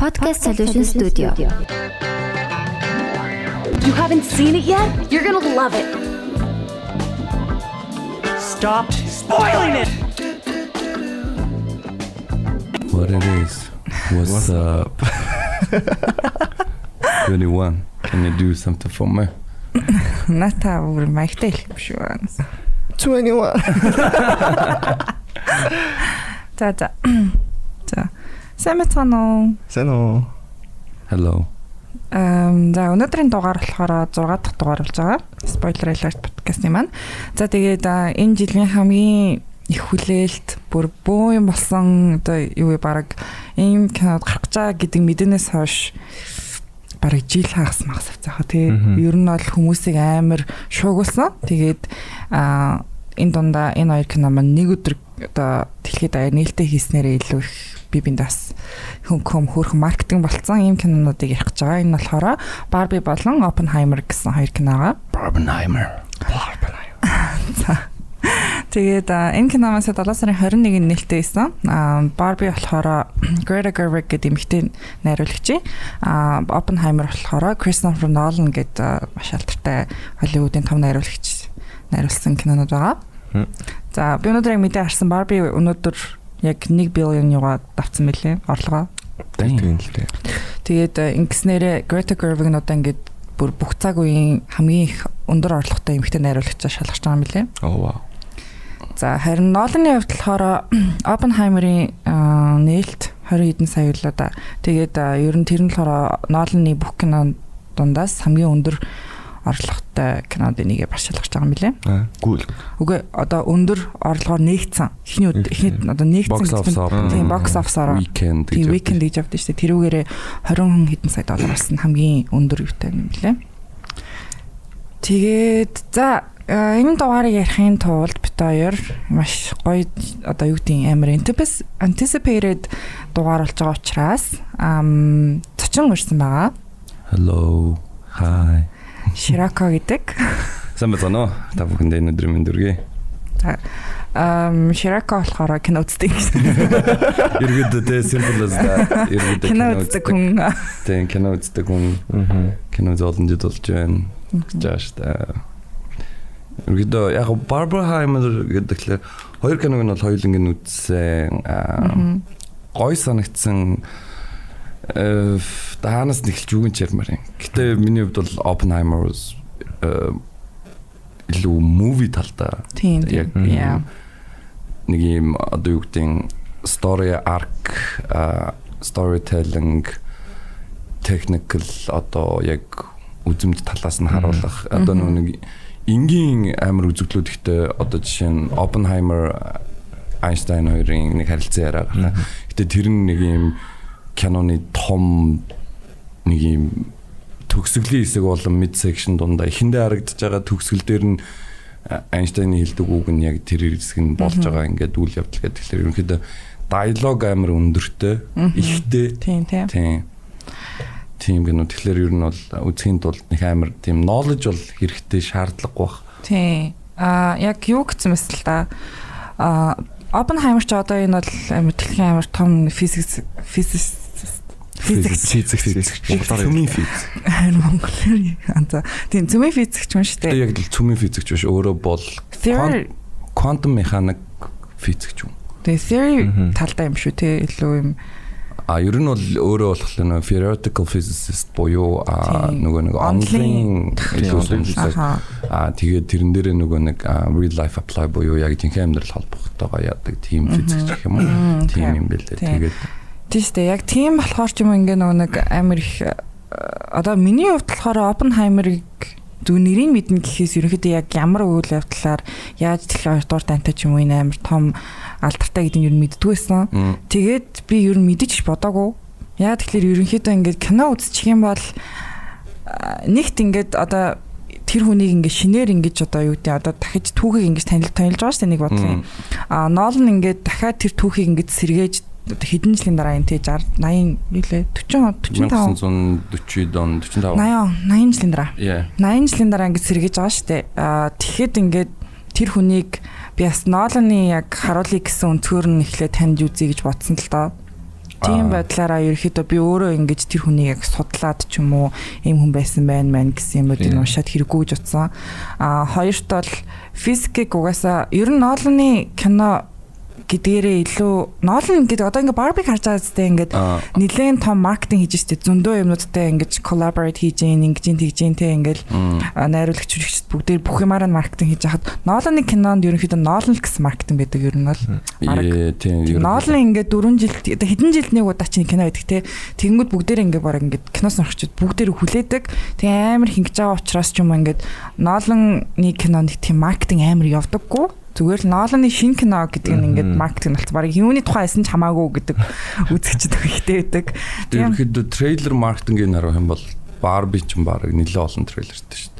Podcast, Solution, Studio. You haven't seen it yet? You're gonna love it. Stop spoiling it! What it is? What's, What's up? 21, can you do something for me? Nästa vår 21. 21. 21. За за. За. Сайн мэцхан уу? Сайн уу? Hello. Эм за өнөөдрийн дугаар болохоор 6 дахь дугаар болж байгаа. Spoiler alert подкастын маань. За тэгээд энэ жилийн хамгийн их хүлээлт бүр бөө юм болсон одоо юу вэ баг ийм кинод гарах гэж байгаа гэдэг мэдэнээс хойш бараг жил хагас магас авцаахаа тий. Ер нь бол хүмүүсийг амар шуугуулсан. Тэгээд а энэ дундаа энэ хоёр кино маань нэг өдөр одоо дэлхийд аяар нээлттэй хийснээрээ илүү их би биндас хүн хүм хөөрхөн маркетинг болцсон ийм кинонуудыг ярих гэж байгаа. Энэ болохоор Barbie болон Oppenheimer гэсэн хоёр киногаа. Barbenheimer. За. Тэгээд энэ кино маань 7 сарын 21-нд нээлттэй байсан. А Barbie болохоор Greta Gerwig гэдэг эмэгтэй найруулагч. А Oppenheimer болохоор Christopher Nolan гэдэг маш алдартай Hollywood-ын том найруулагч найруулсан кинонууд байгаа. За би өнөөдөр яг мэдээ харсан Barbie өнөөдөр яг 1 billion юга давцсан мөлий орлогоо. Тийм л дээ. Тэгээд э, ингэснээрээ Greta Gerwig нь одоо ингээд бүр бүх цаг үеийн хамгийн их өндөр орлоготой эмэгтэй найруулагчаа шалгаж байгаа юм лээ. Oh wow. За харин Ноланы хувьд болохоор Oppenheimer-ийн аа, нээлт 20 хэдэн сая л да. Тэгээд ер нь тэр нь болохоор Ноланы бүх кино дундаас хамгийн өндөр орлоготой кинод нэгэ бас шалгаж байгаа юм билээ. Аа, гүйл. Үгүй одоо өндөр орлогоор нээгдсэн. Эхний эхний одоо нээгдсэн тийм office-оор Weekend тийм weekend гэж явдаг шүү дээ. Тэрүүгээрээ 20 хэдэн сая доллараас нь хамгийн өндөр юутай юм билээ. Тэгээд за энэ дугаарыг ярихын тулд бит хоёр маш гоё одоо юу гэдгийг амар anticipated дугаар болж байгаа учраас ам цочин урьсан байгаа. Hello. Hi. Shirako гэдэг. Сайн байна уу? Та бүхэнд энэ өдрийн мэнд хүргэе. За ам Shirako болохоор кино үздэг. Иргэд тэ simple as that. Иргэд Кино үздэг хүн. Тэ кино үздэг хүн. Кино золон дид болж байна. Жааш та. Иргэд яг Barbenheimer гэдэгтлээ хоёр киног нь бол хоёуланг нь үзсэн. Гой санагдсан таанаас нэгэлж үгэн чармаар юм. Гэтэ миний хувьд бол Oppenheimer was э, илүү movie талдаа. Яг нэг юм одоо юу гэдэг story arc storytelling technical одоо яг үзэмж талаас нь харуулах. Одоо нэг энгийн амар үзэгдлүүд ихтэй одоо жишээ нь Oppenheimer Einstein хоёрын нэг харилцан яриа гарна. Гэтэ тэр нэг юм киноны том нэг юм төгсгөлийн хэсэг болон mid section дундаа эхэндээ харагдаж байгаа төгсгөл дээр нь Айнштайны хэлдэг үг нь яг тэр хэсэг нь болж байгаа ингээд үйл явдал гэдэг. Тэгэхээр ерөнхийдөө диалог амар өндөртэй, ихтэй. Тийм тийм. Тийм. Гэнэ. Тэгэхээр ер нь бол үзхийн тулд нэг амар тийм knowledge бол хэрэгтэй шаардлагагүй бах. Тийм. А яг юу гэсэн мэт л да. А Oppenheimer ч одоо энэ бол амар дэлхийн амар том физикс физикс физикс Физик физик. Монголоор Цөмийн физик. харин монголоор анзаа. Тийм цөмийн физикч юм шүү дээ. яг л цөмийн физикч биш өөрөө бол quantum mechanic физикч юм. Тэгээ theory талдаа юм шүү те илүү юм. А ер нь бол өөрөө болох нэг theoretical physicist буюу а нөгөө нэг онлын илүү сонирхолтой Аха. А тэгээд тэрэн дээрээ нөгөө нэг real life apply буюу яг жинхэнэ амьдрал холбогдохтойгоо яадаг тийм физикч гэх юм уу. Окей. юм бэлээ. Тэгээд Тийм шүү дээ. Яг тийм болохоор ч юм ингээ нэг амар их э, одоо миний хувьд болохоор Oppenheimer-ыг зөв нэрийг мэднэ гэхээс ерөнхийдөө яг ямар үйл явдлаар яаж дэлхийн хоёрдугаар дантай ч юм уу энэ амар том алдартай гэдэг нь ер нь мэддгүй байсан. м, Тэгээд би ер нь мэдэж бодоагүй. Яа тэгэхээр ерөнхийдөө ингээд кино үзчих юм бол а, нэгт ингээд одоо тэр хүнийг ингээд шинээр ингэж одоо юу гэдэг одоо дахиж түүхийг ингэж танил танилж байгаа шүү дээ нэг бодлоо. м, А Нолн ингээд дахиад тэр түүхийг ингэж сэргээж хэдэн жилийн дараа энэ тий 60 80 юу лээ 40 45 1940 он 45. 80 80 жилийн дараа Yeah. 80 жилийн дараа ингэж сэргээж байгаа. А тэгэхэд ингээд тэр хүнийг би бас Ноланы яг харуулъя гэсэн өнцгөр нь эхлээд танд үзье гэж бодсон л доо. Тийм Аа. байдлаараа ерөөхдөө би өөрөө ингэж тэр хүнийг яг судлаад ч юм уу ийм хүн байсан байна мэн гэсэн юмудыг Тийм. уншаад хэрэггүй гэж утсан. Аа хоёрт бол физикийг угаасаа ер нь Нолны кино гэдгээрээ илүү Нолн гэдэг одоо ингээ Барбиг харж байгаа зүтэй ингээд нэлээд том маркетинг хийж штэ зөндөө юмнуудтай ингэж collaborate хийж ингэж гин тэгж гин те ингээл а, найруулагч жүжигчд бүгдээр бүх юмараа маркетинг хийж хахад. Ноланы кинонд ерөнхийдөө Нолн гэсэн маркетинг байдаг. Ер нь бол Бараг. Нолн ингээд 4 жил хэдэн жилд нэг удаа чинь кино байдаг те. Тэгэнгүүт бүгдээр ингээд баг ингээд киноос орчод бүгдээр хүлээдэг. Тэгээ амар хингэж байгаа учраас ч юм ингээд Нолны кинонд тийм маркетинг амар явдаггүй зүгээр л Ноланы шинэ кино гэдэг нь ингээд маркетинг болц баг юуны тухай хэлсэн ч хамаагүй гэдэг үзэгчд ихтэй байдаг. Тийм ерөнхийдөө трейлер маркетингийн наруу юм бол Барби ч баг нэлээд олон трейлертэй шүү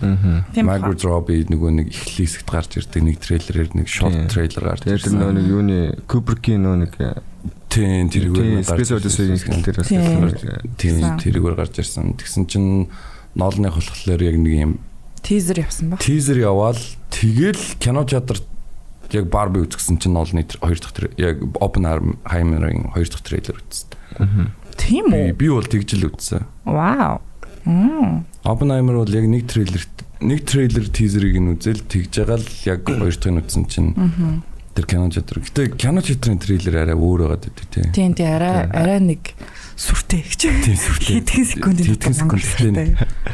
дээ. Margaret Robbie нөгөө нэг эхлэл хэсэгт гарч ирдэг нэг трейлерээр нэг short трейлер гарч Тэгээд тэр нэг юуны Kubrick-ийн нөө нэг Тийм тэрүүгээр тийм Space Odyssey-ийн хэлтер бас Тийм. Тэрүүгээр гарч ирсэн. Тэгсэн чинь ноолны болохоор яг нэг юм тизер явсан баг тизер яваал тэгэл кино театрт яг Барби үзсэн чинь ноолны тэр- хоёр дахь тэр- яг Oppenheimer-ийн хоёр дахь трейлер үзсэн. тийм Би үү би бол тэгж л үзсэн. вау мм Oppenheimer бол яг нэг трейлерт нэг трейлер тизерийг нь үзэл тэгж байгаа л яг хоёр дахь нь үзсэн чинь тэр кино театр. Гэтэ кино театрын трейлер арай өөр байгаа гэдэг тийм. тийм тий арай арай нэг сүртэй гэж Тийм сүртэй. хэдэн секундын Хэдэн секунд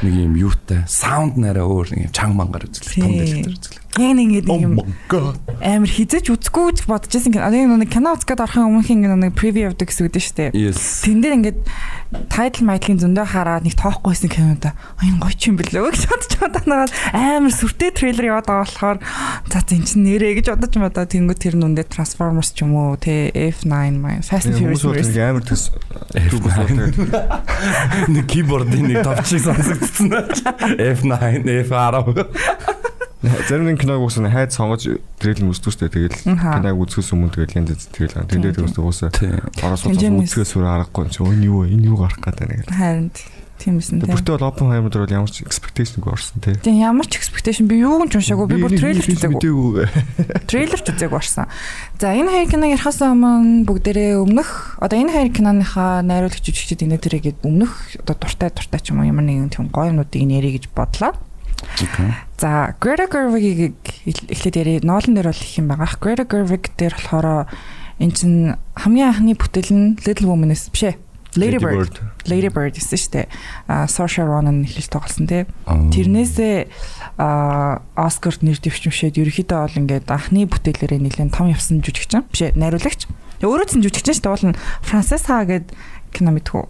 нэг юм юутай саунд нэрээ өөр нэг юм чанга мангаар үзлээ. Том Тийм. дэлгэр үзлээ. Яг нэг ингэ Oh юм my god. амар хизэж үзэхгүй гэж бодож байсан. Одоо нэг кино үзгээд орохын өмнөх ингэ нэг превью явдаг гэсэн үг дээ шүү дээ. Тэн дээр ингээд тайтл майтлын зөндөө хараад нэг тоохгүй байсан кинода. А энэ гоё ч юм бэлээ гэж бодож бодоонаад амар сүртэй трейлер яваад байгаа болохоор за энэ чинь нэрээ гэж бодож бодоо тэнгүү тэр нүндээ Transformers ч юм уу те F9 маань Fast Furious амар төс Нэг keyboard-ийн нэг товчиг сонсогдсон. F9, F10. Зарим нэг киног уусаа хайд сонгож трейлер үзтүүстэй тэгэл киног үзэхээс өмнө тэгэл янз янз трейлер. Тийм, тэндээ тэгээс уусаа Тийм. орос үзэхээс өөр аргагүй юм чи. Энэ юу вэ? Энэ юу гарах гэдэг нэг харин тийм эсэн те. Бүртээ бол Oppenheimer дээр бол ямар ч expectation-гүй орсон тий Тийм ямар ч expectation. Би юу ч уншаагүй. Би бүр трейлер үзээгүй. үзээгүй трейлер ч үзег барсан. За энэ хоёр киног ярихаас өмнө бүгдээрээ өмнөх одоо энэ хоёр киноныхаа найруулагч жүжигчид энэ төрөйгээд өмнөх одоо дуртай дуртай ч юм уу ямар нэгэн тийм гоё юмнуудыг нэрээ гэж бодлоо. За Greta Gerwig-ийг эхлээд ярив. Nolan дээр бол их юм байгаа. Greta Gerwig дээр болохоор эн чин хамгийн анхны бүтээл нь Little Woman-с биш ээ. Lady Bird. Lady Bird гэсэн шүү дээ. А Saoirse Ronan эхлэл тоглосон тий. Тэрнээсээ а Оскарт нэр дэвшмшээд ерөөхдөө бол ингээд анхны бүтээлээрээ нэлээд том явсан жүжигчин биш ээ найруулагч. Өөрөө ч жүжигчин шүү дээ. Уул нь Frances Ha гэдэг кино мэдхүү.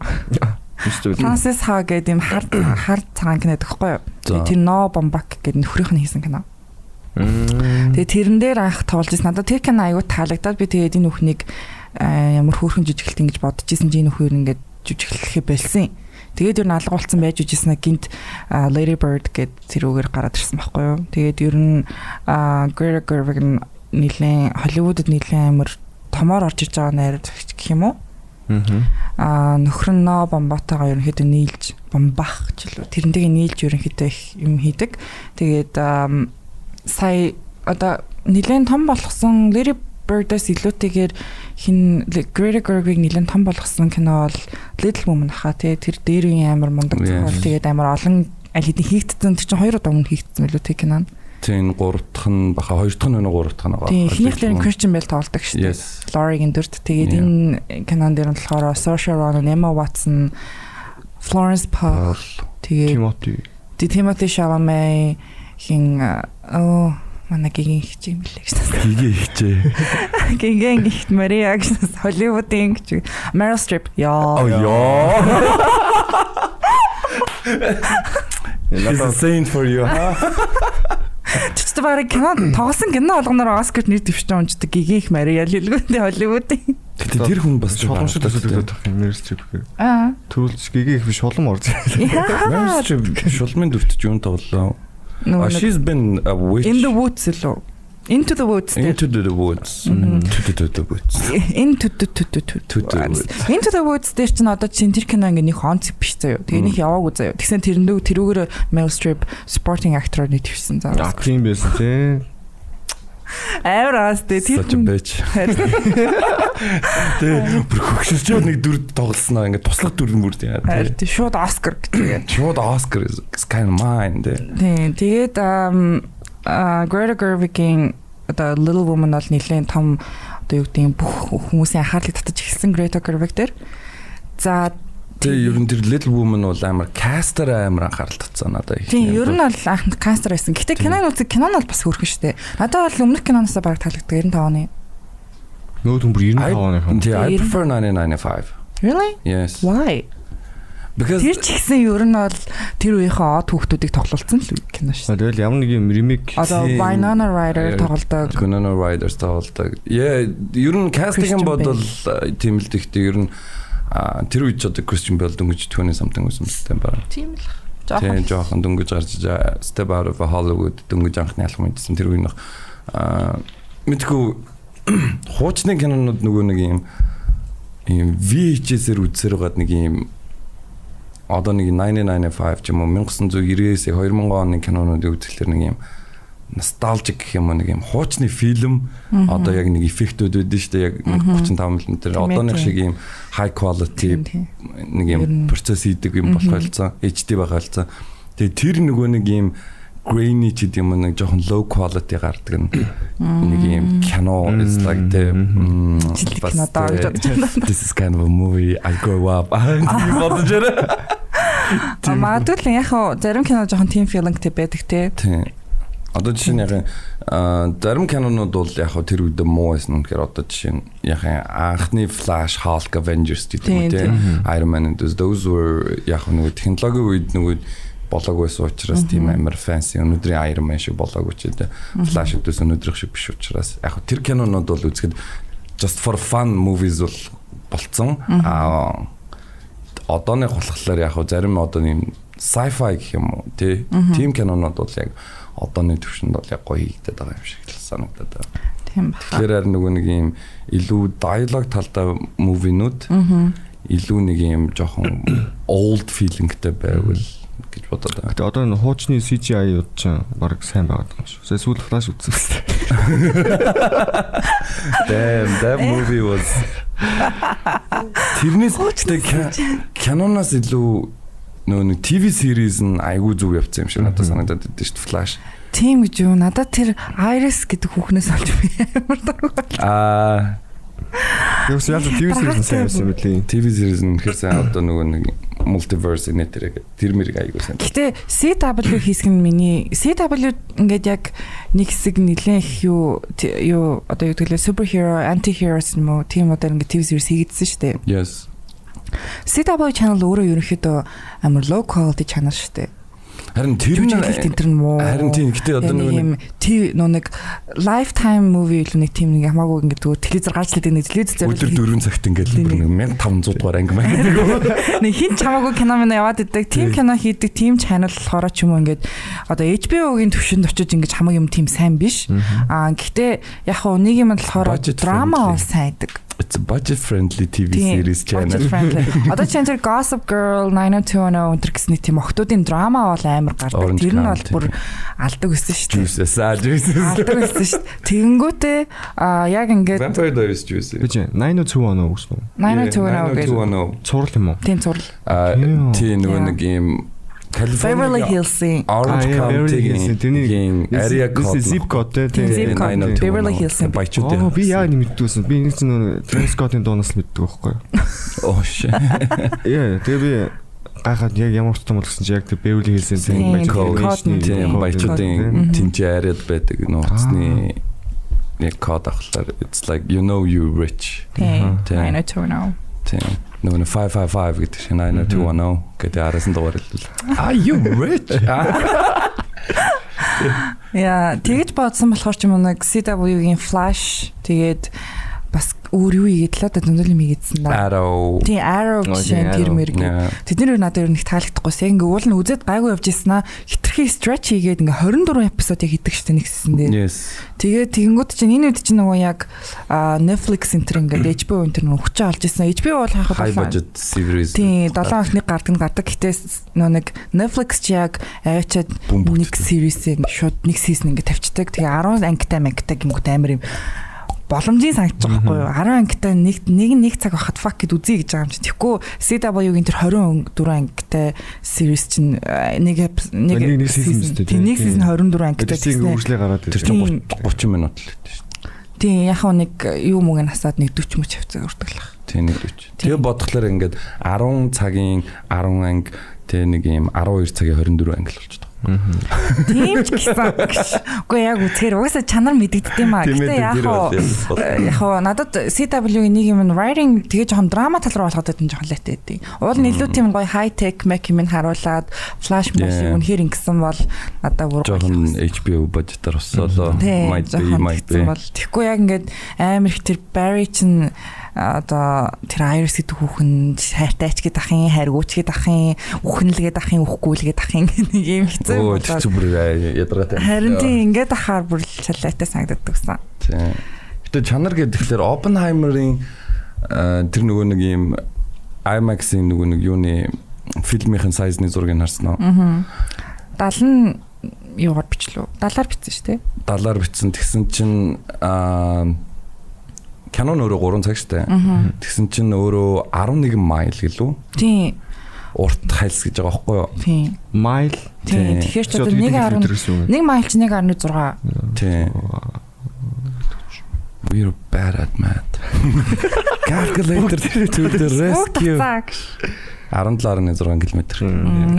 Frances Ha гэдэг юм хар хар цагаан кино гэхгүй юу? Тэр No Bombak гэдэг нөхрийнх нь хийсэн кино. Тэгээ тэрэн дээр анх тоглож ирсэн. Надад тэр кино аягүй таалагдаад би тэгээд энэ бүхнийг а, ямар хөөрхөн жижиглэлт ингэж бодож исэн чи энэ бүхээр ингээд жижиглэхээ болсон. Тэгээд ер нь алга болсон байж үжсэн гинт а, Lady Bird гэд тэрүүгээр гараад ирсэн байхгүй юу. Тэгээд ер нь а, Greta Gerwig нэлээд Холливуудад нэлээд амар томоор орж иж байгаа найруулагч гэх юм уу? А нөхөр нь ноо бомбатайгаа ерөнхийдөө нийлж бомбах ч илүү. Тэрнтэйгээ нийлж ерөнхийдөө их юм хийдэг. Тэгээд сая одоо нэлээд том болгосон Larry Bird-аас илүүтэйгээр хин Greta Gerwig нэлээд том болгосон кино бол Little Women хаа тий тэр дээр үеийн амар мундаг зохиол тэгээд амар олон аль хэдийн хийгдсэн. Тэр чинь хоёр удаа өмнө хийгдсэн билүү тий кино. Тийм гурав дахь нь баха хоёр дахь нь өнөө гурав дахь нь байгаа. Тийм эхнийх дээр Christian Bale тоглодог шүү дээ. Laurie-гийн дүрт. Тэгээд энэ кинон дээр нь болохоор Saoirse Ronan, Emma Watson, Florence Pugh, тэгээд Тимоти Ди- Timothy Chalamet хин оо манай гигийн хич юм лээ гэсэн. Игээ ихчээ. Гигийн гихт Мария гэсэн Холливуудын гэж Meryl Streep. Яа. Ёо. It's надад saint for you. Чичтэй барыг кино тоглосон кино болгоноор Оскарт нэр дэвшиж унждаг гигийн их Мария л илгүүтэй Холливуудын. Гэтэ тэр хүн бас шулам шиг төсөлөд тах юм чиг гэх. Аа. Төрүүлж гэгээ их шулам орж. Дүртж юун тоглоо. Нөгөө Oh, нэг she's been a witch. In the Woods лөө. Into the Woods. Into the woods. Мгм. To the woods. Into the woods. Into the Woods дээр чинь одоо чинь тэр кино ингээ нэг концепт биш заяа. Тэгээ нэг яваагүй заяа. Тэгсэн тэрэндөө тэрүүгээр Meryl Streep supporting actor-аар нийтвсэн заа. А тийм байсан тий. Амар аас тэ тэр a bitch. Тэ бүр хөгшөрч нэг дүр тоглосноо ингээд туслах дүр мөр тийм. Харин тий, шууд Оскар гэдэг. Шууд Oscar is kind of mine тэ. Тийм. Тэгээд Greta Gerwig-ийн одоо Little Woman бол нэлээд том одоо юу гэдэг бүх хүмүүсийн анхаарлыг татаж эхэлсэн Greta Gerwig дээр. За Тэ ер нь тэр Little Woman бол амар кастер амар анхаарал татсан надад. их. Тийм, ер нь бол анх кастер байсан. Гэтэ кинон үзэг кинон бол бас хөөрхөн шүү дээ. Надад бол өмнөх киноноос бараг таалагддаг 95 оны. Нөө түн бүр 95 I- оныхон. Тий, I prefer 1995. Really? Yes. Why? Because Тэр ч гэсэн ер нь бол тэр үеийнхээ од хүүхдүүдийг тоглолцсон л кино шүү. Тэгэл ямар нэг юм ремейк Одоо Тийм. Winona Ryder Э, тоглодог. Winona Ryder тоглодог. Yeah, ер нь кастинг бодвол э, тийм л гэхдээ ер нь тэр үед ч одоо Christian Bale дөнгөж 20 something байсан мэт байна. Тийм л. Тийм жоохон дөнгөж гарч Step Out of Hollywood дөнгөж анхны алхам хийсэн тэр үеийнх а мэдгүй хуучны кинонууд нөгөө нэг юм ийм VHS-ээр үзсээр байгаад нэг юм одоо нэг 1995 ч юм уу 1990-ээс 2000 оны кинонуудыг үзэхлээр нэг юм носталжик гэх юм уу нэг юм хуучны фильм одоо яг нэг эффектүүд үүдэн штэ яг нэг 35 мм тэр одооных шиг юм high quality нэг юм процесс хийдэг юм болох байлцсан HD байгаа байлцсан тэгээ тэр нөгөө нэг юм grainy ч гэдэг юм нэг жоохон low quality гардаг нэг юм кино. Is like the бас this is kind of a movie I grow up. Бодож байна магадгүй л яг хаа зарим кино жоохон team feelingтэй байдаг те. тийм. Одоо жишээ нь яг аа, зарим кинонууд бол яг хөө тэр үед муу байсан үнэхээр одоо жишээ нь яг анхны Flash Hulk Avengers гэдэг Тийм, юм тийм. Iron Man and those were яг нөгөө технологийн үед нөгөө болоог байсан учраас тийм амар fancy өнөөдрийн Iron Man шиг болоог ч гэдэг. Flash үүдээс өнөөдрийнх шиг биш учраас яг тэр кинонууд бол үзэхэд just for fun movies бол болцсон. Аа одооны болохоор яг хөө зарим одоо юм sci-fi гэх юм уу тий тийм кинонууд бол яг одооны төвшөнд бол яг гоё хийгдээд байгаа юм шиг л санагдаад байна. Тийм баха. Тэгэхээр харин нөгөө нэг юм илүү диалог талтай мувинууд илүү нэг юм жоохон old feelingтэй байвал гэж бодоод байна. Гэтэ одоо энэ хуучны CGI юуд чинь баг сайн байгаад байгаа юм шүү. Сая сүүл флаш үзсэн шүү. Damn, that movie was Тэрнээс гэхдээ киноноос илүү нөгөө нэг TV series нь айгүй зүг явцсан юм шиг надад санагдаад байдаг шүү дээ Flash. Тийм гэж юу? Надад тэр Iris гэдэг хүүхнээс олж би амар дургүй. Аа Юу ч яаж TV series сайн байсан юм бэлээ. TV series нь ихэр сайн одоо нөгөө нэг multiverse нэтэрэг тэр мэрэг айгүй сайн. Гэтэ CW хийсгэн миний CW ингээд яг нэг хэсэг нэлээд их юу юу одоо юу гэвэл superhero anti-heroes юм уу тийм одоо ингээд TV series хийгдсэн шүү дээ. Yes. CW channel өөрөө ерөнхийдөө амар low quality channel шүү дээ. Харин тэр нь төр нь муу. Харин тийм гэтээ одоо нэг TV нөө нэг lifetime movie илүү нэг тийм нэг хамаагүй ингээд зүгээр телевизээр гарч лээд нэг телевиз дээр өдөр 4 цагт ингээд Тийм. бүр нэг 1500 дугаар анги маяг гэдэг. нэг хин ч хамаагүй кино мэн яваад идэг. Тийм кино хийдэг тийм channel болохоор ч юм уу ингээд одоо HBO-гийн төвшөнд очиж ингээд хамаг юм тийм сайн биш. Аа гэхдээ яг хуу нэг юм болохоор драма бол сайн идэг It's a budget friendly TV series channel. budget friendly. Одоо чинь тэр Gossip Girl 90210 өнтер гэсний тийм охтуудын драма бол амар гардаг. Orange Тэр нь бол бүр алдаг өссөн шүү дээ. Алдаг өссөн шүү дээ. Тэгэнгүүтээ аа яг ингээд Vampire Diaries juice. Би чинь 902 оноо үснэ. 90210 гэж 90210. Цурал юм уу? тийм зурл. Аа Тийм. нөгөө нэг юм Beverly Hills-ийн Orange Ah, yeah, Beverly Hills. County Тэрний гийн area code. zip code. Тийм, zip тийм. code. 90210. Beverly Hills-ийн Баячууд Оо би яа нэг мэддгүйсэн. Би нэг нөө Travis Scott-ын дуунаас л мэддэг байхгүй юу? Oh shit. Яа, тэгээ би гайхаад яг ямар утсан бол гэсэн чи яг тэр Beverly Hills-ийн Тийм. Тийм баячуудын тэнцээ ариад байдаг нууцны яг код авахлаар it's like you know you rich. Тийм. Тийм. 90210. Тийм. Нөгөө нэг 555 гэдэг шиг 90210 гэдэг араас нь дугаар хэлвэл. Are you rich? Яа, тэгэж бодсон болохоор ч юм уу нэг CW-гийн Flash тэгээд өөр юу игээд л одоо зөндөл юм хийгээдсэн да. Arrow. Тийм Arrow тийм, тэр Arrow. мэр Yeah. Тэд нэр надад ер нь их таалагдахгүй. Яг ингээ уул нь үзээд гайгүй явж ирсэн аа. Хитрхи stretch хийгээд ингээ 24 эпизодыг хийдэг штэ нэг сизон дээр. Тэгээд тэгэнгүүт чинь энэ үед чинь нөгөө яг Netflix энтер ингээ HBO энтер нөгөө хүчээ олж ирсэн. HBO бол хаах High budget series. Тийм 7 хоног нэг гардаг нь гардаг. Гэтэ нөө нэг Netflix чи яг аваачаад нэг series-ийг шууд нэг season ингээ тавьчихдаг. Тэгээ 10 ангитай мангитай гингүүт амар юм боломжийн санагдаж байгаа байхгүй юу? 10 ангитай нэг нэг нэг цаг байхад fuck гэд үзье гэж байгаа юм чи. Тэгэхгүй CW-гийн тэр 24 ангитай series чинь э, нэг нэг Нэг- season үстэй, тийм нэг тийм. season 24 ангитай гэсэн. үржлээ гараад Тэр чинь Тийм. 30 30 минут л байдаг шүү дээ. Тийм яг хөө нэг юу мөг насаад нэг 40 мөч хавцаа өртөглөх. Тийм нэг үуч. Тэгээ бодглохлоор ингээд 10 цагийн 10 анги тэг нэг юм 12 цагийн 24 анги л болчихдог. Тийм ч гэсэн. Уу яг үзэхээр угаасаа чанар мэдэгддэг юм аа. Гэтэ яг хоо э, яг хоо надад CW-ийн нэг юм writing тэгээ жоохон драма тал руу болгоод байсан жоохон лайтай байдیں۔ Уул нь илүү тийм гоё high tech make юм харуулад flash movie үнэхээр ингэсэн бол надад бүр жоохон HBO бажтар болсоо might be might be. Тэгэхгүй яг ингээд амар их тэр Barry чинь одоо тэр Iris гэдэг хүүхэн хайртай ч гэдэг ахын хайргууч гэдэг ахын үхнэлгээд ахын үхгүүлгээд ахын нэг юм хэцүү Оо болоод. ядаргатай. Харин тийм ингээд ахаар бүр шалайтай санагддаг гэсэн. Тийм. Гэтэ чанар гэхэлэр Oppenheimer-ийн тэр нөгөө нэг юм IMAX-ийн нөгөө нэг юуны фильмийн сайзны зургийг харсан уу? Аа. 70 юугаар бичлээ. 70-аар бичсэн шүү дээ. 70-аар бичсэн. Тэгсэн чинь аа Canon өөрөө 3 цаг штэ. Тэгсэн чинь өөрөө 11 майл гэлүү? Тийм. Урт хайлс гэж байгаа байхгүй юу? Тийм. Майл Тийм. Тэгэхээр ч одоо 1.10 1 майл чи 1.6. Тийм. We're bad at math. Calculator to the rescue. 17.6 км.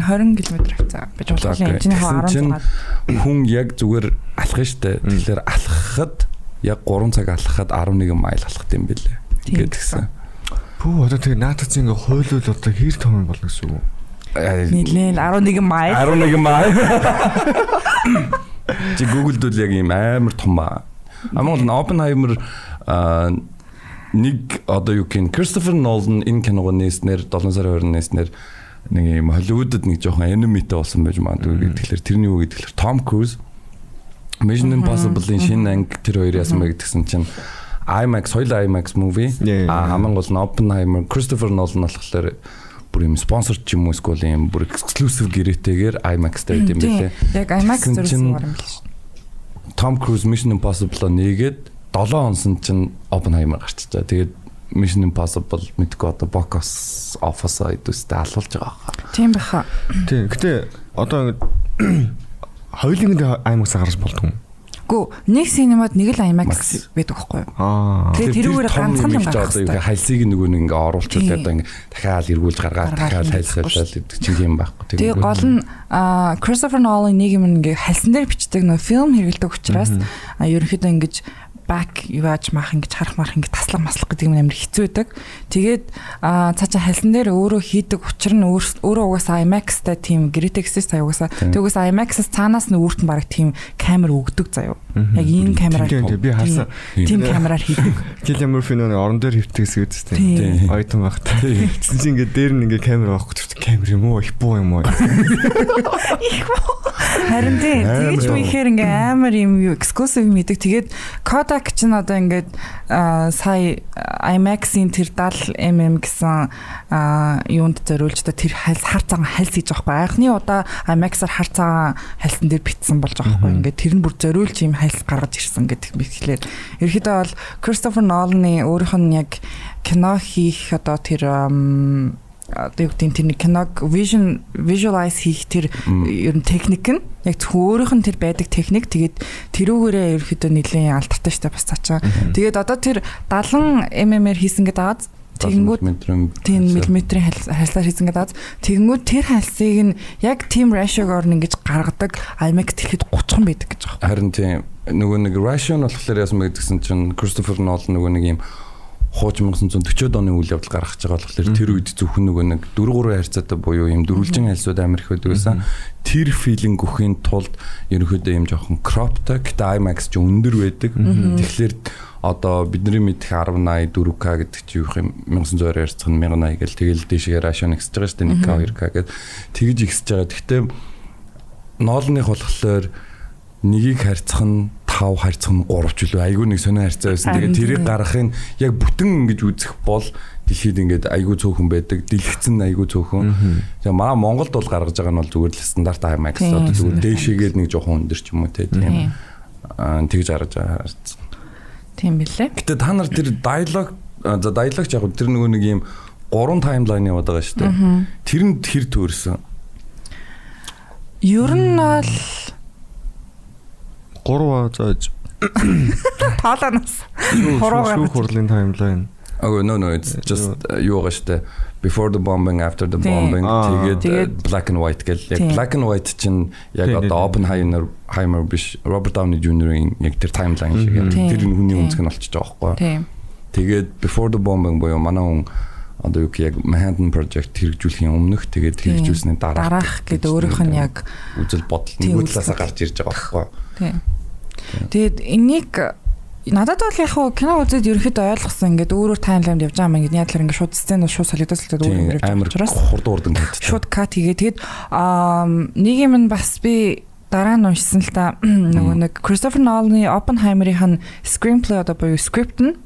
20 км хавцаа. Би жуулчлаа энэ чинь Тэгсэн чинь 16. хүн яг зүгээр алхах штэ. Тэгэхээр алхахад яг 3 цаг алхахад 11 майл алхах юм бэлээ. Ингээд гисэн. Пүү одоо тэгээ наатац ингээ хойлол одоо хэр том болно гэсэн үг. Нийлээл 11 майл. 11 майл. Чи Google-д бол яг юм амар том ба. Амгол Oppenheimer аа, нэг одоо юу гин Christopher Nolan энэ киногоо нээснээр 7 сарын 20-нд нээснээр нэг юм Hollywood-д нэг жоохон enemyтэй болсон байж магадгүй гэхэлэр тэрний юу гэхэлэр Tom Cruise Mission Impossible-ийн шинэ анги тэр хоёр яасан бэ гэдгсэн чинь IMAX хоёул IMAX movie а хамгийн гол нь Oppenheimer Christopher Nolan болохоор бүр юм спонсор ч юм уу эсвэл юм бүр exclusive гэрээтэйгээр IMAX-тай байд юм билээ. Яг IMAX чинь- юм шүү. Tom Cruise Mission Impossible-а нээгээд 7 онсон чинь Oppenheimer гарчичаа. Тэгээд Mission Impossible мэдгүй одоо box office идэвстэй алуулж байгаа хаа. Тийм баха. Тийм. Гэтэ одоо ингээ хоёулын аймагс гарч болдгоо. Гү нэг синемад нэг л IMAX Max. байдаг байхгүй юу? Аа. Тэгээ тэрүүгээр ганцхан юм гаргах одоо хэрэгтэй. хальсыг нөгөө нэг ингээ оруулчул Тийм. одоо ингээ дахиад эргүүлж гаргаад дахиад байхгүй гэдэг чинь юм байхгүй. Тэгээ гол нь Christopher Nolan нэг юм ингээ хальсан дээр бичдэг нөө фильм хэрэгэлдэг учраас ерөнхийдөө ингэж back юуаж мах ингэж харах марах ингэ таслах маслах гэдэг юм амар хэцүү байдаг. Тэгээд а, цаашаа хальсан дээр өөрөө хийдэг учир нь өөр- өөрөө угаасаа IMAX-тай тийм гэсэн сая угаасаа Тийм. тэг угаасаа IMAX-аас цаанаас нь өөрт нь баг тийм камер өгдөг заяо. Яг энэ камераар би харсан. тийм камераар хийдэг. Киллиан Мурфи нөгөө орон дээр хөвтгээс гэдэг Тийм. Ойтон багт. Тэгсэн чинь ингээ дээр нь ингээ камер байхгүй тэр камер юм уу? Их буу юм уу? Харин тийм тэгэж Амар. михээр ингээ амар юм юу эксклюзив мэддэг. Тэгээд Kodak ч н одоо ингээд сая IMAX-ийн тэр 70 mm гэсэн аа, юунд зориулж та тэр хальс хар цагаан хальс хийж байгаа байхгүй. Анхны удаа IMAX-аар хар цагаан хальсан дээр битсэн болж байгаа байхгүй. Ингээд тэр нь бүр зориулж юм хальс гаргаж ирсэн гэдэг мэтлэр. Ерөнхийдөө бол Christopher Nolan-ы өөрийнх нь яг кино хийх одоо тэр одоо юу гэдэг нь тэр нэг киног vision visualize хийх тэр ер нь техник нь яг зөвхөн өөрийнх нь тэр байдаг техник. Тэгээд тэрүүгээрээ ерөөхдөө нэлээд алдартай штэ бас цаачаа. Тэгээд одоо тэр 70 mm-ээр хийсэн гэдэг ааз тэгэнгүүт тийм миллиметрийн хальсаар хийсэн гэдэг тэгэнгүүт тэр хальсыг нь яг team ratio-гоор нь ингэж гаргадаг IMAX тэгэхэд 30 байдаг гэж байгаа. Харин тийм нөгөө нэг ration болохоор яасан бэ гэдгсэн чинь Christopher Nolan нөгөө нэг юм хууч 1940-од оны үйл явдал гаргаж байгаа болохоор тэр үед зөвхөн нөгөө нэг 4 3 харьцаатай буюу юм дөрвөлжин альсууд амар их байдаг байсан. Тэр филинг өгөхийн тулд ерөнхийдөө юм жоохон кроптаг гэтээ IMAX ч өндөр байдаг. Тэгэхээр одоо бидний мэдэх 1080 4K гэдэг чи юу юм 1900-аар ярьцах нь 1080 гэл тэгэл дээшээ рашн ихсэж байгаа шүү дээ 1K 2K гэдэг тэгж ихсэж байгаа. Гэхдээ ноолных болохоор нёгийг харьцах нь 5 харьцах нь 3 ч үлээ айгүй нэг сонио харьцаа байсан. Тэгээд тэрийг гаргахын яг бүтэн ингэж үзэх бол дэлхийд ингээд айгүй цөөхөн байдаг. Дэлгэцэн айгүй цөөхөн. Тэгээ манай Монголд бол гаргаж байгаа нь бол зүгээр л стандарт IMAX одоо зүгээр дээшээгээд нэг жоохон өндөр ч юм уу тийм. Аа тэгж гаргаж байгаа. Тийм билээ. Гэтэ та нар тэр диалог за диалог яг тэр нөгөө нэг юм гурван таймлайн яваад байгаа шүү дээ. Тэр нь хэр төөрсөн? Ер нь бол 3 зааж тоолоноос шүүх хурлын таймлайн. Oh no no it's just юу шүү дээ. Before the bombing, after the bombing Аа. тэгээд black and white гэл яг black and white чинь яг одоо. Oppenheimer Heimer биш Robert Downey Jr.-ийн яг тэр таймлайн шиг Тийм. тэр хүний өнцг нь болчихж байгаа байхгүй. Тэгээд before the bombing буюу манай хүн одоо юу яг Manhattan Project хэрэгжүүлэхийн өмнөх тэгээд хэрэгжүүлсний дараа Дараах гэд өөрийнх нь яг үзэл бодол үзэл талаасаа гарч ирж байгаа байхгүй. тийм. Тэгээд энийг надад бол яг хуу кино үзээд ерөөхдөө ойлгосон ингээд өөрөөр таймлайнд явж байгаа юм ингээд яадлаар ингээд шууд сцен бол шууд солигдоод солигдоод өөр Тийм өөр явж байгаа учраас хурд урдан хийдэг. шууд кат хийгээ. Тэгээд нэг юм нь бас би дараа нь уншсан л та нөгөө нэг Christopher Nolan-ы Oppenheimer-ийн screenplay одоо буюу script нь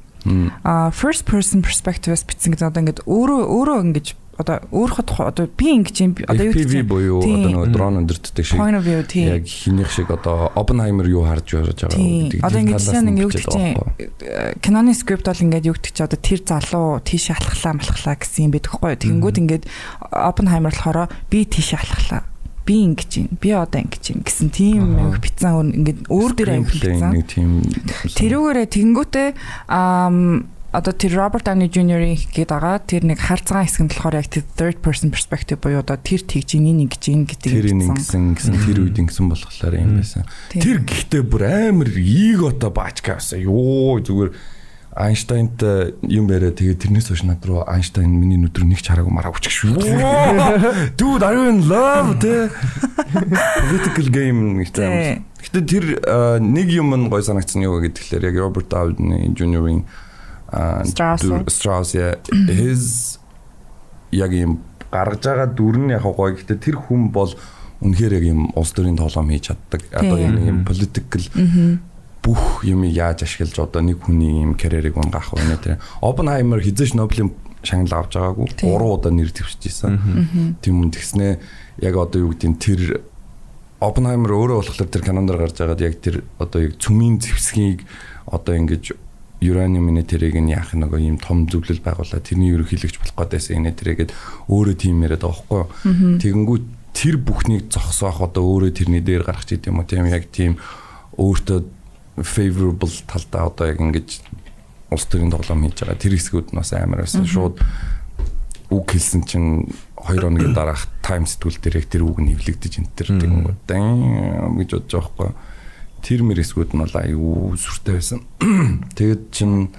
а first person perspective-с бичсэн гэдэг одоо ингээд өөрөө өөрөө ингэж одоо өөрөөхөд одоо би ингэж юм одоо юу гэж буюу одоо нөгөө дрон өндөртдөг шиг point of view тийм яг хинийх шиг одоо Oppenheimer юу харж байж байгаа Тийм. гэдгийг Одоо ингэж сайн ингэ юу гэдэг байхгүй. киноны скрипт бол ингээд юу гэдэг чи одоо тэр залуу тийшээ алхахлаа малхлаа гэсэн юм байдаг хгүй. Тэгэнгүүт ингээд Oppenheimer болохоор би тийшээ алхахлаа. Би ингэж юм. Би одоо ингэж юм гэсэн тийм их бицэн өөр ингээд өөр дээр бицэн. нэг тийм Тэрүүгээрээ тэгэнгүүтээ ам одоо тэр Роберт Дауни Jr.-ийн гээд байгаа тэр нэг харцгаа хэсэг нь болохоор яг тэр third person perspective буюу одоо тэр тэгж ийн ингэж ийн гэдэг тэр ингэсэн гэсэн тэр үед ингэсэн болохоор юм байсан. Тэр гэхдээ бүр амар ego-то баачка байсан. Йоо зүгээр Айнштайнтай юм яриа тэгээд тэрнээс хойш над руу Айнштайн миний нүд рүү нэг ч хараагүй мараа өчг шүү. Dude are you in love те political game. Гэтэ тэр а, нэг юм нь гой санагдсан юу гэхээр яг Роберт Дауни Jr.-ийн Strauss. Strauss yeah, his яг юм гаргаж байгаа дүр нь яг гоё гэхдээ тэр хүн бол үнэхээр яг юм улс төрийн тоглоом хийж чаддаг. Одоо юм political бүх юм яаж ашиглаж одоо нэг хүний юм карьерийг унгаах вэ нэ тэр. Oppenheimer хизээш Нобелийн шагнал авч байгаагүй. Тийм. 3 удаа нэр дэвшижсэн. Тийм үн тэгснэ яг одоо юу гэдэг нь тэр Oppenheimer өөрөө болохоор тэр канондор гарч байгаад яг тэр одоо яг цүмийн зэвсгийг одоо ингэж урanium минерийг нь яах нэг юм том зөвлөл байгуулаад тэрний ерөнхийлөгч болох гэдээсээ инэ тэрээгээд өөрөө тийм яриад байгаа байхгүй. Тэгэнгүүт тэр бүхнийг зогсоох одоо өөрөө тэрний дээр гарах ч гэдэм юм уу тийм яг тийм өөртөө favorable талдаа одоо яг ингэж улс төрийн тоглоом хийж байгаа. Тэр хэсгүүд нь бас амар байсан. Шууд үг хэлсэн чинь 2 хоногийн дараах тайм сэтгүүл дээр яг тэр үг нь нэвлэгдэж энэ тэр тэгэнгүүт. Дан гэж бодож байгаа байхгүй тэр мэр хэсгүүд нь бол аюу сүртэй байсан тэгэд чин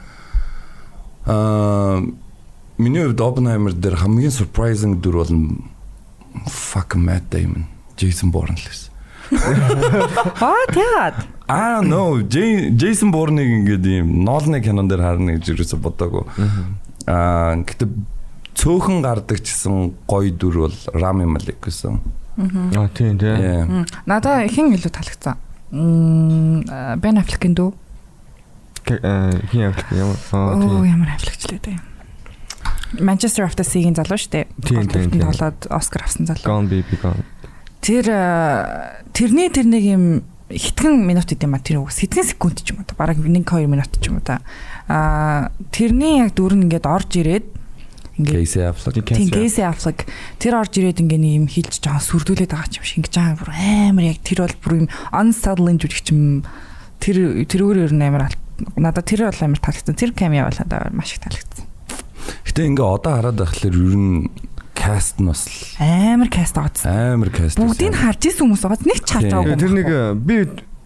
аа миний хувьд Oppenheimer дээр хамгийн surprising дүр бол fuck Matt Damon Jason Bourne л байсан Аа тэгээд I don't know. Jason Bourne-ыг ингээд ийм Nolan-ы кинон дээр харна гэж юусэн бодоагүй. Аа гэтээ цөөхөн гардаг чсэн гоё дүр бол Rami Malek гэсэн. Аа тийм тийм. Надаа хэн илүү таалагдсан. Мм Бен Аффлекийн дүү. Хин юм. Аа Оо ямар аффлекчлээ дээ. Manchester the Sea-гийн залуу шүү дээ. Тийм. Тоглоод Оскар авсан залуу. Gone baby gone. Тэр тэрний тэр нэг юм хитгэн минут гэдэг юм а тэр үг сэдгэн секунд ч юм уу та бараг 1 2 минут ч юм уу та а тэрний яг дүр нь ингээд орж ирээд Casey Affleck. тийм Casey Affleck. Тэр орж ирээд ингээд нэг юм хилж жаа сүрдүүлээд байгаа юм шиг ингэж аа бүр амар яг тэр бол бүр юм unsettling жүжигч юм. Тэр тэрүүгээр ер нь амар надад тэр бол амар таалагдсан. Тэр камео бол надад маш их таалагдсан. Гэтэ ингээ одоо хараад байхлаар ер нь каст нь бас амар каст оц амар каст. бүгдийг харж исэн хүмүүс байгаа нэг ч харж байгаагүй Тэр нэг э, би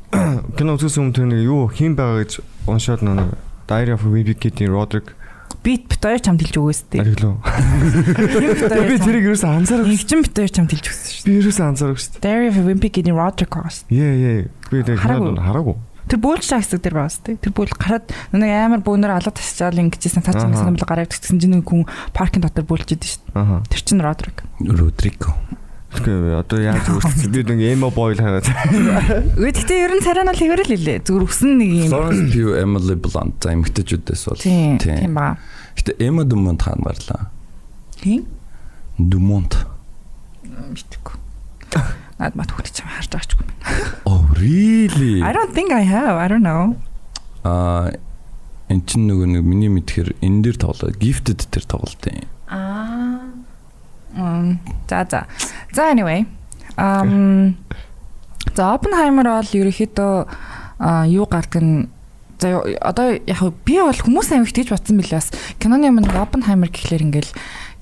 кино үзсэн өмнө тэр нэг юу хин байгаа гэж уншаад нэг Diary of a Wimpy Kid-ийн Roderick Бит бит хоёр чамд хэлж өгөөс тээ. Ариглуу. Би тэрийг юусэн анзаарах. Игжин бит хоёр чамд хэлж өгсөн шүү дээ. Би юусэн анзаарах шүү Dairy of getting roller coaster. дээ. Яа яа. Би тэр Хараагүй. Тэр бөөлж хэсэг дээр байгаас тээ. Тэр бөөл гараад нэг амар бөөнөр алга тасчаал ингэжсэн та чинь Аха. санамл гараад тэгсэн чинь нэг хүн паркинг дотор бөөлж идэв шүү. Тэр чинь Roderick. Родриго. Тэгэхээр одоо яаж үүсчихсэн би нэг эмо бойл хараад. Үгүй гэхдээ ер нь царай нь бол хэвэрэл лээ. Зүгээр өсөн нэг юм. Florence Pugh, Emily Blunt за эмэгтэйчүүдээс бол. Тийм. Тийм ба. Гэтэ Emma Dumont хаан барлаа. Тийм. Dumont. Мэдээгүй. Наад мат хүүхд чам харж байгаач юм. Oh really? I don't think I have. I don't know. Аа эн чин нөгөө нэг миний мэдхээр энэ дээр тоглоо. Gifted дээр тоглолт юм. Аа. Мм. За за. За anyway. Um За Oppenheimer бол ерөөхдөө юу гардаг нь за одоо яг би бол хүмүүс амиг тийж батсан билээ бас киноны юм нэг Oppenheimer гэхлээр ингээл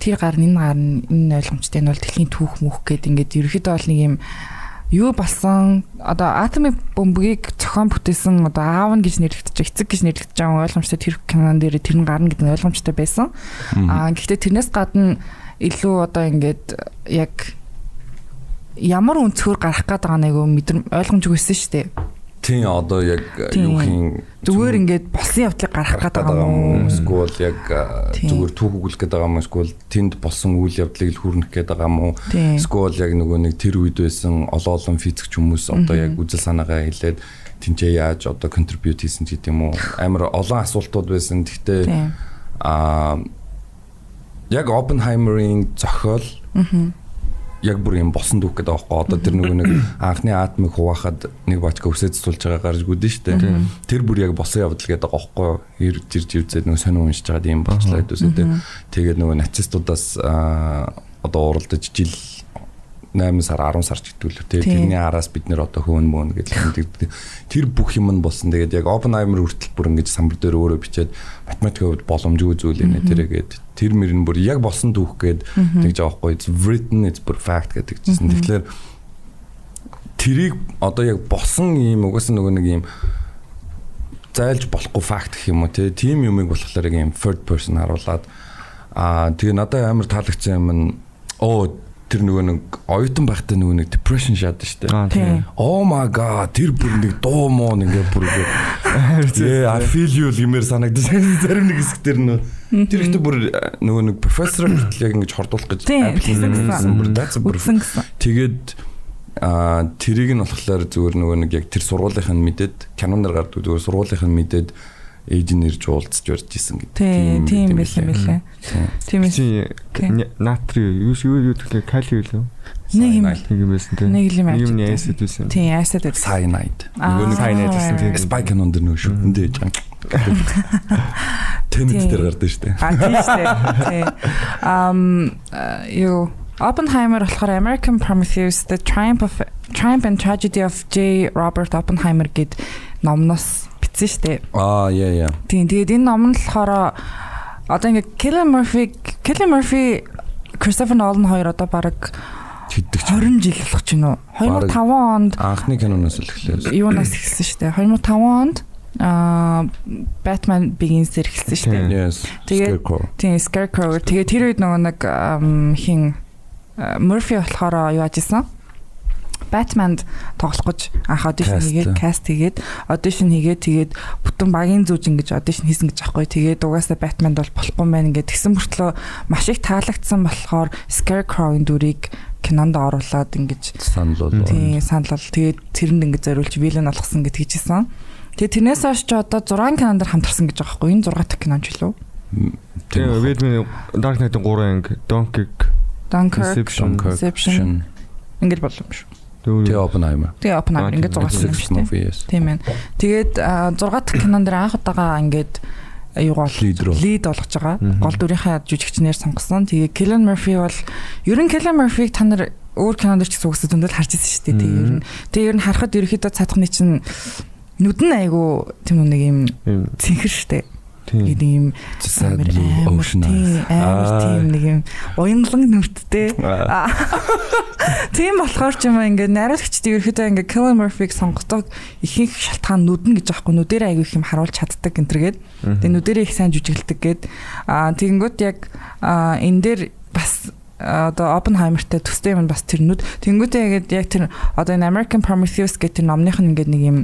тэр гар нь энэ гар нь энэ ойлгомжтой энэ бол дэлхийн түүх мөх гэд ингээд ерөөхдөө бол нэг юм юу болсон одоо атомын бөмбөгийг зохион бүтээсэн одоо аав нь гэж нэрлэгдэж эцэг гэж нэрлэгдэж байгаа ойлгомжтой тэр кинон дээр тэр нь гарна гэдэг нь ойлгомжтой байсан. Аа гэхдээ тэрнээс гадна илүү одоо ингээд яг ямар өнцгөр гарах гээд байгаа нэг мэдэр ойлгомжгүй байсан шүү дээ. Тийм одоо яг юу хийн Зүгээр ингээд болсон явдлыг гарах гээд байгаа юм уу? Эсвэл яг зүгээр түүх өгүүлэх гээд байгаа юм уу? Эсвэл тэнд болсон үйл явдлыг л хүрнэх гээд байгаа юм уу? Эсвэл яг нөгөө нэг тэр үед байсан олон олон физикч хүмүүс одоо яг үзэл санаагаа хэлээд тэнцээ яаж одоо контрибьют хийсэн гэдэг юм уу? Амар олон асуултууд байсан. Гэхдээ Тийм. а яг Oppenheimer-ийн зохиол яг бүр юм босон дүүх гэдэг аахгүй. Одоо тэр нөгөө нэг анхны атомыг хуваахад нэг бачка өсөөцүүлж байгаа гарч гүдэн штэ тэр бүр яг босон явдал гэдэг аахгүй. Ирж ирж ивзээд нөгөө сонио уншиж байгаа юм болчлаа гэдүүсээ тэ тэгээд нөгөө нацистуудаас аа, одоо уралдаж жил 8 сар 10 сар ч тэ Тийм. тэрний араас бид нэр одоо хөөн мөн гэж хэлдэг. Тэр бүх юм нь болсон. Тэгээд яг Oppenheimer хүртэл бүр ингэж самбар дээр өөрөө бичээд математикийн хувьд боломжгүй зүйл нэ тэргээд тэр мөр нь бүр яг болсон түүх гээд тэгж it's written it's бүр fact гэдэг чинь тэгэхээр тэрийг одоо яг босон юм угаасаа нөгөө нэг юм зайлж болохгүй факт гэх юм уу те тийм юмыг болохоор яг юм third person харуулад аа тэгээ надад амар таалагдсан юм нь оо тэр нөгөө нэг оюутан байхдаа нөгөө нэг depression шатсан шүү дээ. Oh my god тэр бүр нэг дуу муу ингээ бүр ингээ Yeah I feel you гэмээр санагдаж зарим нэг хэсэг тэр нөө тэр ихтэй бүр э, нөгөө нэг профессор хүртэл яг ингэж хордуулах гэж гэсэн. бүр a бүр тэгээд а тэрийг нь болохоор зүгээр нөгөө нэг яг тэр сургуулийнх нь мэдээд киноноор гардаг зүгээр сургуулийнх нь мэдээд ээж нь ирж уулзч барьж исэн гэдэг. Тийм, тийм байсан байлаа. Тийм ээ. Натри юу юу юу гэхлээр кали юу? Нэг юм. Нэг юм байсан тийм. Нэг юм юм ясэд байсан. Тийм, айсад байдаг. Cyanide. Нөгөө нэг Cyanide гэсэн тийм. Кинон дэр нөгөө шүтэндээ яж байгаа. Тэнэт Тийм. дээр гардаг шүү дээ. А тийм шүү дээ. Тийм. Ам э, юу Oppenheimer болохоор American Prometheus The Triumph of Triumph and Tragedy of J. Robert Oppenheimer гэд номноос бичсэн шүү дээ. Аа яа яа. Тийм. Тэгээд энэ ном нь болохоор одоо ингээ Cillian Murphy Cillian Murphy Christopher Nolan хоёр одоо баг Хэддэг ч 20 жил болох ч юм уу. 2005 онд анхны киноноос л эхлэв. юунаас эхэлсэн шүү дээ. 2005 онд аа Batman Begins дээр эхэлсэн шүү дээ. Тэгээд-. Тийм Scarecrow. Тэгээ тэр үед нөгөө нэг хин Murphy болохоор юу ажисан? Batman-д тоглох гэж анх audition хийгээд cast хийгээд audition хийгээд тэгээд бүтэн багийн зүүж ингэж audition хийсэн гэж аахгүй. Тэгээд угаасаа Batman-д бол болохгүй мэн ингээд тэгсэн мөртлөө маш их таалагдсан болохоор Scarecrow-ын дүрийг кинонд оруулаад ингэж санал бол. тийм санал бол тэгээд тэрэнд ингэж зориулж villain болгосон гэж хийжсэн. Тэгээд тэрнээс хойш ч одоо 6 кинонд хамтарсан гэж байгаа байхгүй. Энэ 6 дахь кинон ч үлээ. Тийм Batman Dark Knight-ын 3 анги Dunkirk Dunkirk, Inception, Inception. Ингээд болов юм шүү. Тэгээ Oppenheimer. Тэгээ Oppenheimer ингээд тийм, 6 юм Six шүү дээ. Тийм ээ. Тэгээд 6 дахь кинон дээр анх удаага ингээд role. лид болгож байгаа. Гол дүрийнхээ жүжигчнэр сонгосон. Тэгээ Cillian Murphy бол ер нь Cillian Murphy-г та нар өөр кинонд ч гэсэн үгсэд зөндөл харж ирсэн шүү дээ. Тэгээ ер нь тэгээ ер нь харахад ерөөхдөө цаадхны чинь нүд нь айгу тийм нэг юм цэнхэр шүү дээ. Нэг юм амар амар тийм, нэг юм уянлан нүдтэй. Тийм болохоор ч юм ингээд найруулагчдын ерөөхдөө ингээд Killian Murphy-г сонгодог ихэнх шалтгаан нүдэн гэж аахгүй нүдэрээ аягүй их юм харуулж чаддаг гэнтергээд. Тэгээ нүдэрээ их сайн жүжиглдэг гээд. Аа тэгэнгүүт яг энэ дээр бас одоо Oppenheimer-тэй төстэй юм бас тэр нүд. Тэнгүүтээ яг тэр одоо энэ American Prometheus гэх тэр номных нь ингээд нэг юм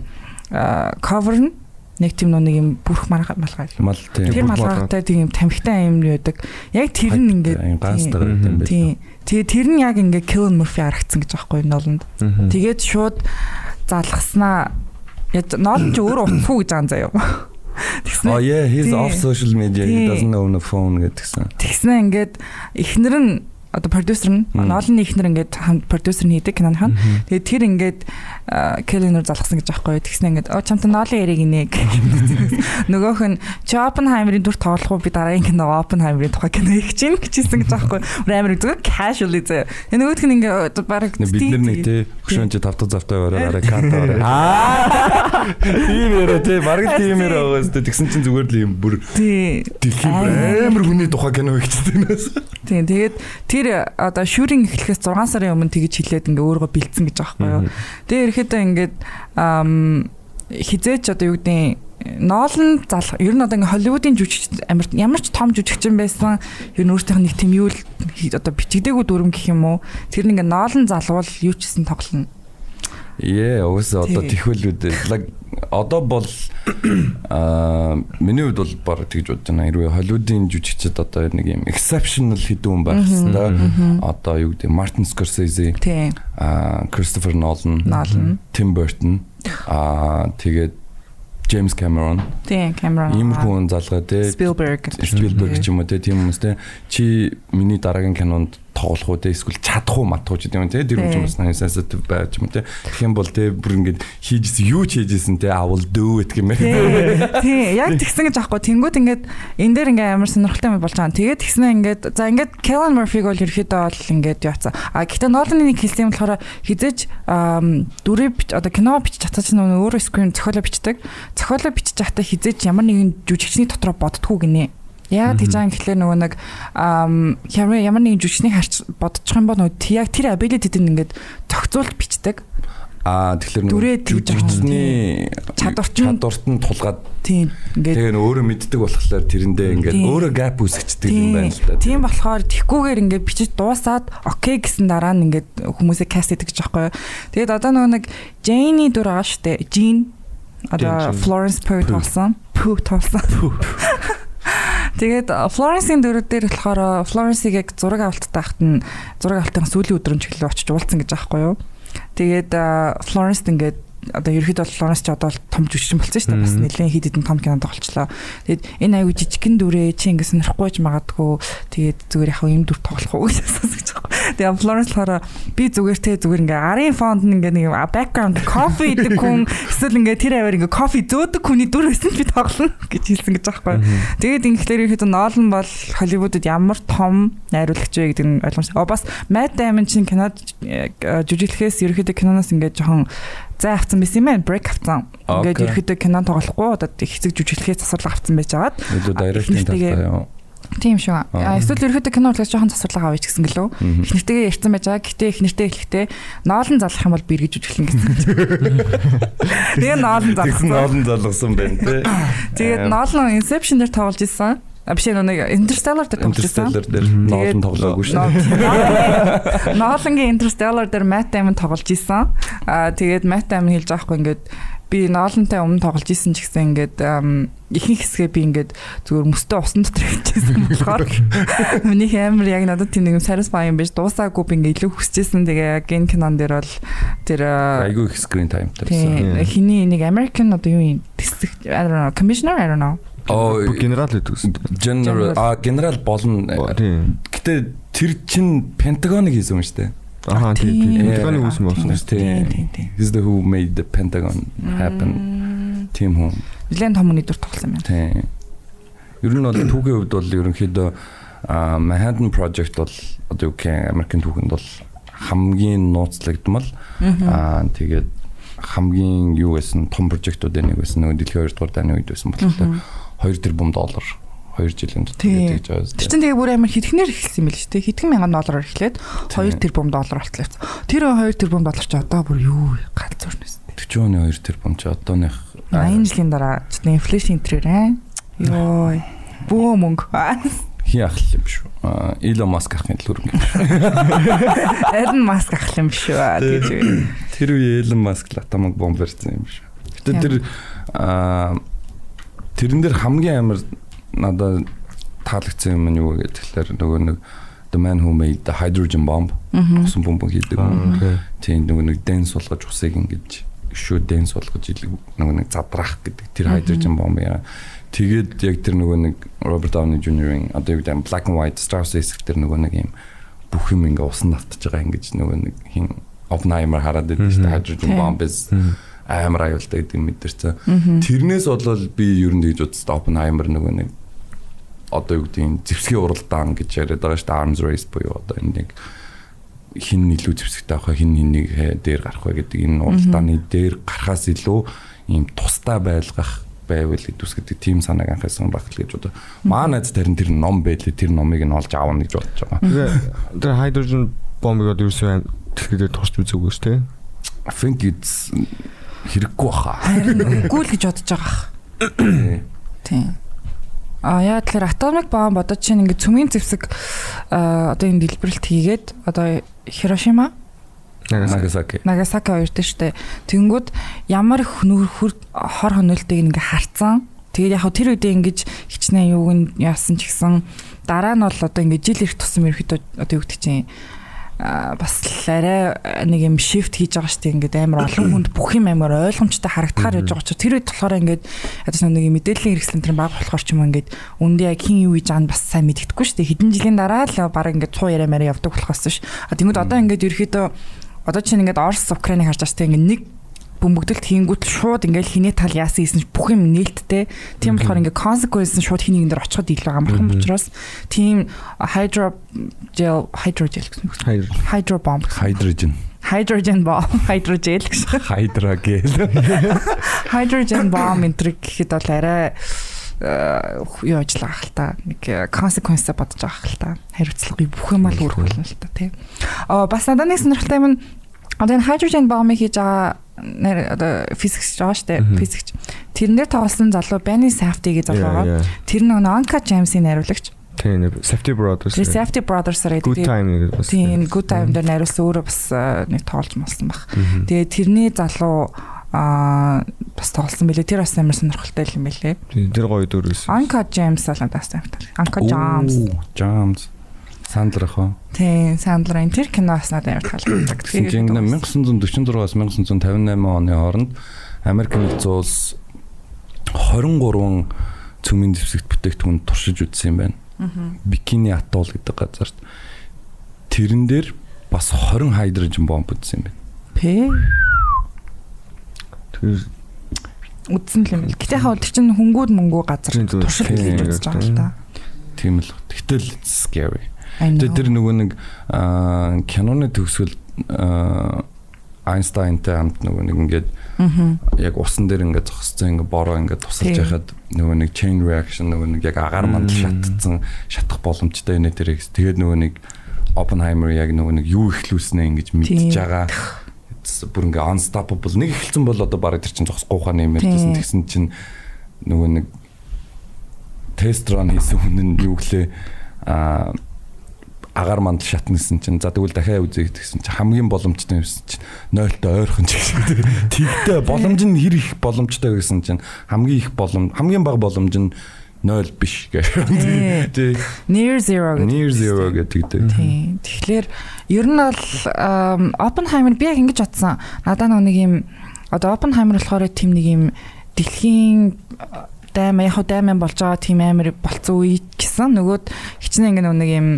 cover нь нэг тийм нэг юм бүрх марга малгай. Мал тийм. Тэр малгайтай тийм тамхитай юм байдаг. Яг тэр нь ингээд тийм, юм байна. Тийм. Тэгээ тэр нь яг ингээ Killian Murphy харагдсан гэж аахгүй ноолонд. Тэгээд шууд залгаснаа яд ноолон ч өөр утсгүй гэж байгаа юм заяа. Тэгснэ. Oh yeah, he's off social media. He doesn't own a phone гэдгсэн. Тэгснэ ингээд эхнэр нь одоо продюсер нь Мм. ноолны эхнэр ингээд хамт продюсер нь хийдэг киноныхан. Тэгээд тэр ингээд Келлинер залгасан гэж аахгүй. Тэгснэ ингээд оо чамтай ноолын яриг инэ. Нөгөөх нь чи Оппенхаймерийн дүр тоглох уу би дараагийн кино Оппенхаймерийн тухай кино хийх чинь гэжсэн гэж аахгүй. Амар зүгээр casually заяа. Нөгөөх нь ингээд баг Бид нар нэг тий хөшөөнд чи тавтаг завтай ороо арай кат ороо. Аа. Тийм ярэ тий бараг тийм ярэ байгаас тий тэгсэн чинь зүгээр л юм бүр тий дэлхийн амар хүний тухай кино хийчихсэн. Тийм тэгээд тэр одоо шүүрийн эхлэхээс 6 сарын өмнө тэгж хилээд ингээ өөрийгөө бэлдсэн гэж аахгүй юу. Тэгээ ерөөхдөө ингээд хизээч одоо юу гэдэг Ноолн залах ер нь одоо ингээ Холливуудын жүжигч амар ямар ч том жүжигчин байсан ер нь өөртөөх нэг тийм юу л хий- одоо бичигдээгүй дүрм гэх юм уу? Тэр нэг ингээ Ноолн залвал юу ч гэсэн тоглоно Яа, уусаа одоо Тий. тэхвэлүүд like одоо бол аа миний хувьд бол баг тэгж бодож байна. Хэрвээ Холливуудын жүжигчид одоо нэг юм exceptional хэдэн хүн байх хэвээр одоо юу гэдэг Мартин Скорсезе, аа Кристофер Нолан. Тим Бертон, аа тэгээд Джеймс Кэмерон тийм Камерон иймэрхүү хүн залгаа те Spielberg. Spielberg ч юм уу те тийм хүмүүс те чи миний дараагийн кинонд тоглох уу те эсвэл чадах уу матах уу гэдэг юм те тэр Тийм. хүмүүс нас sensitive байж юм те тэгэх юм бол те бүр ингээд хийжсэн юу ч хийжсэн те I will do it гэмээр Тий, яг тэгсэн гэж аахгүй. Тэнгүүд ингээд энэ дээр ингээд амар сонирхолтой юм болж байгаа. Тэгээд тэгснэ ингээд за ингээд Kellen Murphy-г бол ерөөхдөө бол ингээд яатсан. А гэхдээ Nolan-ы нэг хэлсэн юм болохоор хизээж ам, дүрээ одоо кино бичиж чинь нөгөө өөрөө screen зохиолоо бичдэг. Зохиолоо бичиж байхдаа хизээж ямар нэгэн жүжигчний дотроо боддгоо гинэ. Яа тийж байгаа юм гэхлээр нөгөө нэг ямар нэгэн жүжигчнийг харж бодчих юм бол нөгөө яг тэр ability-д нь ингээд зохицуулт бичдэг. аа тэгэхээр жүжигчний Чадварт нь- чадварт нь тулгаад Тийм ингээд тэгээ нөө өөрөө мэддэг болохоор тэрэндээ ингээд өөрөө gap үүсгэждэг юм байна л да Тийм болохоор тэгхгүйгээр ингээд бичиж дуусаад окей гэсэн дараа нь ингээд хүмүүсээ каст хийдэг гэж байхгүй юу. Тэгээд одоо нөгөө нэг Jane-ий дүр байгаа шүү дээ. Jean одоо. Florence Pugh. толсон. Pugh толсон. Тэгээд э, Florence-ийн дүр дээр болохоор э, Florence-ийг яг зураг авалттай хахад нь зураг авалтын сүүлийн өдрөнд чиглэл очиж уулзсан гэж аахгүй юу. Тэгээд э, Florence ингээд одоо ерөөхдөө бол Florence ч одоо том жүжигчин болсон шүү дээ. Бас нэлээд хид хидэн том кинонд тоглолцлоо. Тэгээд энэ аягүй жижигхэн дүрээ чи ингээд сонирхгүйж магадгүй тэгээд зүгээр яг юм дүр тоглох уу гэж асуусан гэж байна. Тэгээд Florence болохоор би зүгээр те зүгээр ингээ арын фонд нь ингээ нэг background coffee идэг хүн эсвэл ингээ тэр аваар ингээ coffee зөөдөг хүний дүр байсан би тоглоно гэж хэлсэн гэж байгаа байхгүй. Тэгээд ингээхлээр ихэд Нолан бол Холливуудад ямар том найруулагч вэ гэдэг нь ойлгомжтой. Оо бас Matt Damon чинь кинод э, жүжиглэхээс ерөөхдөө киноноос ингээ жоохон зай авсан байсан юм байна. Break авсан. Ингээд ерөөхдөө кинон тоглохгүй одоо хэцэг жүжиглэхээс засварлага авсан байж байгаад илүү эхнэртэйгээ- талтай тийм шүү. Эсвэл ерөөхдөө кино урлаж жоохон засварлага авъя ч гэсэн гэлөө. Мгм. Эхнэртэйгээ ярьсан байж байгаа. Гэтэ эхнэртэй эхлэхдээ ноолн залах юм бол би эргэж үжиглэн гэсэн. Тэгээ ноолн залгасан. олон залгасан байна те Тэгээд ноолн Inception дээр тоглож исэн. А биш нэг Interstellar дээр тоглож исэн. Interstellar дээр ноолн тоглоогүй шүү Ноо- Ноолнгийн Interstellar дээр Matt Damon тоглож исэн. Аа тэгээд Matt Damon хэлж байгаа хгүй ингээд би Ноолнтай өмнө тоглож исэн ч гэсэн ингээд ихэнх хэсгээ би ингээд зүгээр мөстөө усан дотор хийжсэн болохоор миний амар яг надад тийм нэг satisfying биш дуусаагүй би ингээд илүү хүсчихсэн. Тэгээ яг энэ кинон дээр бол тэр айгүй их screen time тавьсан хиний нэг American одоо юу юм тэсэг I don't know commissioner I don't know генерал гэдэг үсэн. General а генерал болно. Тийм. Гэтэ тэр чин Пентагоныг хийсэн юм шүү дээ. Аа тийм тийм. Тийм. Пентагоны үүсгэн болсон. Тийм, тийм, тийм. He's the who made the Pentagon happen. Тим хүн. Нилээн том хүний дүр тоглосон юм. Тийм. Ер нь бол түүхийн хувьд бол ерөнхийдөө Manhattan Project бол одоо юм Америкийн түүхэнд бол хамгийн нууцлагдмал аа тэгээд хамгийн юу гэсэн том прожектуудын нэг байсан нөгөө дэлхийн 2 дугаар дайны үед байсан болохоор 2 тэрбум доллар 2 жилийн дотор гэж байгаа Тэр чинь тэгээ бүр амар хитгэнээр эхэлсэн юм шүү дээ. Хэдхэн мянган доллараар эхлээд 2 тэрбум доллар болтлоо. Тэр 2 тэрбум доллар ч одоо бүр юу галзуурнаас. 40 оны 2 тэрбум ч одооных 80 жилийн дараа ч инфляшн энтрээр аа. Йой. Бөө мөнгө. хий ах юм шүү. Elon Musk ахын төлөрөнгө. Эдэн маск ах юм шүү. Үү. Тэр үе Elon Musk л атомик бомб барьсан юм шүү. Гэтэ тэр аа тэрэн дээр хамгийн амар надад таалагдсан юм нь юу вэ гэхээр нөгөө нэг The Man Who Made the Hydrogen Bomb усан бомб хийдэг. Тийм нөгөө нэг дэн сулгаж усыг ингэж шүү дэн сулгаж илэг нөгөө нэг задраах гэдэг. Тэр hydrogen bomb яа. Тэгээд яг тэр нөгөө нэг Robert Downey Jr.-ийн одоо юу гэдэг Black and White Star Wars тэр нөгөө нэг юм бүх юм ингээ усан автаж байгаа ингэж нөгөө нэг хин Oppenheimer хараад байдаг шүү дээ. Hydrogen bomb is амар аюултай гэдэг юм мэдэрсэн. Тэрнээс болол би ер нь гэж үзсэн Oppenheimer нөгөө нэг одоо юу гэдэг нь зэвсгийн уралдаан гэж яриад байгаа шүү дээ arms race буюу одоо энэ нэг хин илүү зэвсэгтэй авах хин хэнийг дээр гарах вэ гэдэг энэ уралдааны дээр гарахаас илүү ийм тустай байлгах байвал идүс гэдэг тийм санааг анхаасан багт л гэж одоо маа найз тарин тэр ном байлээ тэр номыг нь олж аавна гэж бодож байгаа. Тэр hydrogen бомбыг одоо юусэн тэгэхээр тусч үзэг үгүй шүү дээ. I think it's хэрэггүй баха. Харин үгүй л гэж бодож байгаа. Тийм. А яа тэгэхээр атомик бомб одоо чинь ингээд цөмийн зэвсэг одоо энэ дэлбэрэлт хийгээд одоо Хирошима Нагасаки. Нагасаки хоёр дээр штэ. Тэнгүүд ямар хүр хор хонолтыг ингээ харцсан. Тэгээд яг тэр үедээ ингэж хичнээн юуг нь яасан ч гэсэн дараа нь бол одоо ингээ жил ирэх тусам ерөөхдөө одоо юу гэдэг чинь бас арай нэг юм shift хийж байгаа штэ ингээд амар олон хүнд бүх юм амар ойлгомжтой харагдахаар яж байгаа ч тэр үед болохоор ингээд ядаж нэг юм мэдээллийн хэрэгслэн тэр баг болохоор ч юм ингээд үндэ яг хин юу хийж байгааг бас сайн мэддэхгүй штэ хэдэн жилийн дараа л баг ингээд цуу яриа мэрэ явдаг болохоос ш. А тэгмэд одоо ингээд ерөөхдөө одоо чинь ингээд Орос Украиныг харж байгаа штэ ингээд нэг бөмбөгдөлт хийнгүүт шууд ингээл хинээ тал яасан ч бүх юм нээлттэй. Тийм болохоор ингээ consequence нь шууд хинийгэн дээр очиход илүү амархан учраас тийм hydro gel hydrogel гэсэн үг. Hydro bomb. Hydrogen. Hydrogen bomb, hydrogel гэсэн. Hydra гэл. Hydrogen bomb энэ гэхэд бол арай э, юу ажиллах хэл та нэг consequence бодож байгаа хэл та хариуцлагыг бүх юм л өөрхөлнө л та тий. Аа бас надад нэг сонирхолтой юм нь одоо энэ hydrogen bomb-ыг хийж байгаа нэр одоо физикч байгаа штэ физикч тэрнээр тоглосон залуу Benny Safdie гэж залуу байгаа. Тэр нэг Anka James-ийн найруулагч. Тийм нэг Safety Brothers. Тэр Safdie Brothers-аар Good time нэг. Тийм good time дээр найруулсан өөрөө бас э, нэг тоглож молсон баг. Тэгээ тэрний залуу аа бас тоглосон байлээ. Тэр бас амар сонирхолтой юм байлээ. Тэр гоё дүрээс. Anka James бол надаас тайвтай. Anka James. James. Сандлер ах. Тийм, энэ тэр кино бас надад амар таалагддаг. Чинь 1946-аас 1958 оны хооронд Америк нэгдсэн улс 23 цөмийн дэвсэгт бүтээгдэхүүн туршиж үзсэн юм байна. Бикини атол гэдэг газарт тэрэн дээр бас 20 хайдрожин бомб үзсэн юм байна. Пэ Тэр үдсэн л юм бэл. Гэтэ хаа тэр чинь хөнгүүд мөнгөө газар туршилт хийж Тийм, үзэж байгаа л та. Тийм л. It's scary. Тэгээ тэр нөгөө нэг киноны төгсгөл Айнстайнтай хамт нөгөө нэг ингээд яг усан дээр ингээд зогсцсон ингээд бороо ингээд тусалж Тийм. яхад нөгөө нэг chain reaction нөгөө нэг яг агаар мандал шатцсан шатах боломжтой нэ тэрийг тэгээд нөгөө нэг Oppenheimer яг нөгөө нэг юу ихлүүлснэ ингэж мэдчихэж байгаа. Бүр ингээ unstoppable. Нэг эхэлсэн бол одоо бараг тэр чинь зогсохгүй юм ярьжсэн Тийм. тэгсэн чинь нөгөө нэг тест ран хийсэн хүн нь юу гэлээ а агаар мандал шатнасан чинь за тэгвэл дахиад үзье гэсэн чинь хамгийн боломжтой юмсэн чинь 0-той ойрхон ч гэсэн тэгтээ боломж нь хэр их боломжтой гэсэн чинь хамгийн их боломж хамгийн бага боломж нь 0 биш гэх. Near zero гэдэг. Near zero гэдэг. Тэгэхээр ер нь бол Oppenheimer би яг ингэж бодсон. Надаа нэг юм одоо Oppenheimer болохоор тийм нэг юм дэлхийн дайм яг хөө дайман болж байгаа тийм амир болцсон үе гэсэн. Нөгөөд хичнээн ингэ нэг юм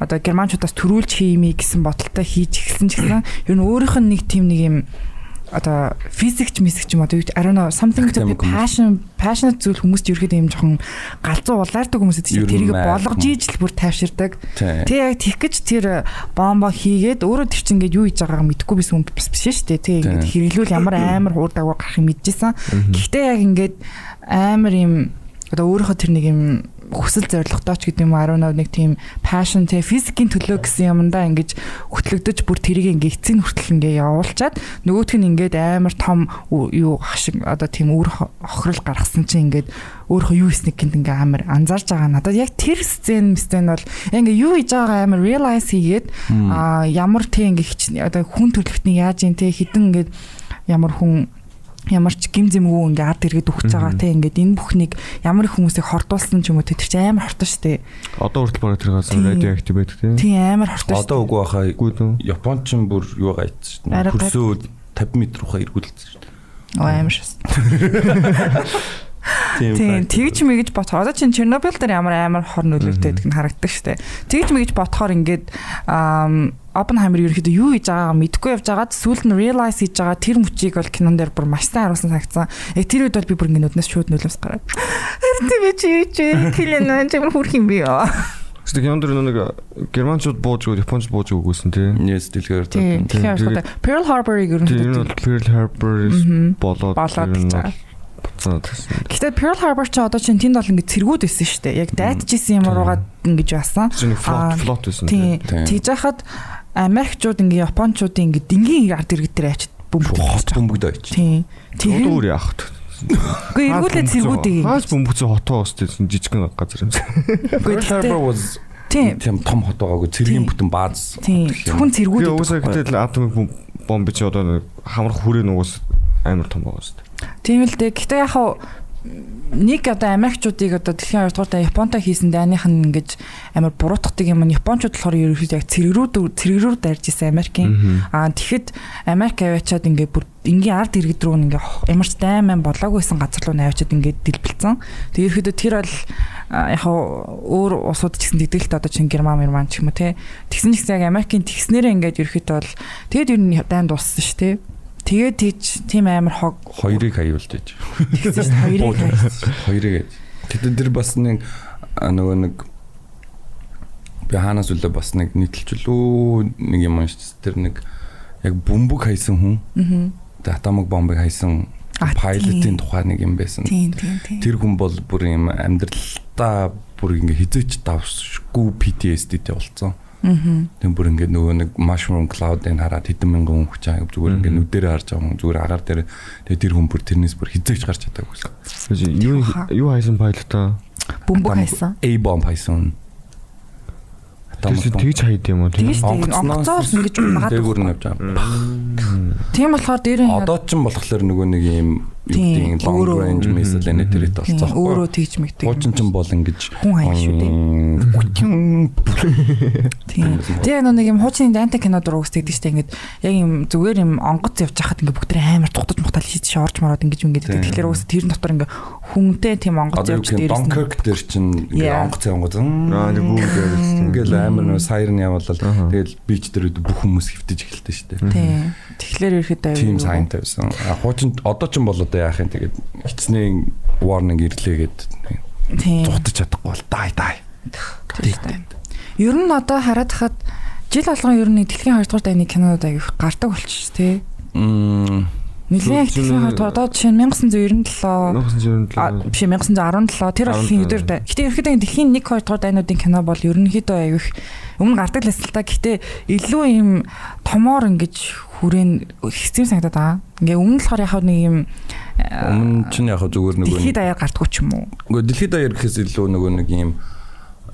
одоо германчуудаас төрүүлж хиймий гэсэн бодолтой хийж эхэлсэн ч гэсэн ер нь өөрийнх нь нэг тийм нэг юм одоо физикч мисикч юм одоо юу гэдэг I don't know something to be passion passionate зүйл хүмүүст ерөөхдөө юм жоохон галзуу улаардаг хүмүүс гэдэг нь тэрийг болгож ийж л бүр тайвширдаг Тий. Тэг яг тийх гэж тэр бомбо хийгээд өөрөө тэр чинь ингээд юу хийж байгаагаа мэдэхгүй байсан хүн биш шүү дээ. Тэг ингээд хэрэглүүл ямар амар хурд дагуу гарахыг мэдчихсэн. Гэхдээ яг ингээд амар юм одоо өөрийнхөө тэр нэг юм хүсэл зоригтой ч гэдэг юм уу? 18 нэг тийм passion те физикийн төлөө гэсэн юмдаа ингэж хөтлөгдөж бүр тэрийг ингээ эцсийн хүртэл ингээ явуулчаад нөгөөх нь ингээд амар том юу хашиг одоо тийм үр хо- хохирол гаргасан чинь ингээд өөрийнхөө юу хийснийг гинт ингээ амар анзаарж байгаа надад. Яг тэр сцен сцен бол ингээ юу хийж байгаа амар realize хийгээд ямар тий ингээ одоо хүн төрөлхтний яаж юм те хідэн ингээд ямар хүн ямар ч гим зэмгүй ингээ ард иргэд өгч байгаа те ингээд энэ бүхнийг ямар их хүмүүсийг хордуулсан ч юм уу те тэр чинь амар хортон штэ Одоо хүртэл бараг тэр Тийм. радио актив байдаг тийм. тийм амар хортон штэ Одоо үгүй баха. Японч нь бүр юу гайц дээ. Хөрсөө 50 м руугаа эргүүлсэн шүү дээ. Оо амар шээс Тийм. Тэгж мэгж бодохоор одоо чинь Чернобыль дээр ямар амар хор нөлөөтэй гэдэг нь харагддаг штэ. Тэгж мэгж бодохоор ингээд Оппенхаймер ерөөхдөө юу хийж байгаагаа мэдэхгүй явж байгаад сүүлд нь realize хийж байгаа тэр мөчийг бол кинон дээр бүр маш сайн харуулсан санагдсан. Яг тэр үед бол би бүр ингээд нүднээс шууд нөлөөс гараад. Харин тийм ээ чи юу чи килэн нэ чимэр хүрх юм би яа. Гэтэ кинонд дэр нэг германчууд бууж өгөөд япончууд бууж өгөөсөн тийм. Нийс дэлгээр Тийм, тийм, тэгэхээр Pearl Harbor-ыг ерөнхийдөө Pearl Harbor болоод болоод гэж байгаа. Гэсэн. Гэхдээ Pearl Harbor ч одоо чинь тэнд бол ингээд цэргүүд байсан шүү дээ. Яг дайтажсэн юм руугаа ингэж басан. Флот флот байсан Тийм. Тийм. Тэгж яхад Америкчууд ингээ Япончуудын ингээ дингийн ард иргэд дээр ачид бөмбөг хот хот. бөмбөгдөж. Тийм. Тэр өөр яах вэ? үгүй эргүүлээ цэргүүдийг Хаас бөмбөцөө хотоо өстэйсэн жижигхэн газар юм. Pearl Harbor was Тийм. тийм том хот байгаагүй цэргийн Тийм. бүтэн бааз. Тийм. Зөвхөн цэргүүд Би уусаа гэтэл атомик бомб чи одоо хамрах хүрээ нугас амар том байгаа шүү дээ. Тийм л дээ. Гэтэ яг хав нэг одоо Америкчуудыг одоо дэлхийн 2 дугаар Японтой хийсэн дайных нь ингэж амар буруутгадаг юм Япончууд болохоор ерөөхдөө яг цэргэрүүд цэргэрүүд дайрж исэн Америкийн. Аа тэгэхэд Америк аваачаад ингээ бүр энгийн ард иргэд рүү ингээ ямарч дайман болоогүйсэн газар руу наваачаад ингээ дэлбэлцэн. Тэгээ ерөөхдөө тэр бол яг өөр усууд ч гэсэн дэгдэлт одоо чинь Герман Герман ч юм уу те. Тэгсэн ч гэсэн яг Америкийн тэгснээрээ ингээд ерөөхдөө бол тэгэд ер нь дайм дууссан шүү те. Тэгээд тийч тийм амар хог хоёрыг хаюулж иж. тэгсэн дээ. Хоёрыг. Хоёрыг. Тэгтээ тэр бас нэг нөгөө нэг би хаанаас үлээ бас нэг нийтэлчлүү нэг юм шүү. Тэр нэг яг бөмбөг хайсан хүн. Аа. тэ атомик бомбыг хайсан пайлотын тухай нэг юм байсан. Тэр хүн бол бүр юм амьдралдаа бүр ингээ хизээч давсгүй PTSD-тэй болцсон. Аа. Тэг бүр ингээ нөгөө нэг mushroom cloud-ыг хараад хэдэн мянган хүн хүч аа зүгээр ингээ нүдэрээ харж байгаа хүн зүгээр агаар дээр тэг тэр хүн бүр тэрнээс бүр хизээч гарч чадаагүй. Юу Хаа. юу хайсан пайлотаа? Бөмбөг хайсан. A bomb хайсан. Чи тэгж хайд юм уу? Тийм онгоцоор ингэж магаад. Дээгүүр нь явж байгаа. Тийм болохоор дээр нь Одоо ч юм болохоор нөгөө нэг юм юу Тийм, гэдэг long range missile энэтэрэт тийм, болцсон. өөрөө тэгж мэгдэг. Хуучин ч бол ингэж Хүн хаяг шүү дээ. Тийм. Тэгээ нэг юм хуучны данта кино дуруу үздэг штэ ингээд яг юм зүгээр юм онгоц явж хахад ингээд бүгд амир тухтаж мухтал хийж шоорж мараад ингэж ингээд Тийм. тэгэхээр уус тэр дотор ингээд хүнтэй тийм онгоц явж юм дээрээс Dunkirk дээр чинь Yeah. онгоц онгоц нэг ингээл амар нөө сайрн явуулал тэгэл бич дээр бүх хүмүүс хөвтөж эхэлдэг дээ. Тийм. Тэгэхээр Тим сайнтай байсан. А хуучин одоо ч юм бол одоо яах юм тэгээд хичнээн warning ирлээ гэд зугтаж чадахгүй бол дай дай. Ер нь одоо хараад хахад жил болгон ер нь дэлхийн 2 дугаар дайны кинонууд аяг гардаг болчих тий. Мм Нилээн их дэлхийн 2 дугаар одоо жишээ нь 1997 А 1997 биш 1917 тэр бол хин өдөр дэ. Гэтэ ерөөхдөө дэлхийн 1 2 дугаар дайнуудын кино бол ерөнхийдөө аяг их өмнө гардаг лээс л та. Гэтэ илүү юм томоор ингэж хүрээн хэцүү санагдаад байгаа. Ингээ өмнө болохоор яг нэг юм өмнө чинь яг зүгээр нөгөө дэлхийд даяар гардггүй ч юм уу. нөгөө дэлхийд даяар гэхээс илүү нөгөө нэг юм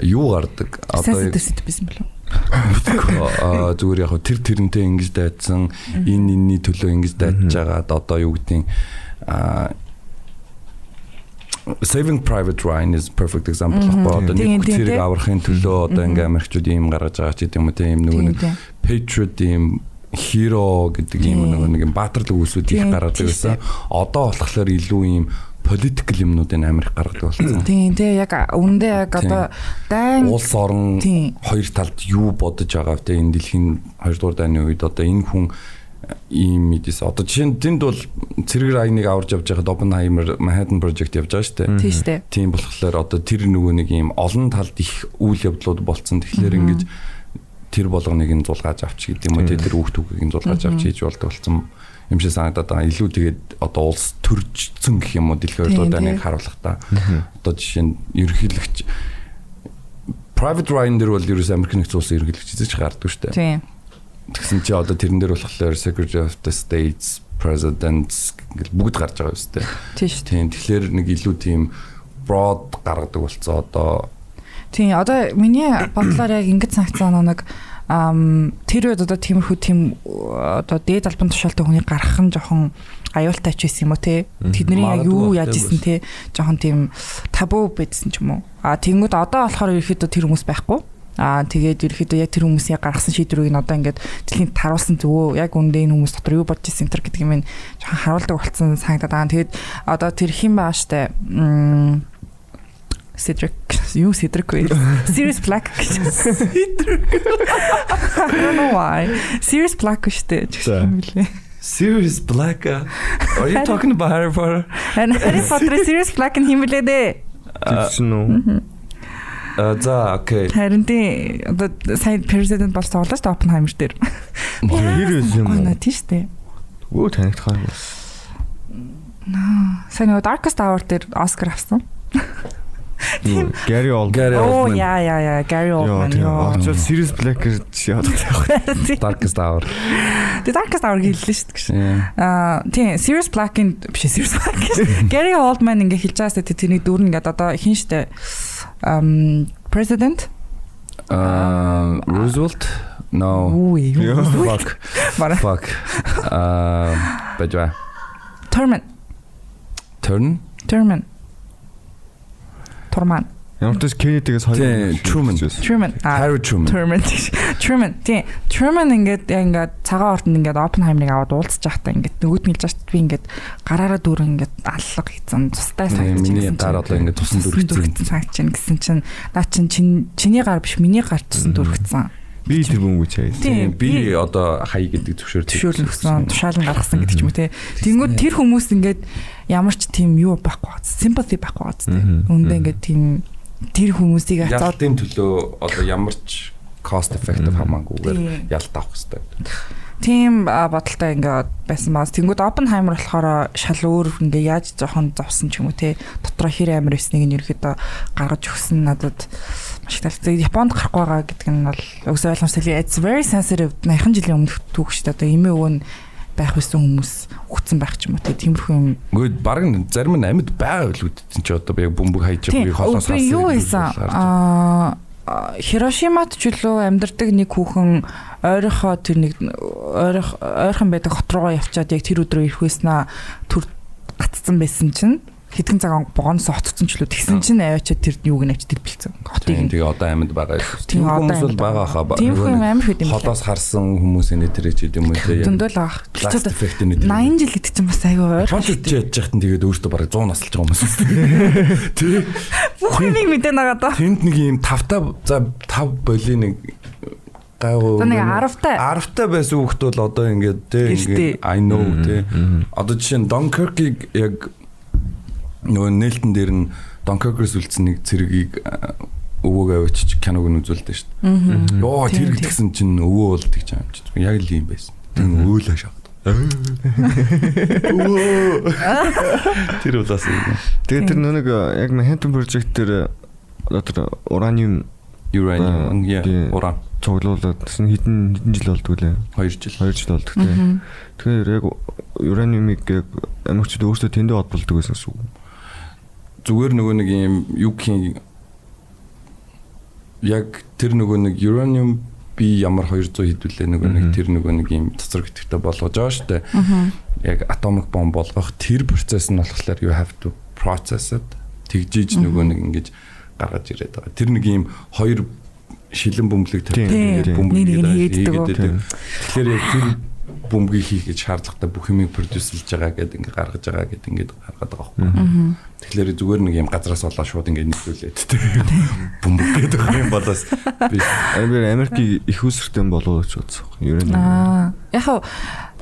юу гардаг одоо Sensitive байсан болов. Аа, зүгээр яг тэр тэрнтэй ингэж дайцсан энэ энэний төлөө ингэж дайцж байгаад одоо юу гэдгийг а Saving Private Ryan is perfect example ахгүй одоо нэг зэрэг аврахын төлөө одоо ингээ Америкчууд ийм гаргаж байгаа ч гэдэм үү тийм нөгөө нэг. Patriot ийм hero гэдэг ийм Тийм. нэг юм баатарлаг үсүүд их Тийм, тийм байсан. Одоо болохоор илүү ийм political юмнуудыг Америк гаргадаг болсон. Тийм тий яг үүндээ яг одоо дайн улс орон Тийм. хоёр талд юу бодож байгаа вэ? Энэ дэлхийн 2 дугаар дайны үед одоо энэ хүн ийм мэдээс одоо жишээ нь тэнд бол цэрэг райныг аварж явж байхад Oppenheimer Manhattan Project явж байгаа шүү дээ. тий штэ. Тийм болохоор одоо тэр нөгөө нэг ийм олон талд их үйл явдлууд болцсон. Тэгэхээр ингэж тэр болгоныг нь зулгааж авч гэдэг юм уу тэр хүүхд хүүгийг нь зулгааж авч хийж болдог болсон юм шиг санагдаад байгаа. Илүү тэгээд одоо улс төржсөн гэх юм уу дэлхийн удааныг тийм. харуулах та. Одоо жишээ нь ерөнхийлөгч private дээр бол ерөөс Америк нэгдсэн улсын ерөнхийлөгч эзэж гардаг шүү дээ. Тийм. Тэгсэн чи одоо тэрэн дээр болохоор Secretary of the States, Presidents гэл бүгд гарч байгаа юм шүү дээ. Тийм шүү. Тийм тэгэхээр нэг илүү тийм broad гаргадаг болцоо одоо Тийм одоо миний бодлоор яг ингэж санагцсан нэг ам тэр үед одоо тиймэрхүү тийм одоо дээд албан тушаалтай хүний гарах нь жоохон аюултай ч байсан юм уу те тэдний яг юу яаж исэн те жоохон тийм табу байдсан ч юм уу. А тэнгууд одоо болохоор ерөөхдөө тэр хүмүүс байхгүй. Аа тэгээд ерөөхдөө яг тэр хүмүүсийн гаргасан шийдвэрийг нь одоо ингээд дэлхийн таруулсан зүгөө яг үндэ энэ хүмүүс дотор юу бодож ирсэн тэр гэдэг юм жоохон харуулдаг болсон санагдаад байгаа. Тэгээд одоо тэр хин. Мм Cedric юу вэ? Serious Black гэж. Cedric. I don't know why. Serious Black штэ. За. Serious Black Are you talking about Harry Potter? And Harry Potter Serious Black нь химэлээ дээ. Тэгсэн үү? А за окей. Харин тий одоо сайн president болсон тоглож та Oppenheimer дээр. Хэр байсан юм уу? тий штэ. Өө танигдах юм. Сайн нөгөө Darkest Hour дээр Oscar авсан. Тийм. Gary Oldman. Оо яа яа яа Gary Яа, Oldman тийм. ёо. Очоод Sirius Black-ээр яадаг таах. Darkest Hour. Тэгээ Darkest Hour хэллээ шүү дээ. Аа тийм Sirius Black-ийн биш Sirius Black. Gary Oldman ингээ хэлж байгаа сте тэрний дүр ингээд одоо хин штэ um president Uh, Roosevelt? No. Үгүй юу. Fuck. Бараа. Fuck. Uh, бajwa. Turman. Turman. Турман. Ямар ч Kennedy-гээс хоёр. Truman. Truman. Harry Truman. Truman. Truman. Тийм. Truman ингээд яг ингээд цагаан ортонд ингээд Oppenheimer-ыг аваад уулзж байхдаа ингээд нөгөөд нь хэлж дээ би ингээд гараараа дүүрэн ингээд аллах хийцэн тустай санагдаж миний байсан гар чинь. одоо ингээд тусан дүрхсэн санагдаж байна гэсэн чинь наа чин чин- чиний гар биш миний гар тусан дүрхсэн. Би тэр бүмгүй чаа. Тийм, Тийм, би одоо хай гэдэг зөвшөөр төвшөөрөлсөн тушаалan гаргасан гэдэг ч юм уу те. Тэнгүүд тэр хүмүүс ингээд ямар ч тийм юу байхгүй бац. Sympathy байхгүй бац те. Мгм. Үндэ ингээд тийм тэр хүмүүсийг хацаад Ялтын төлөө одоо ямар ч cost effective Тийм. хамаагүйгээр ялт авах хэрэгтэй. тийм бодолтой ингээд байсан баас. Тэнгүүд Oppenheimer болохоор шал өөр ингээ яаж жоохон зовсон ч юм уу те. Дотроо хэр амир байсныг нь ерөөхдөө гаргаж өгсөн надад таалагдсан. Японд гарахгүй байгаа гэдэг нь бол өсөө ойлгомжтой. It's very sensitive. 80 жилийн өмнөх түүх шүү дээ. Одоо эмээ өвөө нь байх байсан хүмүүс өгцөн байх ч юм уу. Тиймэрхүү юм Гэхдээ баг зарим нь амьд байгаа л үүдсэн чи одоо яг бөмбөг хайж байгаа холоос Би юу хийсэн? Аа Хирошимад ч үлээ амьдардаг нэг хүүхэн ойрохоо тэр нэг ойрох ойрхон байдаг хот руугаа явчаад яг тэр өдрөө ирэх байснаа төр гатцсан байсан чинь хэдхэн цаг богоноос хотцсон ч үлээ тэгсэн чинь аваачаад тэр юуг нь авч дэлбэлцэн. Хотыг Тийм нь. тэгээ одоо амьд байгаа. Тийм, Тийм хүмүүс бол байгаа хаа. Тийм хүн амар хэд юм бэ? Холоос харсан хүмүүсийн нэтэрэг ч гэдэм үү те. Зөндөл нэтэр. 80 жил гэдэг чинь бас аюу ойрхон. Хол ичж ядж яхад тэгээд өөртөө бараг 100 насалж байгаа хүмүүс. Тий. Бүх юмыг мэдэн байгаа даа. Тэнд нэг юм тавтаа за тав боли нэг гайгүй. За нэг 10-тай. 10-тай байсан хүүхд бол одоо ингээд те Эртээ. ингээд I know те. Одоо жишээ нь Dunkirk-ийг яг нөгөө нээлтэн дээр нь Dunkirk-ээс үлдсэн нэг цэрэгийг а, өвөөгөө авчиж киног нь үзүүлдэг шүү дээ. Йоо тэр гэдгсэн чинь өвөө бол тэгж юм чи. Яг л юм байсан. Тэр өөлөө шахаад. Тэр удаас юм. Тэгээд тэр нэг яг Manhattan Project дээр одоо тэр Uranium Аа, яа уран цуглуулад тэсн хэдэн хэдэн жил болдгоо лээ. 2 жил. 2 жил болдгоо. Тэгэхээр яг ураниумыг яг Америкчууд өөрсдөө тэндээ холболдог байсан гэсэн үг. Зүгээр нөгөө нэг юм юу гэх яг тэр нөгөө нэг uranium би ямар 200 хэдүүлээ нөгөө нэг тэр нөгөө нэг юм цацраг итгэвтэй болгож байгаа штэ. Яг atomic bomb болгох тэр процесс нь болохоор you have to process it. Тэгжиж нөгөө нэг ингэж гаргаж ирээд байгаа. Тэр нэг юм хоёр шилэн бөмбөлөг тавьдаг нь хийгээд. Тэгэхээр яг тэр бөмбөгийг хийх гэж шаардлагатай бүх юмыг продюсерлж байгаа гэдэг ингээ гаргаж байгаа гэдэг ингээ гаргаад байгаа байхгүй. Тэгэхээр зүгээр нэг юм газраас олоо шууд ингээ нийлүүлээд тэ. Бөмбөг гэдэг юм болоос би Амир Америкийг их үсэртэй болов уу гэж бодсон. Ер нь Аа. Яг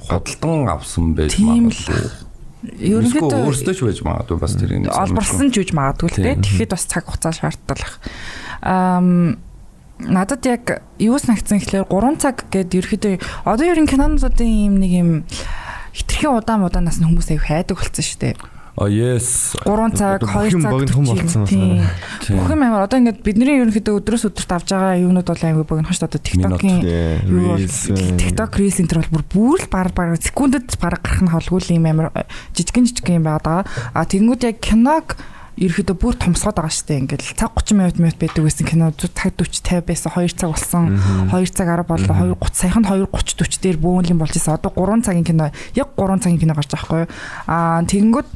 худалдан авсан байж магадгүй. ерөнхийдөө өөрсдөө ч байж магадгүй бас тэр юм. олборсон ч үж магадгүй л. Тийм. Тэгэхэд бас цаг хугацаа шаарддаг. Ам надад яг юу санагдсан гэхлээр 3 цаг гээд ерөөхдөө одоо ер нь кинонуудын юм нэг юм хитрхийн удаан удаанаас нь хүмүүс аяг хайдаг болсон шүү дээ. Oh yes. 3 цаг, Одоо 2 бүх юм цаг хүм 40. болцсон Тийм. Тийм. Бүх юм амар одоо ингээд бидний ерөнхийдөө өдрөөс өдөрт авж байгаа юмнууд бол аягүй богино шүү дээ. Одоо TikTok-ийн TikTok Reels энэ төр бол бүр л баг баг секундэд баг гарах нь холгүй юм амар жижигэн жижигэн юм байгаа. А тэгэнгүүт яг киног ерөөхдөө бүр томсгоод байгаа шүү дээ. Ингээл цаг 30 минут минут байдаг байсан кино цаг 40 50 байсан 2 цаг болсон. 2 цаг 10 боллоо 2 30 саяхан 2 30 40 дээр бөөнлийн болж ирсэн. Одоо 3 цагийн кино яг 3 цагийн кино гарч байгаа байхгүй юу? Аа тэгэнгүүт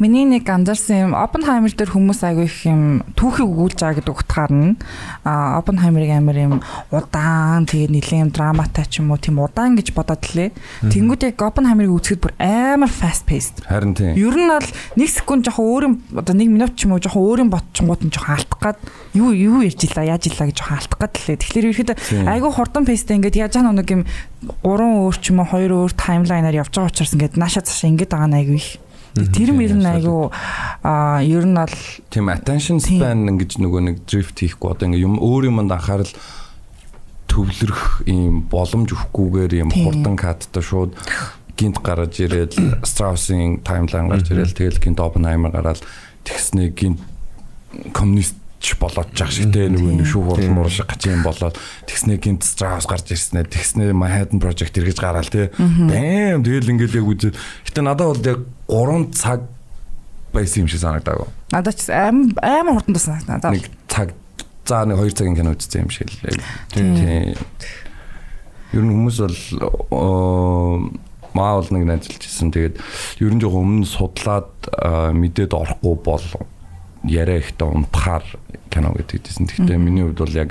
Миний нэг анзаарсан юм Oppenheimer дээр хүмүүс айгүй их юм түүхийг өгүүлж байгаа гэдэг утгаар нь а Oppenheimer-ыг амар юм удаан тэгээ нэлээм драматай ч юм уу тийм удаан гэж бодоод лээ. Тэнгүүд яг Oppenheimer-ыг үзэхэд бүр амар fast paced. Харин тийм. Ер нь бол 1 секунд жоохон өөр юм одоо 1 минут ч юм уу жоохон өөр юм бодчихгоот нь жоохон алдах гад юу юу ярьж илаа яаж илаа гэж жоохон алдах гад лээ. Тэгэхээр ерөөхдөө айгүй хурдан пейстэй ингээд яаж нэг юм 3 өөр ч юм уу 2 өөр таймлайнаар явж байгаа учраас ингээд нааша цаашаа ингээд байгаа нь айгүй их. Тэр мөр нь айгүй а ер нь бол Тийм attention span ингэж нөгөө нэг drift хийхгүй одоо ингэ юм өөр юмд анхаарал төвлөрөх ийм боломж өгөхгүйгээр юм Тийм. хурдан каттай шууд гинт гараж ирээд Strauss-ийн таймлайн гарч ирээд тэгэл гинт Oppenheimer гараад тэгснээ гинт коммунист ч болоод жах шиг те нөгөө нэг шүүх хурал муурал шиг гач юм болоод тэгснээ гинт Strauss гарч ирснээр тэгснээ Manhattan Project эргэж гараал те бэм тэгэл ингээл яг үзээд гэтээ надад бол яг 3 цаг байсан юм шиг санагдаагүй надад ч аим амар хурдан тусна надад. нэг цаг за нэг 2 цагийн кино үзсэн юм шиг л Тийм. ер нь хүмүүс бол маа бол нэг ажиллаж ирсэн тэгээд ер нь жоохон өмнө судлаад аа, мэдээд орохгүй бол яриа ихтэй унтахаар кино гэдэг гэсэн. Гэхдээ миний хувьд бол яг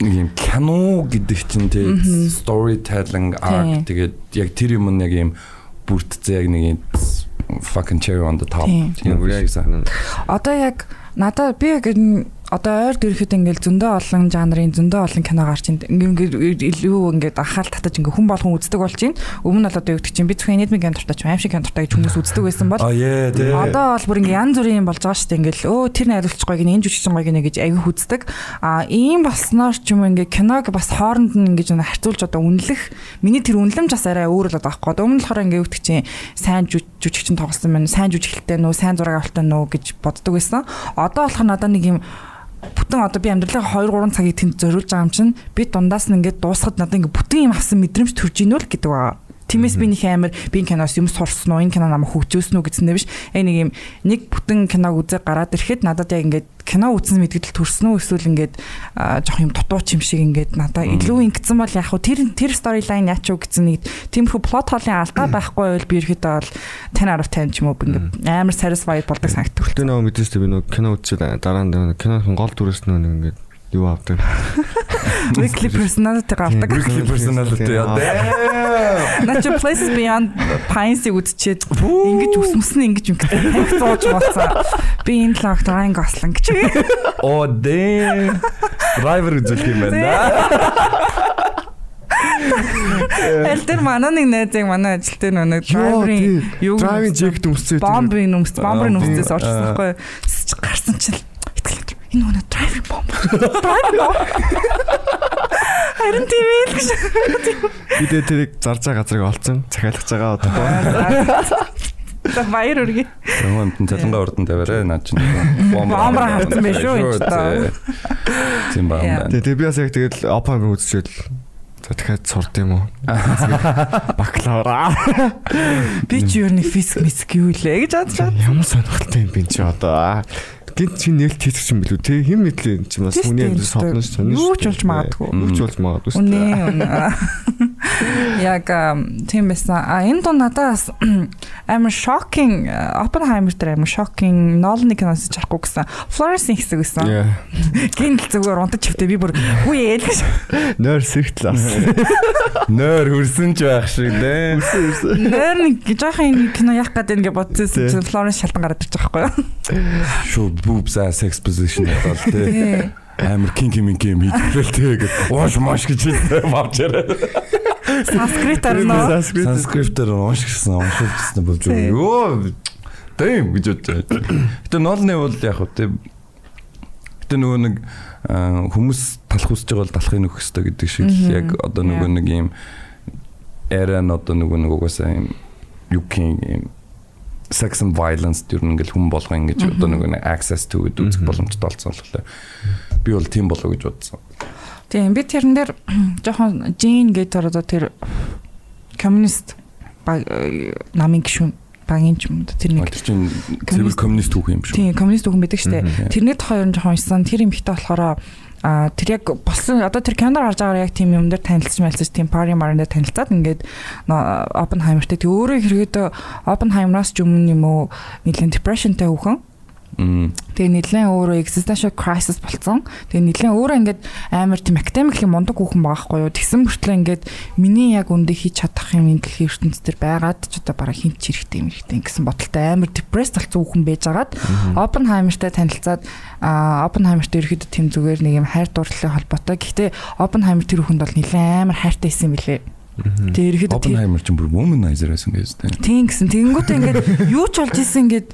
нэг юм кино гэдэг чинь тэгээд storytelling Тийм. тэгээд яг тэр юм нь яг юм бүрдцээ яг нэг fucking cherry on the top. Тийм. Одоо яг надад би яг одоо ойр дөрөхэд ингээл зөндөө олон жанрын зөндөө олон кино гарч ин ингээд илүү ингээд анхаарал татаж ингээд хүн болгон үздэг болж байна. Өмнө нь бол одоо юу гэдэг чинь би зөвхөн энэдмиг кинотуртай ч юм аим шиг кинотуртай гэж хүмүүс үздэг байсан бол. Одоо бол бүр ингээ янз бүрийн юм болж байгаа шүү дээ. Ингээл өө тэр найруулагч гоё гинэ, энэ жүжигчин гоё гинэ гэж аягүй хүздэг. А ийм болсноор ч юм уу ингээ киног бас хооронд нь ингээ нэг харьцуулж одоо үнэлэх миний тэр үнэлэмж бас арай өөр л. Одоо өмнө нь болохоор ингээ үгдэг чинь сайн жүж- жүжигчин тоглосон байна, сайн жүжиглэлтэй нүү, сайн зураг авалтай нүү гэж боддог байсан. Одоо болохоор надад нэг юм бүтэн одоо би амьдралаа 2 3 цагийг тэнд зориулж байгаа юм чинь би дундаас нь ингээд дуусахад надад ингээд бүтэн юм авсан мэдрэмж төрж ийнү л гэдэг байгаа. Тиймээс би нэг амар би киноос юм сурсан уу, энэ кино намайг хөгжөөсөн үү гэсэн биш. Э нэг юм нэг бүтэн киног үзээ гараад ирэхэд надад яг ингээд кино үзсэн мэдгэл төрсөн үү эсвэл ингээд жоох юм дутууч юм шиг ингээд надад илүү ингэсэн бол яг хуу тэр тэр storyline яач уу гэсэн нэг тиймэрхүү plot hole-ын алдаа байхгүй байвал би ирэхэд бол 10 out of 10 ч юм уу ингээд амар satisfied болдог санагддаг. Гэтэ нөгөө мэдээж би нөгөө кино үзчихээ дараа нь киноны гол дүрээс нөгөө ингээд юу авдаг. Weekly personality авдаг. Weekly personality яа. Наа чи places beyond pines-ийг үзчихэд ингэж үсмэс нь ингэж юм танх зууж болсон. Би энэ логт Ryan Gosling гэж. Оо дээ. Driver үзүүлэх юм байна да. Аль тэр манай нэг найзыг манай ажилтны нэг driving юу Driving jacket өмсцөө. бомбын өмс бомбын би- орчихсон байхгүй. Гарсан чинь итгэл энэ өнө driving bomb. Driving bomb. Харин тийм ээ л гэж. Би дэ тэрийг зарж байгаа газрыг олцсон. Захиалгаж байгаа одоо. За баяр үргэ. Тэгвэл энэ цалингаа урдан тавиараа наа чинь. Бомбраа хавцсан байх шүү, энэ ч таа. Тийм ба. Яа. Тэгээ би бас яг тэгэл опен үзчихэл за дахиад сурд юм уу? Бакалавра. Би ч юу нэг физик миск юу лээ гэж бодож байгаа. Ямар сонирхолтой юм бэ чи одоо. Гинт чи нээлт хийх юм билүү те хэм мэдлээ чи бас хүний амьдрал содно ш сонир. Юу ч болж магадгүй. Юу ч болж магадгүй Үнэ үнэ. Яг тийм байсан. А энэ дун надаас амар shocking Oppenheimer дээр амар shocking Nolan-ы киноос чарахгүй гэсэн. Florence-ийн хэсэг. Яа. Гинт зүгээр унтаж чивтээ би бүр үе ээ л гэж. Нойр сэргтэл ас. Нойр хөрсөн ч байх шиг дээ. Нэр нэг жоохон энэ кино яах гэдэг ингээ бодсон чинь Florence шалтан гараад байгаа байхгүй юу? Шууд boobs ass exposition болол тээ. Тий. Амар кинки минки юм хийдэл тээ гэж. Ууш маш гэж хэлсэн бавчаараа. Санскритаар нөө. Санскриптээр уншигсан, уншилжсэн болж Тий. юу. Дэм гэж бодож. Гэтэ нолны бол яг хөө тээ Гэтэ нөгөө нэг хүмүүс талах хүсэж байгаа бол талахыг нөхөх хэрэгтэй гэдэг шиг яг одоо нөгөө нэг юм эра нь одоо нөгөө нэг угаасаа юм can юм sex and violence дэр нь ингээл хүн болго ингэж одоо нэг access to гэдэг үзэх боломжтой болсон болохоор би бол тийм болоо гэж бодсон. Тийм би тэрэн дээр жоохон Жин гэдэг одоо тэр коммунист э, намын гишүүн багийн ч юм уу тэр нэг Тэр чинь коммунист түүх юм шүү. Тийм коммунист хүн байдаг штэ. Тэрний тухай ер нь жоохон уншсан. Тэр юм ихтэй болохоор а тэр яг болсон одоо тэр киноноор харж байгаагаар яг тийм юм дээр танилцж мэлцэж тийм пари марн дээр танилцаад ингээд Оппенхаймертэй тэг өөрөө хэрэгэд Оппенхаймераас ч өмнө юм уу нэгэн depressionтэй хүүхэн. Тэгээ нэлээд өөрөө existential crisis болцсон. Тэгээ нэлээд өөрөө ингээд амар тийм academic юм мундаг хүүхэн байгаа хгүй юу. Тэгсэн мөртлөө ингээд миний яг үндэ хийж чадах юм энэ дэлхийн ертөнцийн дээр байгаад ч одоо бараг хинт ч хэрэгтэй юм хэрэгтэй гэсэн бодолтой амар depressed болсон хүүхэн байжгаад Oppenheimer-тай танилцаад Oppenheimer-тэй ерөөдөө тийм зүгээр нэг юм хайр дурлалын холбоотой. Гэхдээ Oppenheimer тэр хүүхэнд бол нэлээд амар хайртай исэн билээ. Тэгээ ерөөдөө тэр Oppenheimer ч бүр womanizer байсан гэж тийм. Тийм гэсэн. Тэгэнгүүтээ ингээд юу ч болж исэн ингээд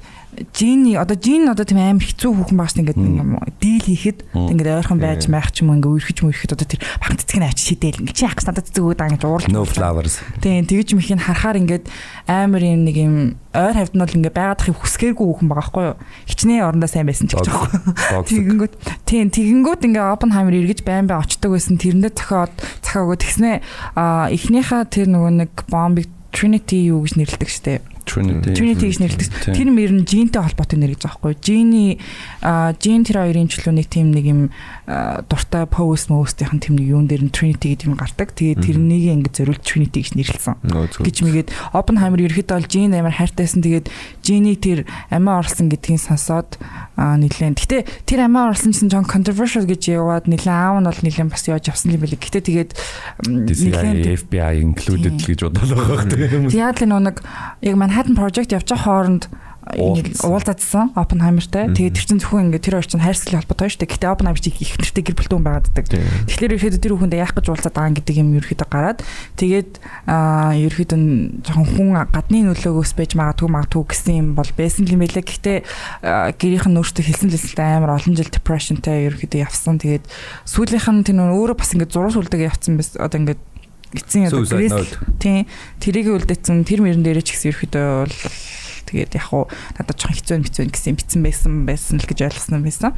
Жини одоо жин одоо тийм амар хэцүү хүүхэн байгаас ингээд юм дийл хийхэд ингээд ойрхон байж маях ч юм ингээд үерхэж мөрөхөд одоо тэр баг цэцэг нь авч шидэл. Ингээд чи ах надад цэцэг өгөөд аа гэж уурлж No flowers. Тийм тэгж мөхийг харахаар ингээд амар юм нэг юм ойр хавьд нь бол ингээд байгаад их хүсгээргүй хүүхэн байгаа байхгүй юу? Хичнээн орондоо сайн байсан ч гэж байгаа байхгүй. Тэгэнгүүт тийм тэгэнгүүт ингээ Оппенхаймер эргэж байн бай очдог байсан. Тэрэндээ цохиод өгөө тэгснэ а эхнийхээ тэр нөгөө нэг бомбыг Trinity юу гэж нэрлэдэг штеп Trinity. Trinity гэж нэрлэдэг. Тэр мөр нь Жинтэй холбоотой нэр гэж байгаа байхгүй. А Жин тэр хоёрын чөлөө нэг тийм нэг юм дуртай post mostийнх нь тийм нэг юун дээр нь Trinity гэдэг юм гардаг. Тэгээд тэрнийг ингэ зориулж Trinity гэж нэрлсэн. Гэж мэгээд Оппенхаймер ерөөхдөө бол Жин амар хайртайсан. Тэгээд Жинийг тэр амиа орлсон гэдгийг сонсоод а нилээн. Гэтэ тэр амиа орлсон гэсэн жон controversial гэж яваад нилээн аав нь бол нилээн бас яаж явсан юм бэлээ. Гэтэ тэгээд DCI, FBI included гэж бодлоо байгаа юм. Яг л нэг яг Manhattan Project явж байгаа хооронд. Уулзаадсан Oppenheimer-тай. Тэгээд тэр чинь зөвхөн ингээд тэр хоёр чинь хайрцагын холбоотой шүү дээ. Гэтэ Oppenheimer чи их нэртэй гэр бүлтэн хүн байгааддаг. Тэгэхээр ерөөхдөө тэр хүндээ яах гэж уулзаад байгаа юм гэдэг юм ерөөхдөө гараад тэгээд ерөөхдөө жоохон хүн гадны нөлөөгөөс байж магадгүй магадгүй гэсэн юм бол байсан юм байлаа. Гэхдээ гэрийнх нь өөртөө хэлсэн лэлтэй амар олон жил depressionтэй ерөөхдөө явсан. Тэгээд сүүлийнх нь тэр өөрөө бас ингээд зураг сүлдэг явцсан байсан. Одоо ингээд эцсийн одоо note. Тийм. Тэрийг үлдээсэн тэр мөрөн дээрээ ч гэсэн ерөөхдөө бол тэгээд яг хуу надад жоохон хэцүү хэцүү гэсэн битсэн байсан байсан л гэж ойлгосон байсан.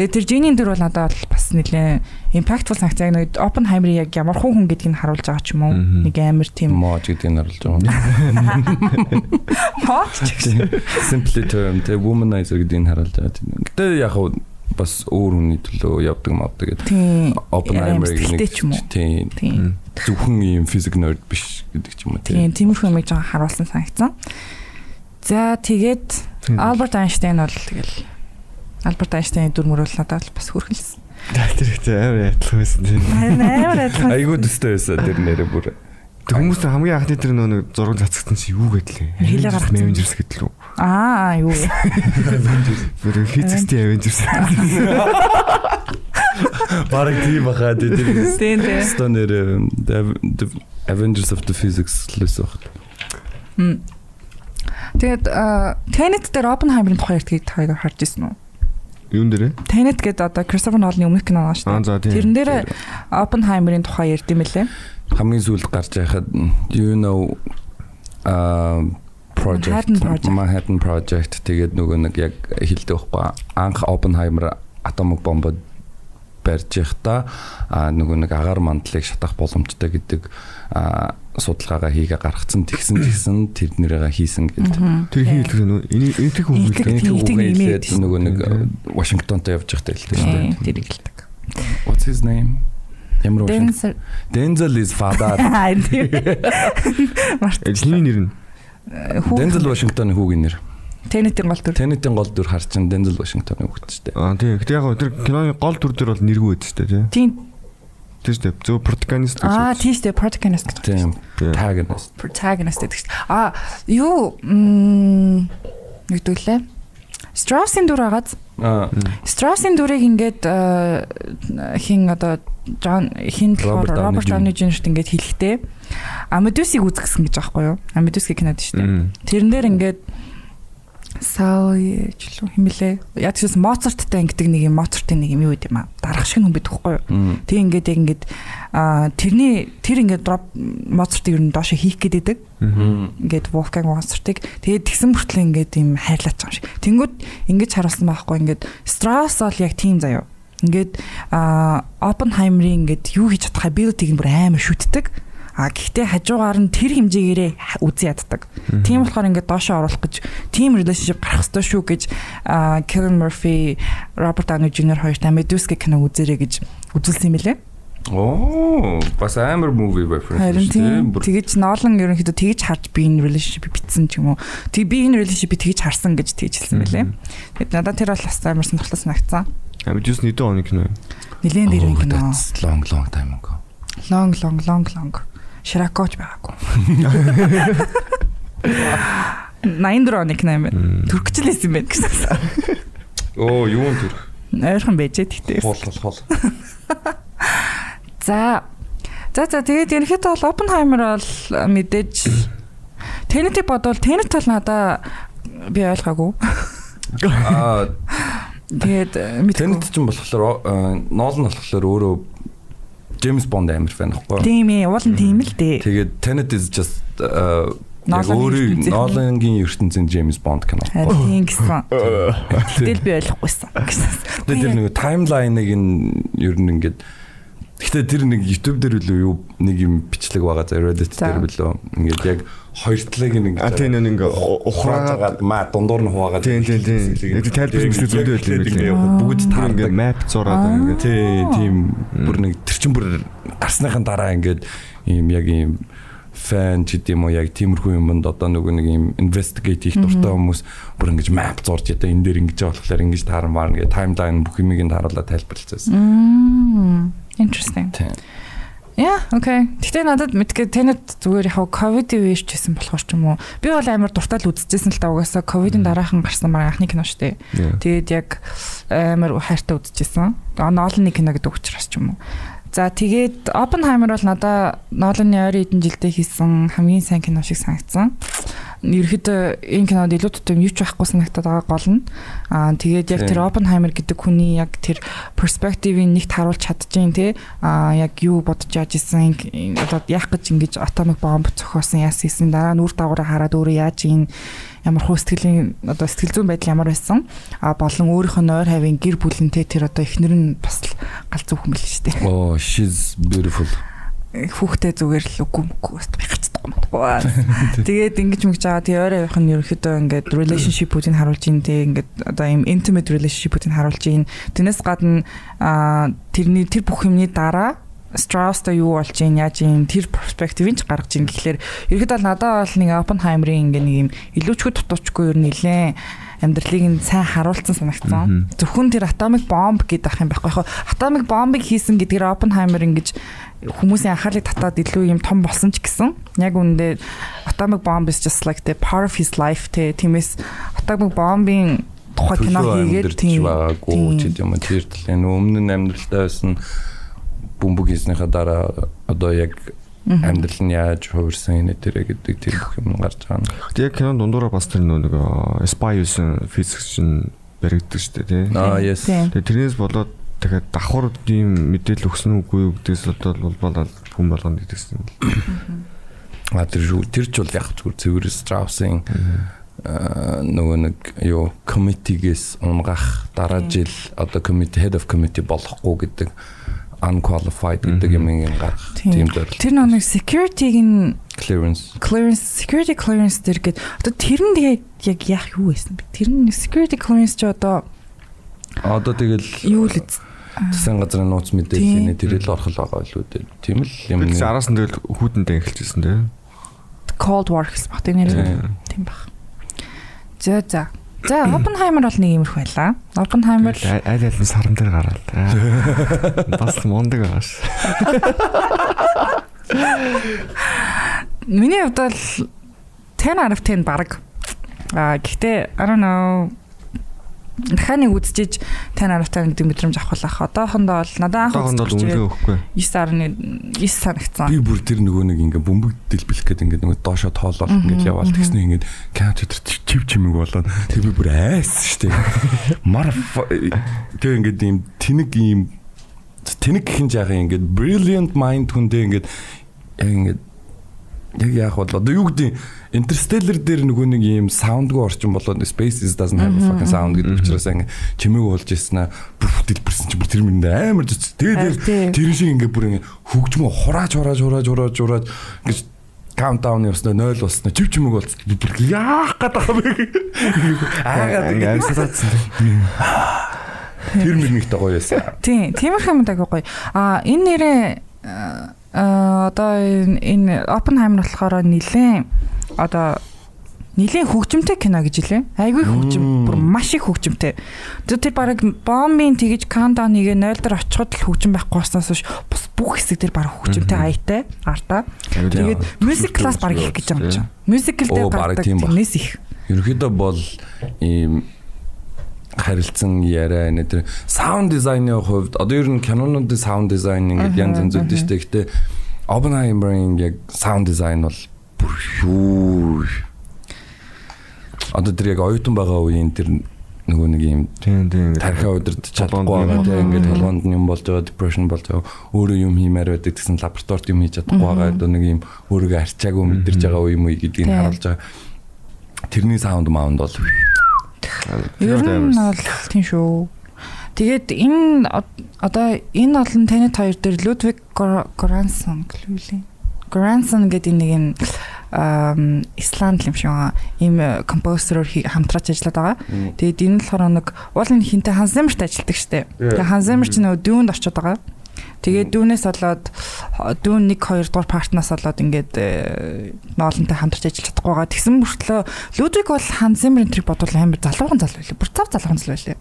Тэгээд тэр Жинийн дөр бол надад бол бас нэлээ impactful санагцаа нэг Oppenheimer яг ямар хүн хүн гэдгийг нь харуулж байгаа ч юм уу. Нэг амар тийм Мож гэдгийг харуулж байгаа. Мооч ч гэсэн. Simply term the womanizer гэдгийг харуулж байгаа. тийм. Гэтэ яг хав бас өөр хүний төлөө явдаг мавдаг гэдэг. Oppenheimer Сэтгэлтэй ч юм уу. Тийм. Зөвхөн ийм физик nerd биш гэдэг ч юм уу. Тийм, тиймэрхүү юмыг жоохон харуулсан санагцсан. За тэгээд. Альберт Айнштейн бол тэгэл Альберт Айнштейн дүр мөр бол надад бас хүрхэлсэн. Тэр их амар ядлах байсан тийм. Амар адилхан. Айгуу төстэй байсан тэр нэрээ бүр. Тэг хүмүүс хамгийн анхны тэр нөө нэг зураг цацгтсан чи юу гэдлээ? Хэлээ гаргацсан. Avengers гэтэл үү? Аа, юу. Тэр физикстэй Avengers. Бараг тийм бахаа тэр. Тийм тийм. Станер Avengers of the Physics лээс баг. Мм. Тэгээд Tenet дээр Oppenheimer-ын тухай ярьдгийг та харж ирсэн үү? Юун дээрээ? Tenet гэдэг одоо Christopher Nolan-ын өмнөх кино байгаа шүү Аа дээ. за тийм. Тэрэн дээр Oppenheimer-ын тухай ярьд юм лээ. хамгийн сүүлд гарч байхад you know uh project Manhattan Project. Тэгээд нөгөө нэг яг хэлдэг байхгүй анх Oppenheimer атомик бомбод барьж байхдаа а нөгөө нэг агаар мандлыг шатах боломжтой гэдэг а судалгаагаа хийгээ гаргацсан тэгсэн тэгсэн тэр нэрээ хийсэн гэдэг. Тэр хин хэлдэг нөө энэ энэ тэг шүү нөгөө нэг дээ. Вашингтонтой явж байхдаа хэлдэг шүү дээ. тэрийг хэлдэг. What's his name? Ямар Washington? Denzel Denzel is father. Эзний нэр нь Denzel Washington хүүгийн нэр. Tenet-ийн гол төр. Тэнэтийн гол дүр харчин Дензел Вашингтоны хүүхэдтэй. Аа тийм. Гэтэ яг тэр киноны гол дүр дээр бол нэргүй байдстай тий. Тийм. Тэр шүү дээ. Зөв протагонист гэж. Аа, тийш дээ protagonist гэдэг. Тийм. Тийм. Protagonist. Protagonist гэдэг чинь. Аа, юу м нэгдүүлээ. Strauss-ийн дүр агаад Аа, Strauss-ийн дүрийг ингээд э, хин одоо Джон хин Robert болохоор Downey Роберт Дауни Жуниорт ингээд хэлэхдээ Амедусыг үзгэсэн гэж аахгүй юу? Амедусгийн кинод шүү дээ. Тэрэн дээр ингээд Саажлуу химэлээ. Яг ч Моцарттай ингэдэг нэг юм Моцартын нэг юм юу гэдэг юм аа. Дарах шиг хүн байдаг хгүй юу? Тэг ингээд яг ингээд аа тэрний тэр ингээд дроп Моцартыг ер нь доошо хийх гээд байдаг. Ингээд Wolfgang Mozart-ыг тэгээд тэгсэн мөртлөө ингээд юм хайрлаач байгаа юм шиг. Тэнгүүд ингэж харуулсан байхгүй ингээд Strauss бол яг тийм заяа. Ингээд аа Oppenheimer-ийн ингээд юу хийж чадхаа build-ийг бүр амар шүтдэг. А гэхдээ хажуугаар нь тэр хэмжээгээрээ үзэн яддаг. Тийм болохоор ингээд доошоо оруулах гэж team relationship гарах хэрэгтэй шүү гэж Kevin Murphy, Robert Downey Jr. хоёртай Medusa кино үзээрэй гэж үзүүлсэн юм лээ. Оо, бас амар movie reference. Тийм. Тэгэж Nolan ерөнхийдөө тэгэж харж би энэ relationship битсэн ч юм уу. Тэг би энэ relationship тэгэж харсан гэж тэгж хэлсэн мэлээ. Тэгэд надад тэр бол бас амар сонирхолтой санагцсан. Medusa нэгдэн оны кино. Нилээн дээр кино. Long long time ago. Long long long long. Ширакоч байгаагүй. 84 оны кино юм байна. Түркчлээс юм байна гэсэн. Оо, юу юм төрх? Ойрхон байжээ тэгтээ. Хол хол хол. За. За за тэгээд ерөнхийдөө бол Oppenheimer бол мэдээж Tenet-ийг бодвол Tenet бол надаа би ойлгоогүй. Аа, Тэгээд мэдгүй. Tenet ч юм болохоор Nolan болохоор өөрөө James Bond амар фэн ихгүй. Тийм ээ, уул нь тийм л дээ. Тэгээд Tenet is just яг Nolan-гийн өөрөө ертөнцийн- James Bond кино. Тийм гэсэн. Тэгэл би ойлгохгүйсэн гэсэн. Тэгээд тэр нэг таймлайныг нь ер нь ингээд Гэхдээ тэр нэг YouTube дээр үлээ юу нэг юм бичлэг байгаа за Reddit дээр билүү. Ингээд яг хоёр талыг нэг А тийм нэг ухраагаад маа дундуур нь хуваагаад Тийм, тийм, тийм. Яг тайлбар мэтлэг зөндөө байл юм билээ. бүгд тэр таардаг. ингээ map зураад ингээ тий тийм. Бүр нэг тэр чин бүр гарсныхан дараа ингээд ийм яг ийм фэн ч гэдэм үү яг тиймэрхүү юмд одоо нөгөө нэг ийм investigate хийх дуртай хүмүүс бүр ингэж map зурж ядаа энэ дээр ингэж болохоор ингэж тааран маар ингээ таймлайн бүх юмыг нь харуулаад тайлбарлацсан. Interesting. Тийм. Яа, окей. Гэтэ надад мэдгээ тэнэт зүгээр яг ковидын үеэр ч гэсэн болохоор ч юм уу. Би бол амар дуртай л үзчихсэн л та угаасаа ковидын дараахан гарсан мар анхны кино шүү дээ. Тэгээд яг амар хайртай үзчихсэн. Нолны кино гэдэг учраас ч юм уу. За тэгээд Oppenheimer бол надаа Nolan-ы ойрын хэдэн жилдээ хийсэн хамгийн сайн кино шиг санагдсан. Ерөнхийдөө энэ кинод илүү тутам юу ч байхгүй санагдаад байгаа гол нь. Аа тэгээд яг тэр. Oppenheimer гэдэг хүний яг тэр перспективийг нэгт харуулж чадчихээн те. Аа яг юу бодож яаж исэн одоо яах гэж ингэж атомик бомб зохиосон яасан хийсэн дараа нь үр дагавраа хараад өөрөө яаж ийн ямар хөө сэтгэлийн одоо сэтгэл зүйн байдал ямар байсан а болон өөрийнх нь ойр хавийн гэр бүлэнтэй тэр одоо эхнэр нь бас л гал зүөх мэл шүү дээ Oh, she's beautiful. хүүхдээ зүгээр л үгүй мөхгүй бас би юм байна. Тэгээд ингэж мэгж байгаа тий ойр авих нь ерөөхдөө ингээд relationship-уудыг харуулж ийн тий ингээд одоо ийм intimate relationship-уудыг харуулж ийн. Тэрнээс гадна тэрний тэр бүх юмны дараа Strauss-та юу болж ийн яаж ийн тэр перспективийг ч гаргаж ийн гэхлээр ерөөхдөө бол надад бол нэг Oppenheimer-ийн ингээд нэг юм илүүчгүй дутуучгүй ер нь нилээн амьдралыг нь сайн харуулсан санагдсан. Зөвхөн тэр atomic bomb гэдэг ах юм байхгүй яг atomic bomb-ыг хийсэн гэдгээр Oppenheimer ингэж хүмүүсийн анхаарлыг татаад илүү юм том болсон ч гэсэн яг үүндээ atomic bomb is just like the part of his life те. Тиймээс atomic bomb-ын тухай кино хийгээд тийм байгаагүй ч юм тэр талын өмнө нь амьдралдаа байсан бөмбөг хийснийхаа дараа одоо яг амьдрал нь яаж хувирсан энэ тэрэ гэдэг тэр бүх юм гарч байгаа нь. Яг кинон дундуура бас тэр нэг э, spy юусэн физикч нь баригддаг шүү дээ тий. Аа yes. Тийм. Тэгээ тэрнээс болоод дахиад давхар ийм мэдээлэл өгсөн үгүй юу гэдээс бол болоод хүн болгоно гэдэгсэн. А тэр шүү- тэр ч бол яг зүгээр цэвэр Strauss-ийн аа, нөгөө нэг юу committee-гээс унгах дараа жил одоо committee head of committee болохгүй гэдэг unqualified гэдэг юм ин гарах тийм дээр Тэр нэг security-г нь clearance clearance security clearance дэр гээд одоо тэр нь тэгээ яг яах юу байсан бэ? Тэр нь security clearance ч одоо одоо тэгэл юу л засгийн газрын нууц мэдээллийн тэрэл орхол байгаа илүү дээ. Тийм л юм. Тэгээд араас нь тэгэл хүүтэндээ эхэлчихсэн тий. Cold War гэсэн баг тийм нэр тийм баг. За за. За Oppenheimer бол нэг юмрх байлаа. Oppenheimer аль аль нь саран дээр гараад. Аа. Бас мундаг байгаа ш. миний хувьд бол 10 out of 10 баг. А гэхдээ I don't know дахиад нэг үзчихэж 10 10 out of 10 гэдэг мэдрэмж авах байх. Одоохондоо бол надад анх Одоохондоо үзэж үнэлгээ өгөхгүй. 9.9 санагцсан. Би бүр тэр нөгөө нэг ингээ бөмбөг дэлбэлэх гэдэг ингээ нөгөө доошо тоолол ингээ яваал тэгснэ ингээ count тэр чив чимэг болоод тэг би бүр айс штэ. Мар тэг ингээ ийм тэнэг ийм тэнэг гэх юм жаахан ингээ brilliant mind хүндээ ингээ ингээ яг яах бол одоо юу гэдэг Interstellar дээр нөгөө нэг ийм саундгүй орчин болоод Space is doesn't have a fucking sound гэдэг учраас ингээ чимээг болж ирсэн аа бүр дэлбэрсэн чи бүр тэр мэрэнд амар зүц. Тэгээд тэр шиг ингээ бүр ингээ хөгжмөө хурааж хурааж хурааж хурааж хурааж ингээ countdown явснаа 0 болсноо чив чимэг болсон. Бүр яах гээд байгаа бэ? Аагаад Ингээ амьсгалаадсан. тэр мөрнийхтэй гоё байсан. Тийм, тиймэрхүү юм дагаа гоё. А энэ нэрээ одоо энэ- Oppenheimer болохоор нилээн одоо нилээн хөгжимтэй кино гэж хэлээ. Айгүй хөгжим, бүр маш их хөгжимтэй. Тэр баг бомбын тэгэж countdown хийгээ 0 дээр очиход л хөгжим байхгүй болсноос биш бус бүх хэсэг дээр баг хөгжимтэй аятай артаа. Тэгээд music class баг их гэж юм чинь. Musical дээр гардаг тийм баг. тэрнээс их. Ерөнхийдөө бол ийм харилцан яриа нэ тэр саунд дизайны хувьд одоо ер нь кинонуудын саунд дизайн ингээд янз янз үүдэн штэ гэхдээ Oppenheimer-ийн яг саунд дизайн бол бүр юу одоо тэр яг оюутан байгаа үеийн тэр нөгөө нэг ийм Тийм тийм. тархиа удирдах чадахгүй байгаа тийм юм. ингээд толгоонд нь юм болж байгаа depression болж байгаа. Өөрөө юм хиймээр байдаг гэсэн лабораторид юм хийж чадахгүй байгаа. Одоо нэг юм өөрийгөө арчаагүй мэдэрч байгаа үе юм уу гэдгийг харуулж байгаа. Тэрний саунд маунд бол Ер нь бол тийм шүү. Тэгээд энэ од- одоо энэ олон танит хоёр дээр Ludwig Göransson гэлээ. Göransson гэдэг нэг юм Исланд юм шиг. Ийм композероор хамтраач ажиллаад байгаа. Тэгээд энэ болохоор нэг уул энэ хинтээ Hans Zimmer-т ажилладаг штеп. Тэгээд Hans Zimmer ч нөгөө дүүнд очиод байгаа. Тэгээд дүүнээс болоод дүүн 1 2 дугаар партнаас болоод ингээд э, ноолонтой хамтарч ажиллаж чадахгүй байгаа. Тэгсэн мөртлөө Людвиг бол Hans Zimmer-ийн трийг бодвол амар залуухан залуу байлээ. Бүр цав залуухан залуу байлээ.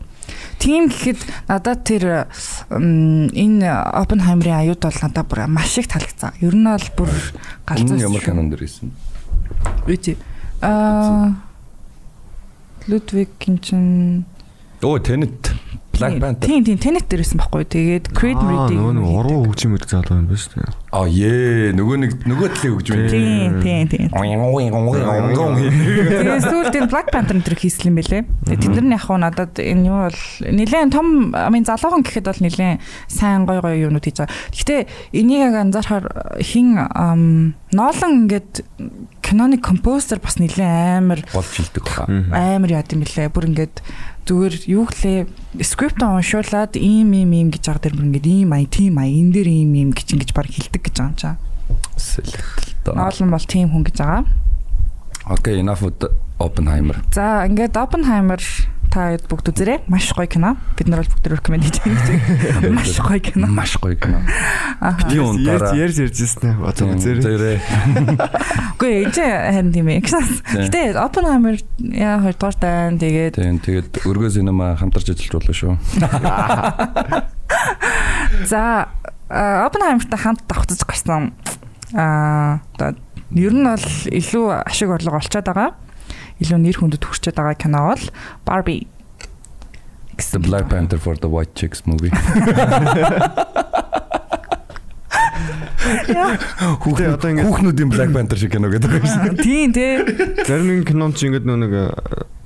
Тийм гэхэд надад тэр энэ Oppenheimer-ийн аюуд бол надад бүр маш их таалагдсан. Ер нь бол бүр галзуу. ямар канон дэр исэн Үгүй. Аа Людвиг чинь оо Tenet Black Panther Тийм тийм Tenet дээрсэн байхгүй. Тэгээд Creed Reading. нөгөө нэг уруу хөгжим ирэх залуу юм байна шүү дээ. аа е нөгөө нэг нөгөө талын хөгжим Тийм тийм тийм. Тэгээд сүүлд энэ Black Panther нэр хийсэн юм бэлээ. Тэд нар нь яг хуу надад энэ юу бол нэлээд том mean залуухан гэхэд бол нэлээд сайн гой гой юмнууд хийж байгаа. Гэхдээ энийг яг анзаархаар хин Нолан ингээд киноны композер бас нэлээд амар болж хилдэг хаа амар яд юм бэлээ. Бүр ингээд зүгээр юу гэлээ скрипт уншуулад ийм ийм ийм гэж байгаа дэр бүр ингээд ийм ай тийм ай энэ дэр ийм ийм гэж ингэж баг хилдэг гэж байгаа юм чаа. Сэлэлтэл Нолан бол тийм хүн гэж байгаа. Окей enough with Oppenheimer За ингээд Oppenheimer та бүгд үзээрэй. Маш гоё кино. Бид нар бол бүгд recommend хийж байгаа. Маш гоё кино. маш гоё кино би Ярьж унтаараа ярьж ярьж ирсэн. Одоо үзээрэй. Үгүй ээ чи харин тийм ээ. Гэтэ Oppenheimer яа хоёрдугаар тань тэгээд тэгээд өргөө синема хамтарч ажиллаж болно шүү за а, Oppenheimer-тай хамт давхцаж гарсан аа одоо ер нь бол илүү ашиг орлого олцоод байгаа. Илүү нэр хүндэд хүрчээд байгаа кино бол Barbie The Black Panther for the White Chicks movie ингээд Хүүхнүүдийн Black Panther шиг кино гэдэг юм шиг. Тийм тий. зарим нэг кинонд чи ингээд нөө нэг э,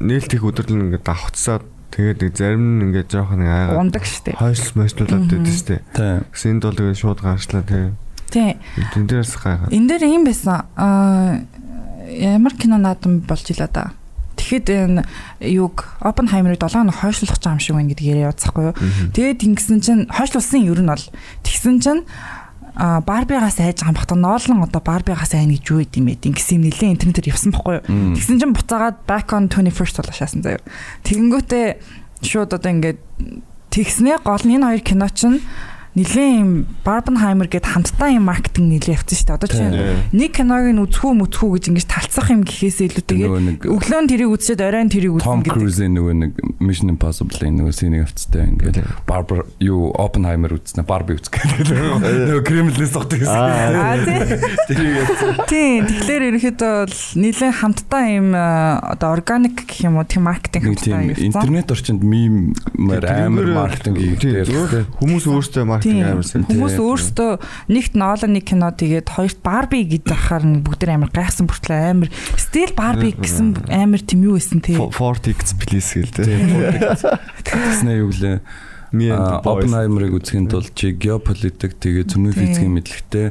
нээлт их өдөрлөн ингээд давхцаад тэгээд зарим нь ингээд жоох нэг айгаа Ундаг штэ. хойшлол мойшлуулаад байдаг. Тийм. Гэсэн энд бол тэгээд шууд гарчлаа тэгээ. Тийм. Тэн дээрээс гайхаад. Энд дээр юм байсан. Аа ямар кино наадам болж илаа да. Тэгэхэд энэ юг Oppenheimer-ыг 7 хоног хойшлуулах гэж юм шиг байна гэдгийг яриа явуулцахгүй юу. Тэгээд ингэсэн чинь хойшлуулсан ер нь бол тэгсэн чинь а Барбигаас айж байгаа бахта ноолон одоо Барбигаас айн гэж юу гэдэм бэ гэсэн юм нэлээ интернетээр явсан байхгүй юу. Тэгсэн чинь буцаагаад back on 21st болоо шаасан заяа. Тэгэнгүүтээ шууд одоо ингээд тэгснээ гол нь энэ хоёр кино чинь нэлээ юм Barbenheimer гэд хамтдаа юм маркетинг нэлээ явцсан шүү дээ. Одоо чинь нэг киног нь үзхүү мүцхүү гэж ингэж талцах юм гэхээсээ илүү Нөгөө нэг тэгээд өглөө нь тэрийг үзчихэд оройн тэрийг Tom үзнэ гэдэг. Cruise-ийн нөгөө нэг Mission Impossible-ийн нөгөө синийг авцтай ингээд Barbara юу Oppenheimer үзснэ Barbie үзэх гэдэг. Нөгөө согтдаг Аа гэсэн. тий. Тийм. Тэгэхээр ерөөхдөө бол нэлээд хамтдаа юм э, одоо органик гэх юм уу тийм маркетинг хамтдаа тийм явуулсан. интернет орчинд мемээр амар маркетинг хийгдэх. Хүмүүс өөрсдөө маркетинг Тийм. Хүмүүс өөрсдөө нэгт нэг кино тэгээд хоёрт Барби гэдэг ахаар нь бүгд амар гайхсан бүртлээ амар стил Барби гэсэн амар тийм юу байсан тий. 40x please гэлтэй. Тэснэ юу boys. Оппенхаймерыг үзэхийн тулд чи геополитик тэгээ цөмийн Тийм. физикийн мэдлэгтэй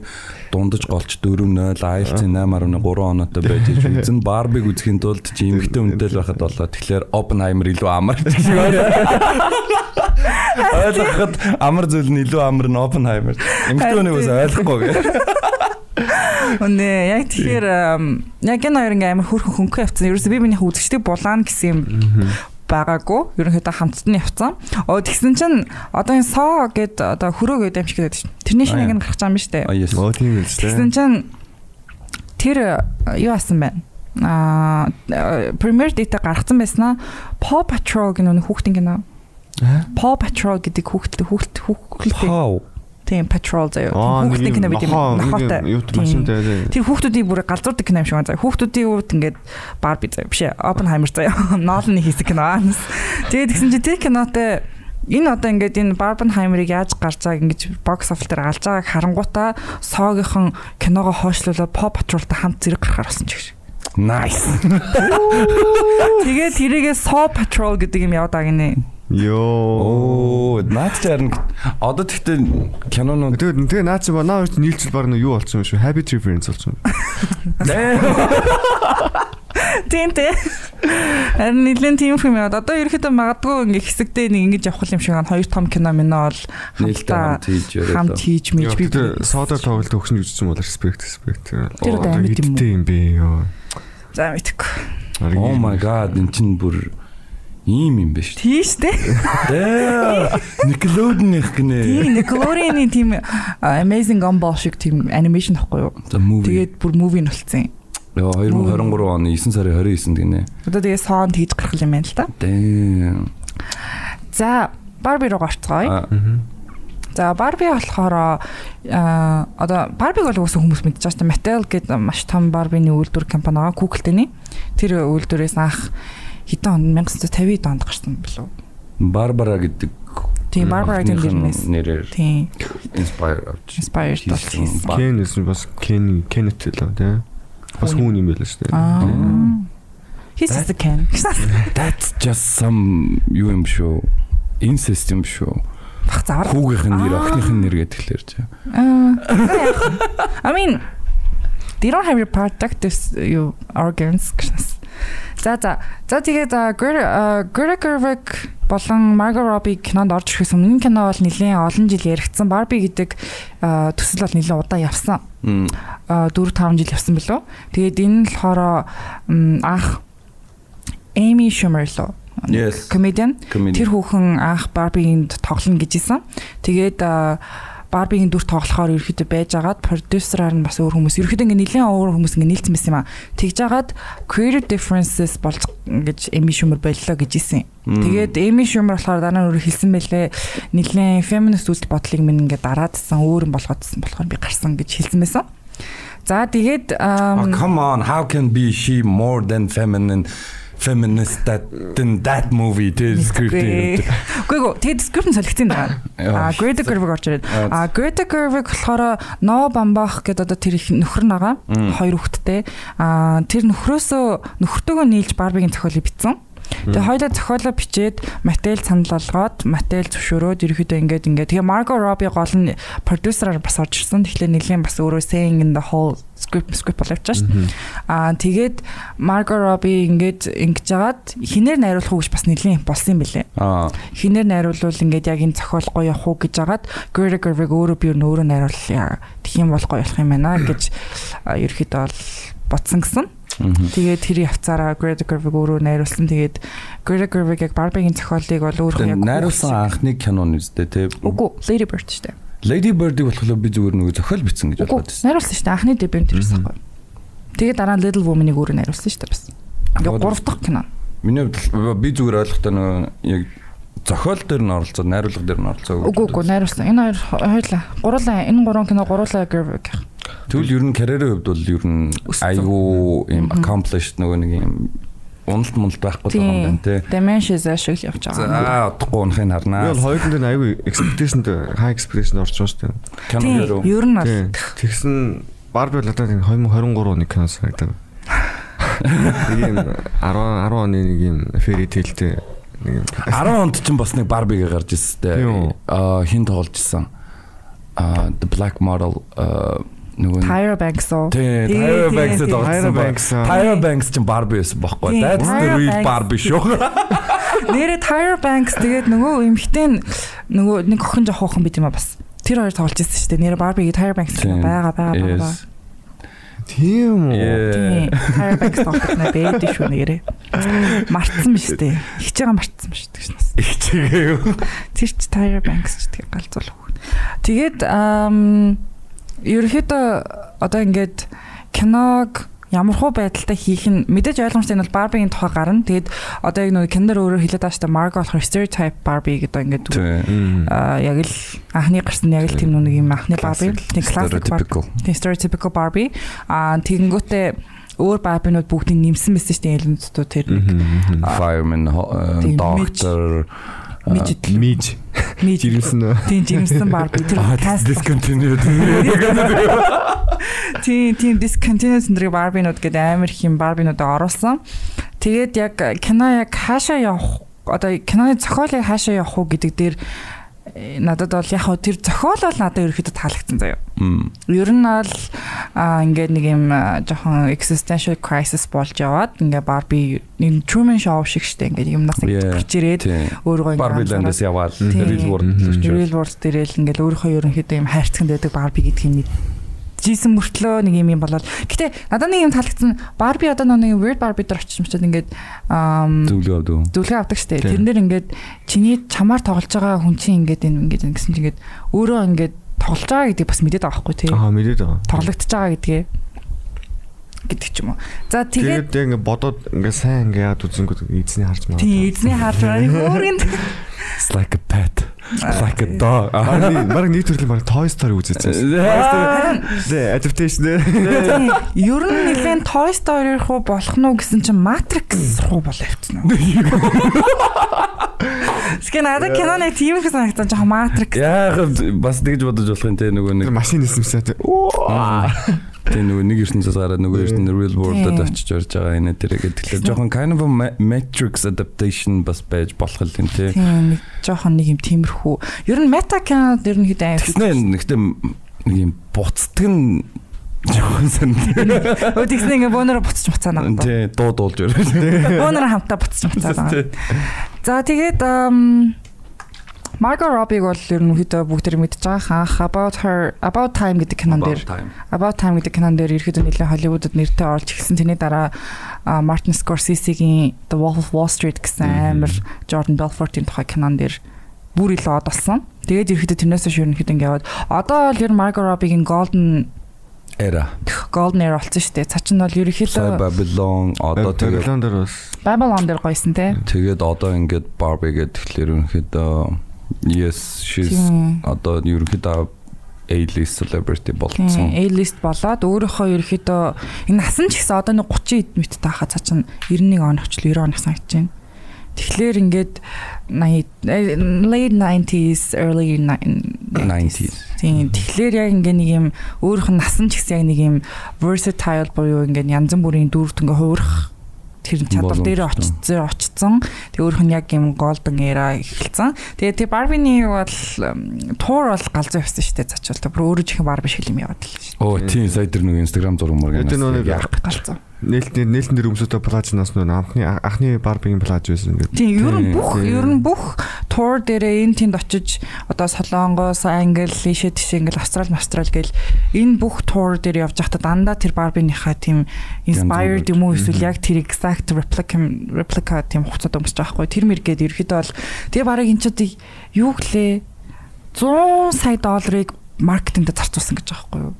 дундаж голч 4.0 IELTS 8.3 оноотой байж иж үзэн Барбиг үзэхийн тулд чи эмгтэй үнэтэй л байхад болоо. Тэгэхээр Оппенхаймер илүү амар. Ойлгоход амар зүйл нь илүү амар нь Оппенхаймер. Эмгтэй үнийг бас ойлгохгүй гэх. Үнэ яг тэгэхээр яг энэ хоёр ингээм амар хөрхөн хөнгөө явцсан. Ерөөсөө би минийх үзэгчдийг булаана гэсэн юм байгаагүй. Ерөнхийдөө хамтд нь явцсан. Оо тэгсэн чинь одоо энэ соо гэд одоо хөрөө гэдэг юм шиг гэдэг чинь. Тэрний Аа, нэг нь гарч байгаа юм шүү дээ. Оо тийм л Тэгсэн чинь тэр юу асан байна? Аа Premier Data гаргацсан байснаа Paw Patrol гэх нэг хүүхдийн кино. Paw Patrol гэдэг хүүхд хүүхд хүүхд How? тийм Patrol заяа. Хүүхдийн кино бид юм. нохоо Нохоотой. Тэр хүүхдүүдийн бүр галзуурдаг кино юм шиг байна. Хүүхдүүдийн үед ингээд Barbie заяа биш ээ. Oppenheimer заяа. Nolan хийсэн кино аа. Тэгээд тэгсэн чинь тэр кинотой энэ одоо ингээд энэ Barbenheimer-ыг яаж гарч байгааг ингэж бокс оффил дээр алж байгааг харангуутаа соогийнхон киногоо хойшлуулаад Paw Patrol-тай хамт зэрэг гарахаар болсон ч гэж. Nice. Тэгээд тэрийгээ Saw Patrol гэдэг юм яваад байгаа гинэ. Йоо. Оо, наад чинь одоо тэгтээ кинонууд Тэгээд тэгээ наа чи ба наа хоёр нийлжил баг нь юу болсон юм шүү? Habit reference болсон. Тийм тий. Харин нэлээд тийм юм яваад одоо ерөөхдөө магадгүй ингээ хэсэгдээ нэг ингэж явах юм шиг байна. Хоёр том кино минь бол нээлттэй хамт хийж мэж би Тэгээ содор тоглолт өгсөн гэж үзсэн бол respect respect. Тэр одоо юм юм бэ ёо. за мэдээгүй. Oh my god, эн чин бүр ийм юм биш. Тийш тий. Дээ. Nickelodeon-ийнх гинэ. Тийм Nickelodeon-ийн тийм а, Amazing Gumball шиг тийм анимашн тахгүй юу? За movie. Тэгээд бүр муви нь болцсон. Яа 2023 оны 9 сарын 29-нд гинэ. Одоо тэгээ сон хийж гарах юм байна л та. Damn. За Barbie руу гарцгаая. За Barbie болохоор а одоо Barbie бол үсэн хүмүүс мэдчихэж байна. Mattel гэдэг маш том Barbie-ны үйлдвэр компани байгаа Google-тэй. Тэр үйлдвэрээс анх хэдэн он 1950 онд гарсан билүү? Барбара гэдэг Тийм Barbara гэдэг нэрээр Тийм inspire авч. inspired бол хийсэн. хийсэн. Ба- Кен эсвэл бас Ken Kenneth л тий. Бас Хүн. юм байл шүү дээ. Аа. He's just a can. That's just some юу юм шүү. Incest юм шүү. Бах завар. Хүүгийнх нь нэр, охиных нь нэр гэдгэлэр чи. Аа. I mean they don't have reproductive you organs гэсэн. За за. За тэгээд Greta Gerwig болон Margot Robbie кинонд орж ирэхээс өмнө кино бол нэлээд олон жил яригдсан. Barbie гэдэг төсөл бол нэлээд удаан явсан. Мм. 4 5 жил явсан билүү. Тэгээд энэ нь болохоор анх Amy Schumer лөө Yes. Comedy. Тэр хүүхэн анх Барбигийн тоглоно гэж исэн. Тэгээд Барбигийн дүр тоглохоор ерөөхдөө байж агаад продюсераар нь бас өөр хүмүүс ерөөхдөө ингээ нэлээд өөр хүмүүс ингээ нийлцсэн байсан юм а. Тэгж агаад creative differences болж ингэж Эми Шумер боллоо гэж. Мм. Тэгээд Эми Шумер болохоор дараа нь өөрөө хэлсэн байлээ. Нэлээд feminist үзэл бодлыг минь ингээ дараадсан өөр юм болгоодсан болохоор би гарсан гэж хэлсэн байсан. За тэгээд ам, come on, how can be she more than feminine feminist that than that movie the script. Үгүй гоо тэгээд скрипт нь солигдсон даа. А Greta Gerwig орж ирээд. А Greta Gerwig болохоор Noah Baumbach гэдэг одоо тэр их нөхөр нь байгаа. Хоёр хүүхэдтэй. А тэр нөхрөөсөө нөхөртөөгөө нийлж Barbie-гийн зохиолыг бичсэн. Тэгээ хоёулаа зохиолоо бичээд Mattel санал болгоод Mattel зөвшөөрөөд ерөөхдөө ингээд ингээд тэгээ Margot Robbie гол нь продюсераар бас орж ирсэн. Тэгэхээр нэлийн бас өөрөө saying in the whole script script боловч шүү дээ. Аа тэгээд Margot Robbie ингээд ингэж жагаад хинээр найруулах уу гэж бас нэлийн болсон юм. Аа. Хинээр найруулвал ингээд яг энэ зохиол гоё явах уу гэж жагаад Greta Gerwig өөрөө би өөрөө найруулъя. Тэгэх юм бол гоё болох юм байна гэж ерөөхдөө бол ботсон гэсэн. Тэгээд тэр явцаараа Greta Gerwig өөрөө найруулсан. Тэгээд Greta Gerwig яг Barbie-гийн зохиолыг бол өөрөө яг найруулсан анхны кино нь үстэй те. Үгүй Lady Bird шүү дээ. Lady Bird-ийг болохоор би зүгээр нөгөө зохиол бичсэн гэж бодоод байсан. найруулсан шүү дээ. Анхны дебют тэрс байхгүй. Тэгээд дараа нь Little Woman-ыг өөрөө найруулсан шүү дээ бас. Гол- гурав дахь кино. Миний хувьд би зүгээр ойлгохтой нөгөө яг зохиол дээр нь оролцоод найруулга дээр нь оролцоо. Үгүй үгүй найруулсан. Энэ хоёр хоёлаа. Гурлаа энэ гурван кино гурлаа гэх. Тэгвэл ер нь карьерийн хувьд бол ер нь айгүй юм accomplished нөгөө нэг юм уналт муналт байхгүй байгаа юм байна тий. Dimensions ашиг явж байгаа. За удахгүй унахыг Би харнаа. бол хоёрын дээр аягүй expectation high expectation байгаа шүү дээ. Кино Ер нь бол. Тэгсэн Барби бол надад 2023 оны кино санагдав. Нэг юм 10 10 оны нэг юм fairy tale-тэй нэг юм 10 онд ч бас нэг Барбигээ гарч ирсэн тэ. Аа хин тоглож исэн. Аа the black model аа нөгөө Tyra Banks уу? Тий, Tyra Banks тий. тоглосон Tyra баг. Banks, аа. Tyra Banks ч Барби байсан. Тий, That's the real. Barbie шүү. Нэрээ Tyra Banks тэгээд нөгөө эмхтэн нөгөө нэг охин жоох охин бид юм а бас. Тэр хоёр тоглож ирсэн шүү дээ. Нэрээ Barbie Tyra Banks байгаа байгаа байгаа. Тийм үү? Tyra Banks тоглох нэ бэдэ шүү нэрээ. Мартсан биз дээ. Ихж байгаа мартсан биз дээ. Их чигээ юу. Тэр чи Tyra Banks ч тэгээ галзуул. Тэгээд ам ерөөхдөө одоо ингээд киног ямар хуу байдалтай хийх нь мэдээж ойлгомжтой нь бол Barbie-ийн тухай гарна. Тэгээд одоо яг нөгөө киндер өөрөөр хэлээд дээ. Margot болохоор stereotype Barbie гэдэг ингээд Тий. Мм. а яг л анхны гарсан яг л тийм нэг юм анхны Barbie. Тийм classic. Stereotypical. Тийм stereotypical Barbie. А тэгэнгүүтээ өөр Barbie-нууд бүгдийг нэмсэн байсан шүү дээ элементүүд тэр нэг. Fireman, Тийм, doctor, мижид Миж. миж Жирэмсэн үү? тийм жимсэн Barbie тэр cast discontinued. Тийм тийм discontinuous нэр Barbie-нууд гэдэг амар их юм Barbie-нууд оруулсан. Тэгээд яг кино яг хаашаа явах одоо киноны зохиол яг хаашаа явах уу гэдэг дээр надад бол яг хөө тэр зохиол бол надад ерөөхдөө таалагдсан заяа. Ер нь бол ингээд нэг юм жоохон existential crisis болж яваад ингээд Barbie нэг Truman Show шиг штэ ингээд юмнаас нэг гарч ирээд өөрөө ингээд Barbie анзаараад- Land-аас яваад real world real world дээр л ингээл өөрийнхөө ерөнхийдөө юм хайрцагт байдаг Барби гэдгийг мэд жисэн мөртлөө нэг юм юм болоод гэтээ надад нэг юм таалагдсан Барби одоо нэг weird Барби дээр очиж мчаад ингээд ам Зөвлөө авдаг. дүлгээ авдаг штэ тэрнэр ингээд чиний чамаар тоглож байгаа хүн чинь ингээд энэ ингээд ингэсэн чинь ингээд өөрөө ингээд тоглож байгаа гэдгийг бас мэдээд байгаа байхгүй тий Аа мэдээд байгаа. тоглогдож байгаа гэдгээ гэдэг ч юм уу за тэгээд Тэгээд ингээ бодоод ингээ сайн ингээ яад үзэнгүүд эзний харж магадгүй. тий эзний харж байгаа өөрийн It's like a pet. Like a dog. Нэг- бараг нэг төрлийн бараг Toy Story үзээсэн. Adaptation дээр. Ер нь нэлээд Toy Story руу болох нь уу гэсэн чинь Matrix руу болоо явцсан уу? Скэ надад киноны тийм их санагдсан жоохон Matrix. Яг бас тэгж бодож болох юм те нөгөө нэг машин нисэмсээ тэ. Тэ нөгөө нэг ертөнцөөс гараад нөгөө ертөнд real world-д очиж орж байгаа энэ тэр гэдэг. Тэгэхээр жоохон kind of matrix adaptation бас байж болох юм те. Тийм нэг жоохон нэг юм тиймэрхүү. Ер нь мета кинод ер нь хэд. Тэснэ нэгтээ нэг юм буцдаг нь жоохон сан. Өө тэгснэ ингээ бөөнөрө буцаж буцаана гэдэг. Тэ дуу дуулж өрөө. Бөөнөрө хамтаа буцаж буцаана. За тэгээд Margot Robbie бол ер нь хэд бүгд мэдж байгаа хаах About Her About Time гэдэг кинон дээр About Time гэдэг кинон дээр ерөөхдөө нэлээд Холливуудад нэртэй орж ирсэн. Тэрний дараа Martin Scorsese-гийн The Wolf of Wall Street гэсэн амар Jordan Belfort-ийн тухай кинон дээр бүр илүү од болсон. Тэгээд ерөөхдөө тэрнээс хойш ерөнхийдөө ингээд яваад одоо бол ер нь Margot Robbie-гийн Golden Эра. Golden Era болсон шүү дээ. Цаа чинь бол ерөөхдөө Babylon одоо тэгээд Babylon дээр бас Babylon дээр гойсон те. тэгээд одоо ингээд Barbie гэдэг тэгэхээр ерөнхийдөө yes she's одоо ерөнхийдөө A-list celebrity болцсон. A-list болоод өөрөөхөө ерөөхдөө энэ насан ч гэсэн одоо нэг 30 эд мэт таахаа цаа чинь 91 оноч л 90 онох санагдаж байна. Тэгэхээр ингээд 80 э, late 90s early 90s. Тийм. Тэгэхээр яг ингээ нэг юм өөрөх нь насан ч гэсэн яг нэг юм versatile буюу ингээ янз бүрийн дүрт ингээ хуурах тэр чадвар дээр очицсан очицсан. Тэг өөрөх нь яг юм golden era эхэлсэн. Тэгээ тэр Barbie-ний бол туур бол галзуу явсан шүү дээ зачвал. Бүр өөрөө чихэн Barbie шиг юм яваад л шүү. Оо тийм сая тэр нэг Instagram зураг мөр Тэр нөгөө гэнэ. нэг Галзуу. Нээлтний нээлтэн дээр өмсөдөө плажнаас нөгөө анхны анхны Barbie-гийн плаж байсан ингээд. Тийм, ер нь бүх ер нь бүх тур дээрээ энэ тэнд очиж одоо Солонгос, Англи, Лишэ тийш ингээл Австрал, Австрал гэл энэ бүх тур дээр явж байхдаа дандаа тэр Барбинийхаа тийм inspired юм уу эсвэл яг тэр exact replica replica тийм хуцаад өмсөж байгаа хгүй. Тэр мэргээд ерөөхдөө бол тэгээ барыг энэ ч одоо юу гэлээ 100 сая долларыг маркетингд зарцуулсан гэж байгаа хгүй юу.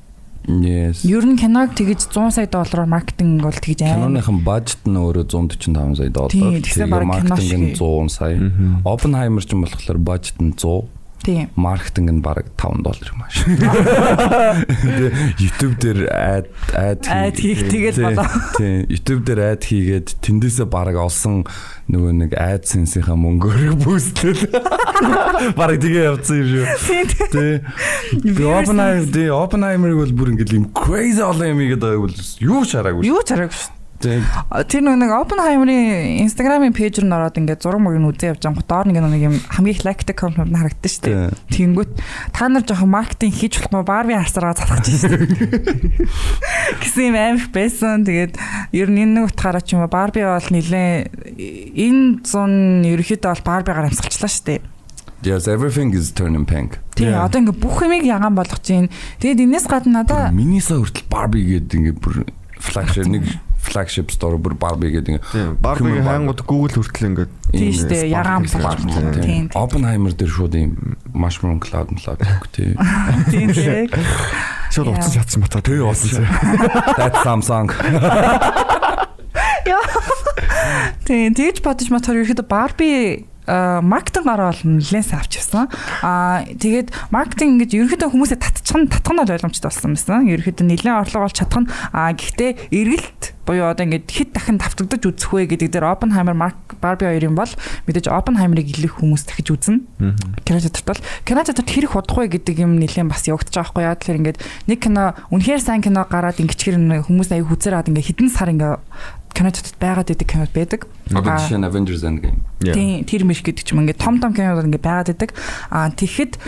Yes. Ер нь киног тэгж 100 сая доллараар маркетинг бол тэгж аим. Киноныхан бажет нь өөрөө 145 сая доллар. Кино маркетинг нь шиг. 100 сая. Oppenheimer ч юм болохоор бажет нь 100. Тийм. маркетинг нь бараг 5 доллар юм ааш. Тэгээ YouTube дээр ad ad Ad хийх, тэгэл болоо. Тийм, YouTube дээр ad хийгээд тэндээсээ бараг олсон нөгөө нэг AdSense-ийнхаа мөнгөөр бүүстэл. Бараг тэгээ явцсан юм шүү. Тий. Тэгээ Oppenheimer, тий, Oppenheimer-ыг бол бүр ингээл юм crazy олон юм игээд байгааг бол юу шараагүй. Юу ч аргагүй шүү. Тэр нэг Oppenheimer-ийн Instagram-ийн пэйж рүү ороод ингээд зураг мөрийг үзээ явж байгаа. Доор нэг нэг юм хамгийн лайктай коммент харагдсан шүү дээ. Тэнгүүт та нар жоохон маркетинг хийж болохгүй Барби харсараа залхаж шүү дээ. Гэсэн юм аимх байсан. Тэгээд ер нь энэ нэг утгаараа ч юм уу Барби бол нилээ энэ зун ерөөхдөө бол Барбигаар амсгалчлаа шүү дээ. Yes, everything is turning pink. Тийм одоо ингээд бүх юмыг ягаан болгож чинь. Тэгээд энэс гадна надаа Миниса хүртэл Barbie гэдэг ингээд бүр flagship нэг flagship store бүр Barbie гэдэг Тийм. Барбигийн хайнгууд Google хүртэл ингээд Тийм шүү дээ, ягаан байна. Тийм. Oppenheimer дээр шууд юм mushroom cloud cloud тийм тийм. Шууд Яа. утсан шатсан бата. Тий болсон. That's Samsung. Тийм тэгж бодож матар ерөөхдөө Барби маркетинг гараа бол нэлээд авчихсан. Аа тэгээд маркетинг ингэж ерөөхдөө хүмүүсээ татчих нь татах нь бол ойлгомжтой болсон байсан. Ерөөхдөө нэлээд орлого олж чадах нь аа гэхдээ эргэлт буюу одоо ингэж хэд дахин давтагдаж үзэх вэ гэдэг дээр Oppenheimer Mark Barbie хоёрын бол мэдээж Oppenheimer-ыг илүү хүмүүс дахиж үзнэ. Кино театрт бол кино театрт хэрэг худах вэ гэдэг юм нэлээд бас явагдаж байгаа байхгүй яа. Тэгэхээр ингээд нэг кино үнэхээр сайн кино гараад ингэчгэр хүмүүс аяг хүзээр аваад ингээд хідэн сар ингээд кино театрт байгаад идэг кинод байдаг. Одоо жишээ нь Avengers Endgame. Тийм тэр мэрх гэдэг ч юм ингээд том том кинод ингээд байгаад идэг. Аа тэгэхэд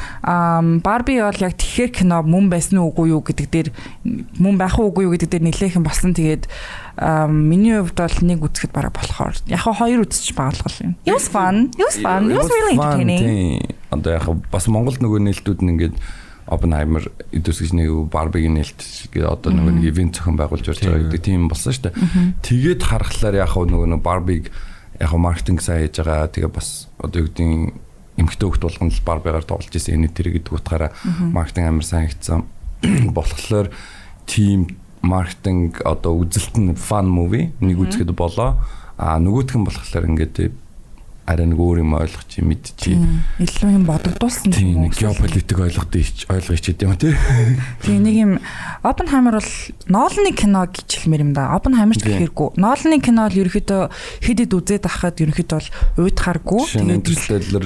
Барби бол яг тэгэхээр кино мөн байсан уу үгүй юу гэдэг дээр мөн байх уу үгүй юу гэдэг дээр нэлээхэн болсон. Тэгээд миний хувьд бол нэг үзэхэд бараг болохоор яг хоёр үзчих баалгал юм. It was fun. It was fun. It was really entertaining. Одоо яг бас Монголд нөгөө нээлтүүд нь ингээд Oppenheimer идэвсгэж нэг Barbie-гийн нээлт гэдэг одоо нөгөө нэг ивент зохион байгуулж барьж байгаа гэдэг тийм болсон шүү дээ. Тэгээд харахаар яг нөгөө нэг Barbie-г яг маркетинг сайн хийж байгаа. Тэгээ бас одоо юу гэдэг эмхтэй хөлт болгоно л Barbie-гаар тоглож ирсэн энэ тэр гэдэг утгаараа маркетинг амар сайн хийцэн болохоор team маркетинг одоо үзэлт нь fun movie нэг үзэхэд болоо. А нөгөөх нь болохоор ингээд арай нэг өөр юм ойлгох чи мэд чи илүү юм бодогдуулсан. тийм нэг геополитик ойлгох тийч ойлгох ч гэдэм тий. Тийм нэг юм Oppenheimer бол Nolan-ы кино гэж хэлмээр юм да. Oppenheimer ч гэхэргүй. Nolan-ы кино бол ерөөхдөө хэд хэд үзээд ахад ерөөхдөө бол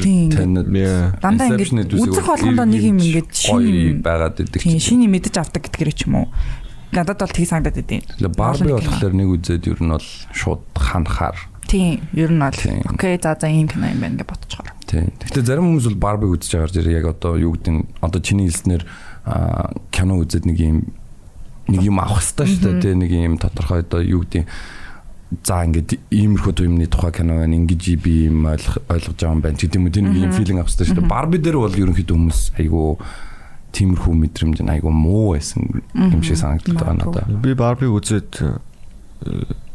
Тийм. танид Yeah. Дандаа дүүсийг үзэх бол болгондоо нэг юм ингээд гоё шинэ байгаад идэг тийм чи. шиний мэдэж авдаг гэдгээр ч юм уу. Надад бол тгий санагдаад идэв. Barbie болохоор нэг үзээд ер нь бол шууд ханахаар Тийм, ер нь бол Тийм. окей за за ийм кино юм байна гэж бодчихоор. тий. Гэхдээ зарим хүмүүс бол Barbie үзэж байгаа зэрэг яг одоо юу гэдэг нь одоо чиний хэлснээр аа, кино үзээд нэг юм нэг юм авах хэрэгтэй шүү дээ тий. Нэг юм тодорхой одоо юу гэдэг за ингээд иймэрхүү юмны тухай кино байна ингэж би юм ойлгож байгаа юм байна гэдэг юм уу тийм нэг юм филинг авах хэрэгтэй шүү дээ. Barbie дээр бол ерөнхийдөө хүмүүс айгу тиймэрхүү мэдрэмж нь айгу муу байсан юм шиг санагддаг байгаа надад. Би Барби үзээд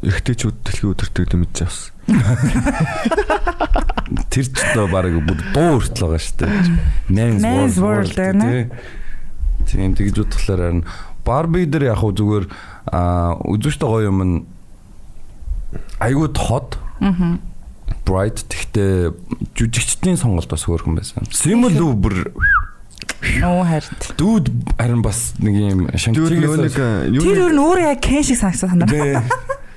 э, эрэгтэйчүүд дэлхийн өдөртөг дэмэж авсан. Тэр ч одоо баг бүр дуу хүртэл байгаа шүү дээ. Men's World World байна. тий. Тийм тэгж утгалаар харин Barbie дээр яг хөө зүгээр аа үзүүштэй гоё юм нь айгуу тод. Аа. Bright тэгтээ жүжигчдийн сонголт бас хөөрхөн байсан. Simu бүр Оо харин. дүүд харин бас нэг юм Тэр нөгөө нэг шангичгээс э, юу Тэр ер нь өөрөө яг Ken шиг санагдсан санаа.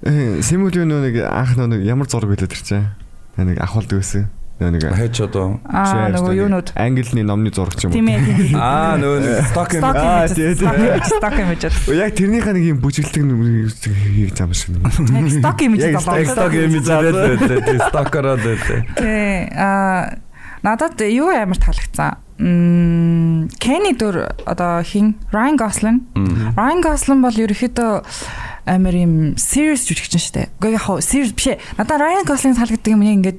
Симүл нөгөө нэг анх нөгөө нэг ямар зураг билээ тэр чинь. Нэг ахвалдаг байсан. Нөгөө нэг хайч одоо Аа нөгөө юунууд Английн номны зураг ч юм тийм уу. аа нөгөө stock юм Stock Аа, тий, тий. Image, stock image. Яг тэрнийхээ нэг юм бүжиглдэг нэг юм шиг. Яг stock image Яг болоо. stock image гэдэг тий stock-ороо дээ. Тий. Аа надад юу амар таалагдсан. Мм Kenny дөр одоо хин Ryan Gosling. Ryan Gosling бол ерөөхдөө амар юм serious жүжигчин шүү дээ. Гэхдээ яг serious биш ээ. Надад Ryan Gosling таалагддаг юм яг ингээд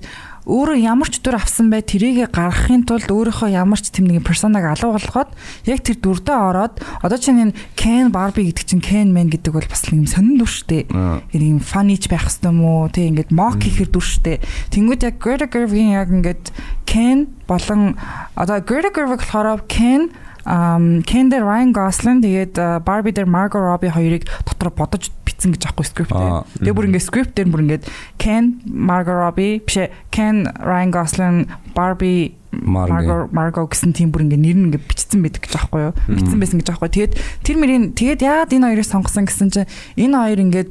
өөрөө ямар ч дүр авсан бай тэрийгэ гаргахын тулд өөрийнхөө ямар ч тэм нэгэн персонаг алуу болгоод яг тэр дүрдээ ороод одоо чинь энэ Ken Barbie гэдэг чинь Ken Man гэдэг бол бас нэг юм сонин дүр. Аа. Яг юм funny ч байх хэвээр юм уу тий ингээд mock хийхэр дүр дээ. Тэнгүүд яг Greta Gerwig яг ингээд Ken болон одоо Greta Gerwig болохоор Ken um Ken дээр Ryan Gosling тэгээд Barbie дээр Margot Robbie хоёрыг дотор бодож бичсэн гэж аахгүй скрипт дээр. Тэгээ бүр ингээд скрипт дээр бүр ингээд Ken Margot Robbie биш Ken Ryan Gosling Barbie Margot. Margot Margot гэсэн тийм бүр ингээд нэр нь ингээд бичсэн байдаг гэж аахгүй юу? Бичсэн байсан гэж аахгүй. Тэгээд тэр мөрийн тэгээд яагаад энэ хоёрыг сонгосон гэсэн чинь энэ хоёр ингээд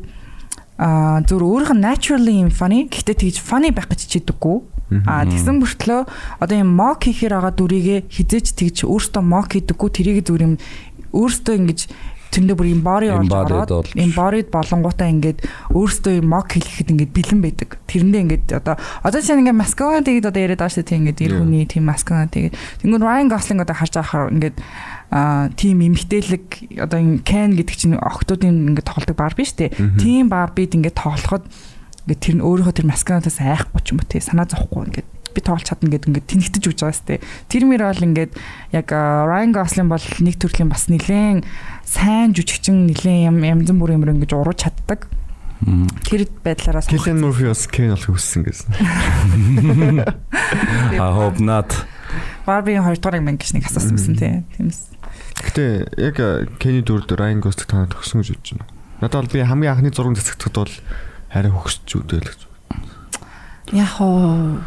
а зүр өөрийнх нь naturally юм funny гэхдээ тэгж funny байх гэж чийдэггүй. А тэгсэн мөртлөө одоо юм mock хийхээр байгаа дүрийгэ хизээч тэгж өөртөө mock хийдэггүй тэрийг зүр юм өөртөө ингэж тэндээ бүр юм body орж ороод юм body болонгуудаа ингээд өөртөө юм mock хийхэд ингээд бэлэн байдаг. Тэрэндээ ингээд одоо одоо чинь ингээд masculine тэгээд одоо яриад байгаа шүү дээ ингээд эр хүний тийм masculine тэгээд тэнгууд Ryan Gosling одоо харж байхаар ингээд а тийм эмгтээлэг одоо энэ Ken гэдэг чинь охтуудын ингээд тоглодог бар биш үү? Тийм барбид ингээд тоглоход ингээд тэр нь өөрийнхөө тэр масканатаас айхгүй ч юм уу те санаа зовхгүй ингээд би тоглож чадна гэдэг ингээд тэнэгтэж үж байгаа сте. Тэр мөр бол ингээд яг Ryan Gosling бол нэг төрлийн бас нилээн сайн жүжигчин нилээн ям янз бүрийн юм ингэж урууж чаддаг. Тэр байдлаараа сонгох. Киллен Мурфи бас Кен болох хүссэн гэсэн. I hope not. Barbie-ийн 2 дугаар юм гэж нэг асуусан байсан те. Тиймээс. Гэтэ яг Кенни дүрд Райан Гост танаад төгсөн гэж бодож байна. Надад бол би хамгийн анхны зураг цэцэгдэхэд бол харин хөгсч үдэл гэж. Яг хоо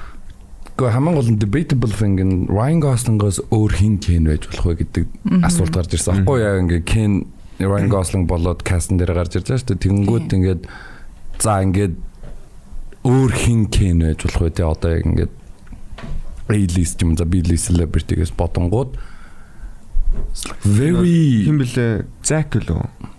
Гэхдээ хамгийн гол нь debatable thing нь Ryan Gosling-оос өөр хин Ken байж болох вэ гэдэг асуулт гарч ирсэн. Аахгүй яа ингээ Ken Ryan Gosling болоод кастн дээр гарч ирж байгаа шүү дээ. Тэгэнгүүт ингээд за ингээд өөр хин Ken байж болох вэ те одоо яг ингээд A-list юм за B-list celebrity-гээс бодонгууд very Хин блэ Зак лөө.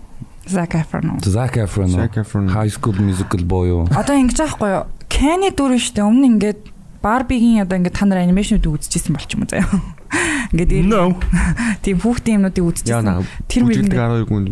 Zac Efron. Zac Efron? Zac Efron. High School Musical боёо. Одоо ингэж аахгүй юу? Kenny дүр нь штэ өмнө ингээд Barbie-гийн одоо ингээд та нар анимашнууд үзчихсэн болч юм уу заяа. Ингээд тийм хүүхдийн юмнуудыг үзчихсэн. Тэр мөрөнд 12 гүн.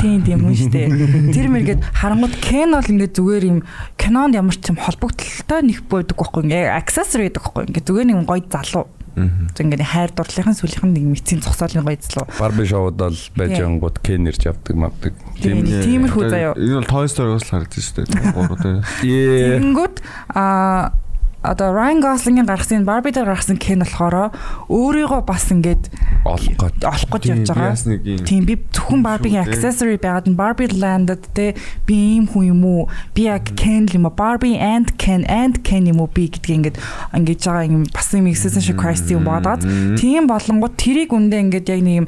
тийм тийм үү штэ. Тэр мэргээд харангууд Ken бол ингээд зүгээр юм кинонд ямар ч юм холбогдлолтой нэг байдаг байхгүй ингээд accessory байдаг байхгүй ингээд зүгээр нэг гоё залуу. Тэг ингээд хайр дурлалын сүлийнх нь нэг мэдсийн цогцоолын гоё залуу. Barbie show-д бол байж Тийм. ангууд Ken ирж авдаг мавдаг. Тийм. Тиймэрхүү заяа. Энэ бол Toy Story-гоос л харагдаж шүү дээ. Гурав. Yeah. Тэгэнгүүт а одоо Ryan Gosling-ийн гаргасан Barbie дээр гаргасан Ken болохоор өөрийгөө бас ингээд олох гот. олох гэж явж байгаа. Тийм би зөвхөн Barbie-ийн accessory байгаад нь Barbie Land-д те би ийм хүн юм уу? Би яг Ken юм уу? Barbie and Ken and Ken юм уу би гэдгийг ингээд ингэж байгаа юм бас юм existential crisis юм бодоод тийм болонгууд тэрийг үндэ ингээд яг нэг юм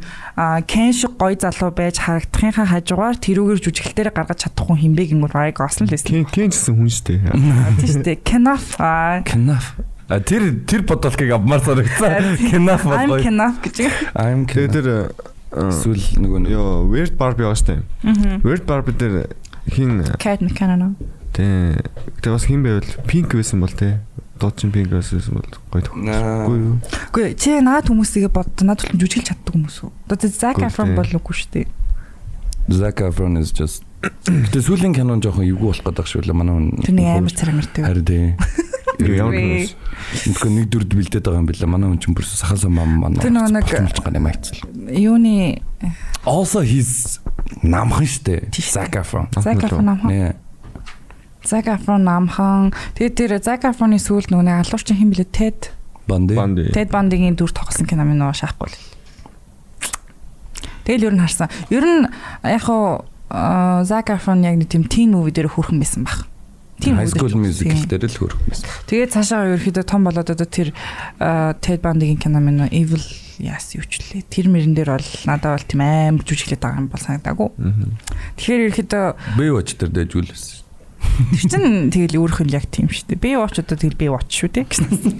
Ken шиг гоё залуу байж харагдахынхаа хажуугаар тэрүүгээр жүжиглэлтээр гаргаж чадах хүн хинбэ гингүүр Ryan Gosling л байсан. Кен Кен гэсэн хүн шүү дээ. Тийм шүү дээ. Kenaf аа, А тэр тэр бодолтыг авмаар санагцсан. Knaf I'm бодлоо. Kenaf гэж. I'm Тэгээ Knaf. тэр э, Эсвэл нөгөө нэг ёо Weird Barbie. Мгм. Weird Barbie дээр хин Cat McKinnon. тий Тэгээ бас хин байвал pink байсан бол тий дуучин pink байсан бол гоё тохиолгүй юу? Үгүй чи наад хүмүүсийг бод наад тул жүжиглэж чаддаг хүмүүс үү? Одоо Zac Efron бол үгүй шүү дээ. Zac Efron is just Гэтэ сүүлийн кинон жоохон эвгүй болох гэдэг шүү лээ манай хүн. Тэр нэг амар царамартай. Харин тий. Үгүй. хүмүүс? Үнэхээр нэг дөрөд бэлдээд байгаа юм билээ. Манай хүн чинь бүр сахан самам манай. Тэр нэг-. Юуны Also he's намхан штэ. Zac Efron намхан. Efron намхан. Тэгээд тэр Zac Efron-ы сүүл нөгөө нэг алуурчин хин блэ Ted Банди. Банди. Ted Bundy-гийн дүр тоглосон кино минь нөгөө шаахгүй л. Тэгэл ер нь харсан. Ер нь яг хуу Zac Efron яг нэг тийм teen movie дээр хүрхэн байсан баг. Teen High School Musical тийм. дээр л хөрөх байсан. Тэгээд цаашаа ерөөхдөө том болоод одоо тэр Ted Bundy-гийн кино нөгөө Evil яас юу ч лээ. Тэр мөрөн дээр бол надад бол тийм амар жүжиглээд байгаа юм бол санагдаагүй. Тэгэхээр ерөөхдөө Baywatch дээр дэжүүлсэн шүү. Тэр чин тэгэл өөрөх нь яг тийм шүү дээ. Би watch одоо тэгэл би watch шүү дээ гэсэн.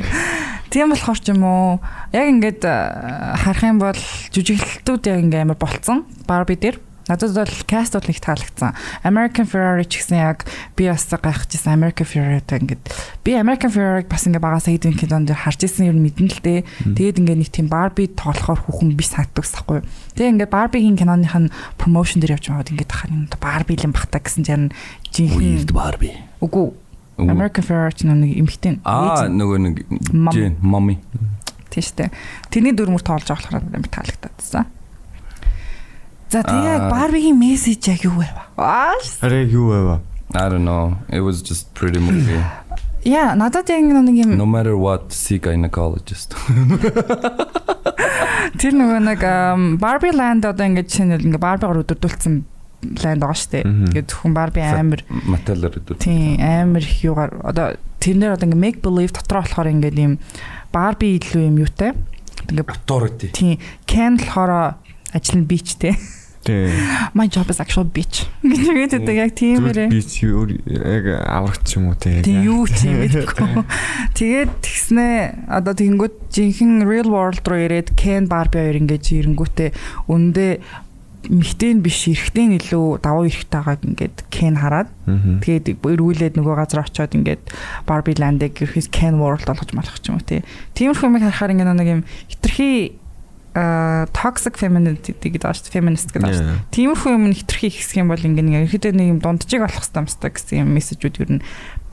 Тийм болохоор ч юм уу яг ингээд харах юм бол жүжиглэлтүүд яг ингээ амар болцсон. Barbie дээр надад бол cast бол их таалагдсан. American Ferrari ч гэсэн яг би бас гайхажсэн American Ferrari-тай ингээд би American Ferrari бас ингээ багасаа хэдэн кинон дээр харж исэн юм мэдэн л дээ. Тэгээд ингээ нэг тийм Barbie тоглохоор хүүхэн биш санагддаг байхгүй. Тэгээ ингээ Barbie-гийн киноных нь promotion дээр явж байгаад ингээ тахаар юм Barbie л юм бахта гэсэн чинь жинхэнэ Barbie. Үгүй. American Ferrari ч нэг эмхтэн. Аа нөгөө нэг mommy. штэ. Тэрний дүрмөр тоолж байгаа болохоор амар таалагдсан. За тэгээ Аа. Barbie-гийн мессеж яг юу вэ? Аа. Арай юу байва? I don't know. It was just pretty movie. Яа, надад яг нэг юм No matter what, seek a gynecologist. Тэр нөгөө нэг Barbie Land одоо ингээд шинэ ингээ Barbie-гоор өдөрдүүлсэн ланд байгаа штэ. Тэгээд зөвхөн Barbie амар Маталар өдөө. Тийм амар их юугаар одоо тэрнэр одоо ингээ make believe дотроо болохоор ингээд юм Barbie илүү юм юутай. Ингээ authority. тийм Ken болохоор ажил нь бичтэй. My job is actual bitch. гэж үгээд яг тиймэрээ. Чи өөр яг аврагч юм уу те. Тэг юу гэдэггүй. Тэгээд тэгснэ одоо тэгэнгүүт жинхэнэ real world руу ирээд Ken Barbie хоёр ингэж ирэнгүүтээ үндэ мэгтэй нь биш эрэгтэй нь илүү давуу эрэгтэй байгааг ингээд Ken хараад тэгээд эргүүлээд нөгөө газар очиод ингээд Barbie Land-ыг ерхийс Ken World болгож малах ч юм уу тий. Тиймэрхүү юм харахаар ингээд нэг юм хитрхи toxic femininity гэдэг дээ feminist гэдэг дээ. Тиймэрхүү юм хитрхи ихсэх юм бол ингээд нэг ерөөдөө нэг юм дундчиг болох хэрэгтэй юмстай гэсэн юм мессежүүд ер нь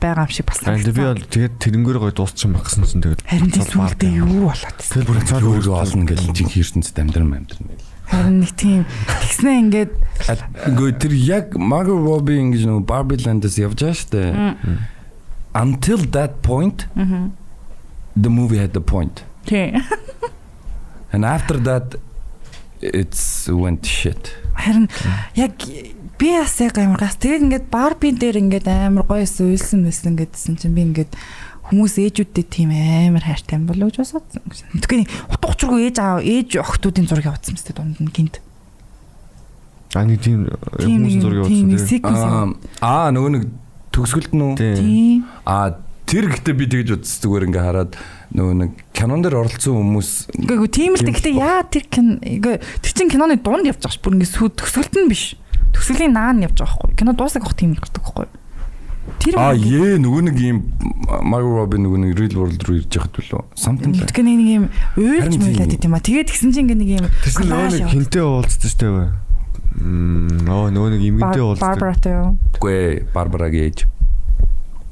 байгаа юм шиг бас санагдсан. Би бол тэгээд тэрнгээр гоё дуусчих байсан чинь тэгээд харин тийм сүултээ юу болоод. Тэр бүр цааш өөрөө олно гэж жинхэнэ ертөнцид амьдран амьдран. Харин нэг тийм тэгснэ ингээд Гэхдээ тэр яг Margot Robbie ингэж нэг Barbie Land-аас явж байгаа шүү дээ. Until that point the movie had the point. тий. And after that it's went shit. Харин яг би бас яг амар гас. Тэгээд ингээд Барби дээр ингээд амар гоёс уйлсан байсан гэдсэн чинь би ингээд хүмүүс ээжүүдтэй тийм амар хайртай юм болов гэж бодсон. Тэгэхээр утга учиргүй ээж аав ээж охтуудын зургийг авсан мэт дунд нь гинт. А нэг тийм хүмүүс зургийг тийм утсан. секвенс. Аа нөгөө нэг төгсгөлт нь үү? Тийм. Тийм. Аа тэр гэхдээ би тэгж утас зүгээр ингээ хараад нөгөө нэг кинон дээр оролцсон хүмүүс Үгүй тийм л гэхдээ яа тэр кин үгүй тэр чин киноны дунд явж байгаа ш. Бүр ингэ сүү төгсгөлт нь биш. Төгсгөлийн наан явж байгаа байхгүй. Кино дуусах гох тийм гардаг байхгүй. Тэр Аа ээ нөгөө нэг юм Margot Robbie нөгөө нэг real world руу ирж яхад билүү? Something like. Тэгэхээр нэг юм уйлж муулаад идэм ба. Тэгээд тэгсэн чинь ингээ нэг юм Тэсн нөгөө нэг хинтээ уулзсан шүү дээ. Мм нөгөө нэг имэгтэй уулзсан. Барбаратай юу? Үгүй ээ, Барбарагийн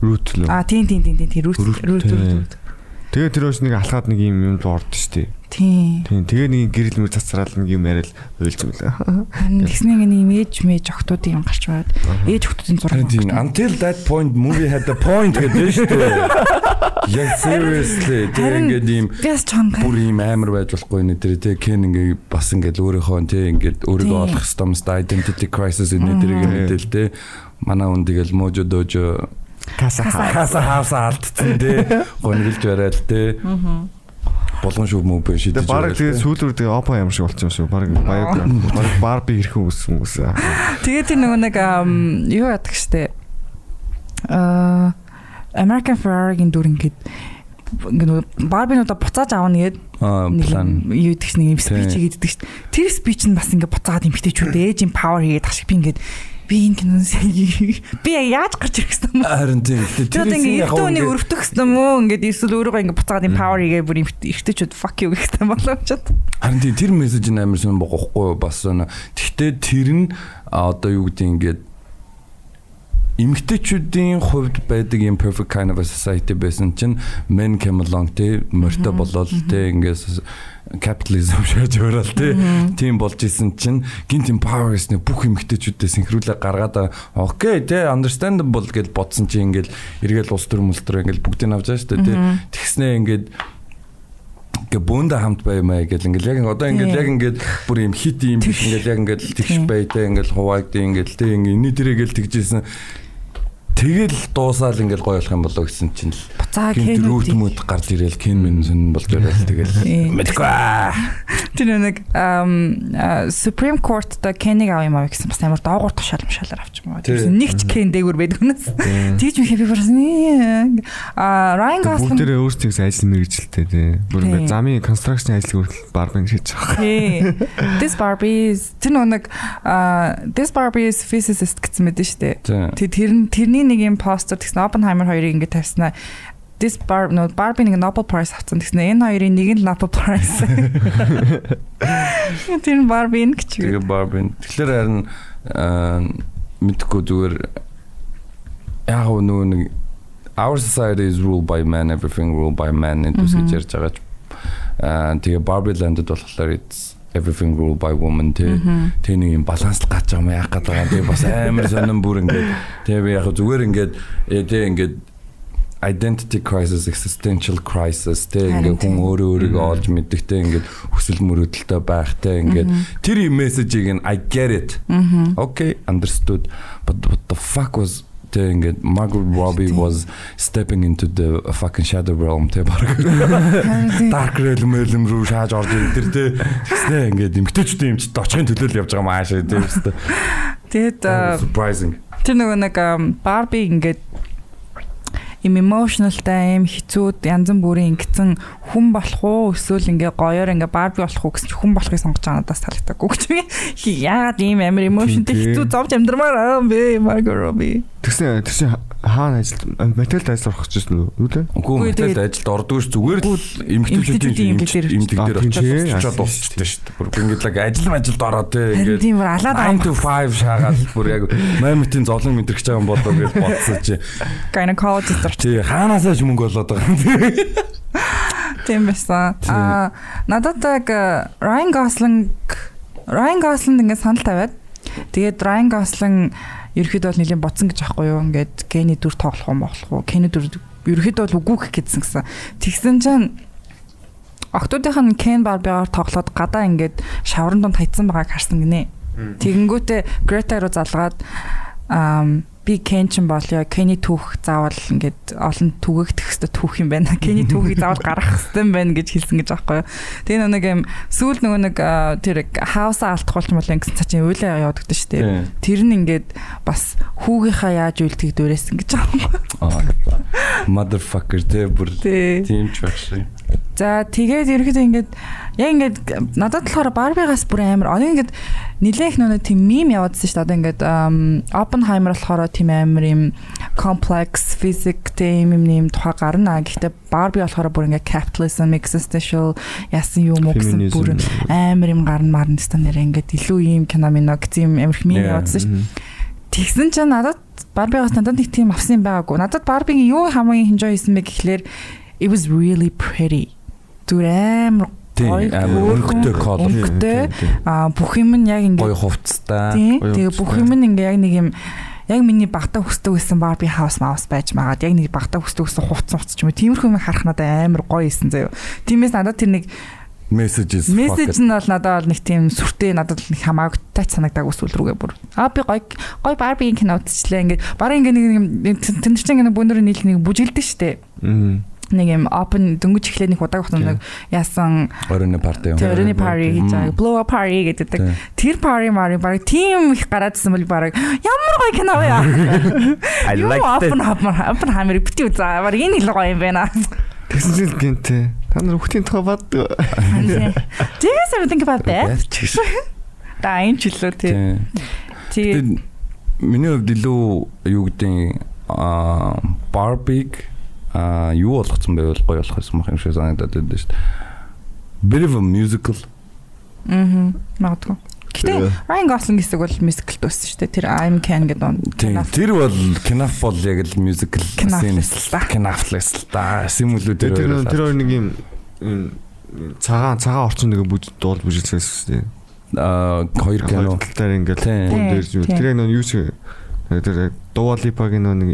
Рут л. А тийм тийм тийм тийм рүүт тийм. рүүт. Тэгээ тэр өш нэг алхаад нэг юм юм орд дээ. Тийм. Тийм. Тэгээ нэг гэрэл мөр цацраал нэг юм яриад уйлж мөлөө. Тэгснэг нэг юм ээж мэж охтуудын юм гарч байгаад ээж охтуудын зураг. Тийм until that point movie had the point гэдэг шүү дээ. Яг seriously тэр ингээд чанга. бүр ийм амар байж болохгүй нэ тэр тий Ken ингээ бас ингээд өөрийнхөө тий ингээд өөрийгөө олох юмстай identity crisis энэ тэрийг мэдээл тий манай хүн тэгэл можо дожо Каса хаса хаса алдсан тий гонглж барайл тий болгон шүүх мөн биш шийдэж Тэгээ баг тэгээ сүүлрүү тэгээ опа юм шиг болчихсон шүү. Баг баяг баг барби хэрхэн үссэн хүмүүс. Тэгээд тэр нөгөө нэг юу яддаг штэ. Аа American Ferrari-гийн дүр ингээд ингээд Барбинуудаа буцааж аавна гээд аа нэг юу гэдэг чинь нэг спич Тийм. хийгээд шүү дээ. Тэр спич нь бас ингээд буцаагаад эмхтэйчүүд ээж юм power хийгээд ашиг би ингээд би энэ киноос би яаж гарч ирэх гэсэн юм бэ? харин тийм Тэр ингээд эртөө үнийг өрөвдөх гэсэн юм уу? Ингээд эсвэл өөрийгөө ингээд буцаагаад юм power хийгээ бүр эмхтэйчүүд fuck you гэх юм болов ч. Харин тийм тэр мессеж нь амар сонь богохгүй бас сонь. Гэхдээ тэр нь одоо юу гэдэг ингээд эмгтээчүүдийн хувьд байдаг юм perfect kind of a society байсан чинь men came along те морьтой болол те ингээс capitalism шааж өрөөл те тийм болж исэн чинь гинт юм power гэснээр бүх эмгтээчүүдээ синхруулаа гаргаад окей те understandable гэж бодсон чинь ингээл эргээл улс төр мулс төр ингээл бүгдийг авч байгаа шүү дээ те тэгснээ ингээд гэ бөөндө хамт баймаа гэл ингээл яг одоо ингээл яг ингээд бүр юм хит юм биш ингээл яг ингээд тэгш байтай ингээл хуваагдیں۔ ингээл тэг ингээ энэ дээргээл тэгжсэн тэгэл дуусаал ингээл гоё болох юм болоо гэсэн чинь л Буцаа гинт рүүт Ken-үүдийг. мөд гарч ирээл кен мен сэн болж байгаад тэгэл мэдгүй аа. Тэр нэг Supreme Court та Ken-ыг авах юм аа гэсэн бас амар доогуур тушаал мшаалаар авч юм аа. Тийм. Тэрсэн нэг ч Ken дээгүр байдаг хүнээс. Тэгж мэхэ би бас а Ryan Gosling Бүгдээрээ өөрсдийнхээ ажил мэргэжилтэй тий. Бүр ингээд замын констракшн ажил хүртэл барбин хийж байгаа. Hey, this Barbie is тэр нэг this Barbie is physicist гэсэн мэт нь штэ. Тийм. Тэг тэр нь- тэрний нэг юм постэр тэгсэн Oppenheimer хоёрыг ингэ тавьснаа this bar no Barbie нэг Nobel Prize авсан тэгсэн энэ хоёрын нэг нь Nobel Prize. Тэр Barbie нь гэж. Тэгээ барбин. Тэгэхээр харин мэдхгүй зүгээр яг нөгөө нэг our society is ruled by men everything ruled by men үсгэж ярьж байгаа ч тэгээ Barbie Land-д болохоор it's everything ruled by woman тэ тэ нэг юм баланс гаж байгаа юм яах гэдэг байгаа. Тэгээ бас амар сонирн бүр ингээд тэгээ би яг зүгээр ингээд э, тэ ингээд identity crisis, existential crisis Харин ингээ хүн өөрөө өөрийгөө олж мэддэгтэй ингээ хүсэл мөрөөдөлтөй байхтай ингээ тэр мессежийг нь I get it. Okay, understood. But what the fuck was тэ ингээ Margot Robbie was stepping into the fucking shadow realm тэ баг. Dark realm realm руу шааж орж ирэх тэр тэ. Тэгснэ ингээ эмгтээчүүдийн эмчд очихын төлөө л явж байгаа маа шээ тэ а, surprising. тэр нөгөө нэг Барби ингээд им emotionalтай юм хэцүүд янз бүрийн ингэсэн хүн болох уу? Эсвэл ингээ гоёор ингээ Барби болох уу гэсэн хүн болохыг сонгож байгаа надаас таалагдаагүй гэж би яагаад ийм амар emotionтэй хэцүү зовж амьдрмаар аа бэ Margot Robbie. Тэгсэн тэгсэн хаана ажил материалд ажил орох гэж байна үү те? Үгүй тэгээд- ажилд ордгоо ш зүгээр л эмгтээр А, тийм очиж тий. дуусчихсан шүү дээ. Бүр ингээд л ажил ажилд ороод те ингээд тийм бүр алаад 9 to 5 шаагаад бүр яг мамитын зовлон мэдрэх байгаа юм болоо гэж бодсон чи. gynecologist орч Чи хаанаасаа ч мөнгө болоод байгаа юм. тийм байсан Тийм. а надад яг э, Ryan Gosling Ryan Gosling ингээд санал тавиад тэгээд Ryan Gosling ерөөхдөө бол нэлийн боцсон гэж аахгүй юу? Ингээд Kenny дүр тоглох юм болох уу? Kenny дүр ерөөхдөө бол үгүйх гэдсэн гисэн тэгсэн чинь Октодынх нь Ken Barbie-гаар тоглоод гадаа ингээд шаврын донд хайцсан байгааг харсан гинэ. Тэгэнгүүтээ Greta руу залгаад ам би Ken ч юм болё. Kenny түүх заавал ингээд олон түгээгдэх хэвээр түүх юм байна. Kenny түүхийг заавал гаргах хэвээр юм байна гэж хэлсэн гэж аахгүй юу. Тэгээ нэг юм сүүл нөгөө нэг тэр хаус алдахулч юм бол ингэсэн цаа чинь уйлаа яваад гэдэг шүү дээ. Тэр нь ингээд бас хүүгийнхаа яаж үйлдэх дөрөөсөн гэж байгаа юм. Motherfucker те бүр Тий. тийм ч шээ. За тэгээд ерөөхдөө ингээд яг ингээд надад болохоор Барбигаас бүр амар одоо ингээд нилээх нөө тийм мим яваадсан шүү дээ. Одоо ингээд Oppenheimer болохоор тийм амар юм complex physics тийм юм нэм тухай гарна. Гэхдээ Barbie болохоор бүр ингээд capitalism, existential яасан юм уу гэсэн бүр амар юм гарна марна гэсэн нэр ингээд илүү ийм кино мино гэсэн юм амар их мим яваадсан шүү дээ. Тэгсэн чинь надад Барбигаас надад нэг тийм авсан юм байгаагүй. Надад Барбигийн юу хамгийн хинжоо хийсэн бэ гэхлээр it was really pretty. Зүр амар өнгөтэй колор өнгөтэй. а бүх юм нь яг гоё ингээд гоё тэгээ хувцастай. бүх юм нь ингээ яг нэг юм яг миний багтаа хүсдэг байсан Барби хаус маус байж магаад яг нэг багтаа хүсдэг байсан хувц хувц ч юм уу тиймэрхүү юм харах надад амар гоё исэн заяа. Тиймээс надад тэр нэг Messages мессеж нь бол надад бол нэг тийм сүртэй надад нэг хамаагүй тач санагдаагүй сүл рүүгээ бүр. Аа би гоё гоё Барбигийн кино үзчихлээ ингээ баран ингээ нэг тэр чинь ингээ бүүнөр нийл нэг бүжгэлдэж штэ. Нэг юм open дөнгөж эхлэх нэг удааг батсан нэг яасан Оройн парти юм. Тэрний пари хийж байгаа. Blow up party гэдэг. Тэр пари мари баг тийм их гараадсан бол баг ямар гоё кино вэ? I liked it. open up open хамэр бити үзаа. Баг энэ илүү гоё юм байна. Тэгсэн чинь гинтээ. Та нар хүүхдийн тухай баддаг. Do you guys ever think about that? Да энэ ч үлээ тий. Тэгээд миний хувьд илүү юу гэдэг а Barbie а юу болгоцсон байвал гоё болох юм юм шиг санагдаад байдаг шүү дээ. Bit of a musical. Мм. Магадгүй. Гэтэ Ryan Gosling хэсэг бол musical дөөсөн шүү дээ. Тэр I'm Can гэдэг он. Тийм. Тэр бол киноф бол яг л musical Киноф scene л та. Кинофлес л та. Симүлүү Тэр тэр тэр хоёр нэг юм цагаан цагаан орчин нэг бүж дуул бүжиглсэн шүү дээ. а хоёр кино. Талаар ингээл Тийм. гүн дээр Тийм. Тэр нөө юу шиг тэр Дуалипагийн нөө нэг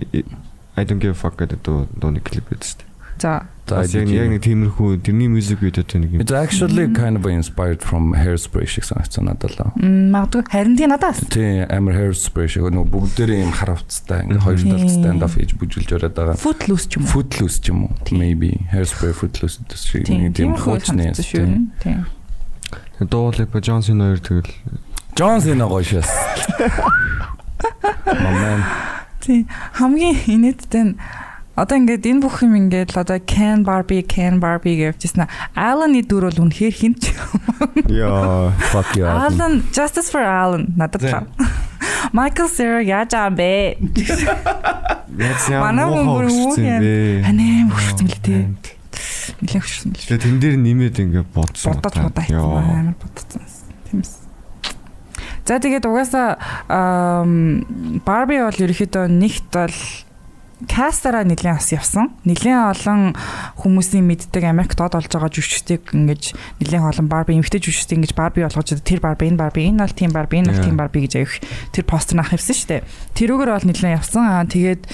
I don't give a fuck гэдэг дуу дууны клип шүү дээ. За. Яг нэг тиймэрхүү тэрний мьюзик видеотой нэг юм. It's actually kind of inspired from Hairspray шиг санагдсан надад л. Магадгүй харин тий надаас. Тийм амар Hairspray шиг нөгөө бүгдээрээ юм хар хувцастай ингээ хоёр талд Тийм. stand off хийж бүжүүлж ороод байгаа. Footloose ч юм уу. Footloose ч юм уу? Тийм. Maybe Hairspray Footloose гэдэг шиг Тийм. нэг тийм Тийм хуучны. Тийм. Дуалипа Джонсон хоёр тэгэл Cena гоё шээс. Маман. Тийм. Хамгийн инээдтэй нь одоо ингээд энэ бүх юм ингээд л одоо Can Barbie, Can Barbie гэвчихсэн. Alan-ы дүр бол үнэхээр хинч. яа Fuck you. Alan. Justice for Alan надад л. Michael Cera яаж аа бэ? Манай хүн бүр юу юм? Ханаа хөшсөн л тээ. Нилээ хөшсөн л. Тэгээ тэн дээр нэмээд ингээ бодсон. Бодож бодоо хийсэн амар бодсон. Тиймээс. За тэгээд угаасаа Barbie бол ерөөхдөө нэгт бол кастараа нэлээд бас явсан. Нэлээд олон хүмүүсийн мэддэг Америкт дод олж байгаа жүжигчдийг ингэж нэлээд олон Barbie эмэгтэй жүжигчдийг ингэж Barbie болгож тэр Barbie энэ Barbie энэ бол тийм Barbie энэ бол тийм Barbie гэж аявих тэр постэр нах явсан шүү дээ. Тэрүүгээр бол нэлээд явсан. Аа тэгээд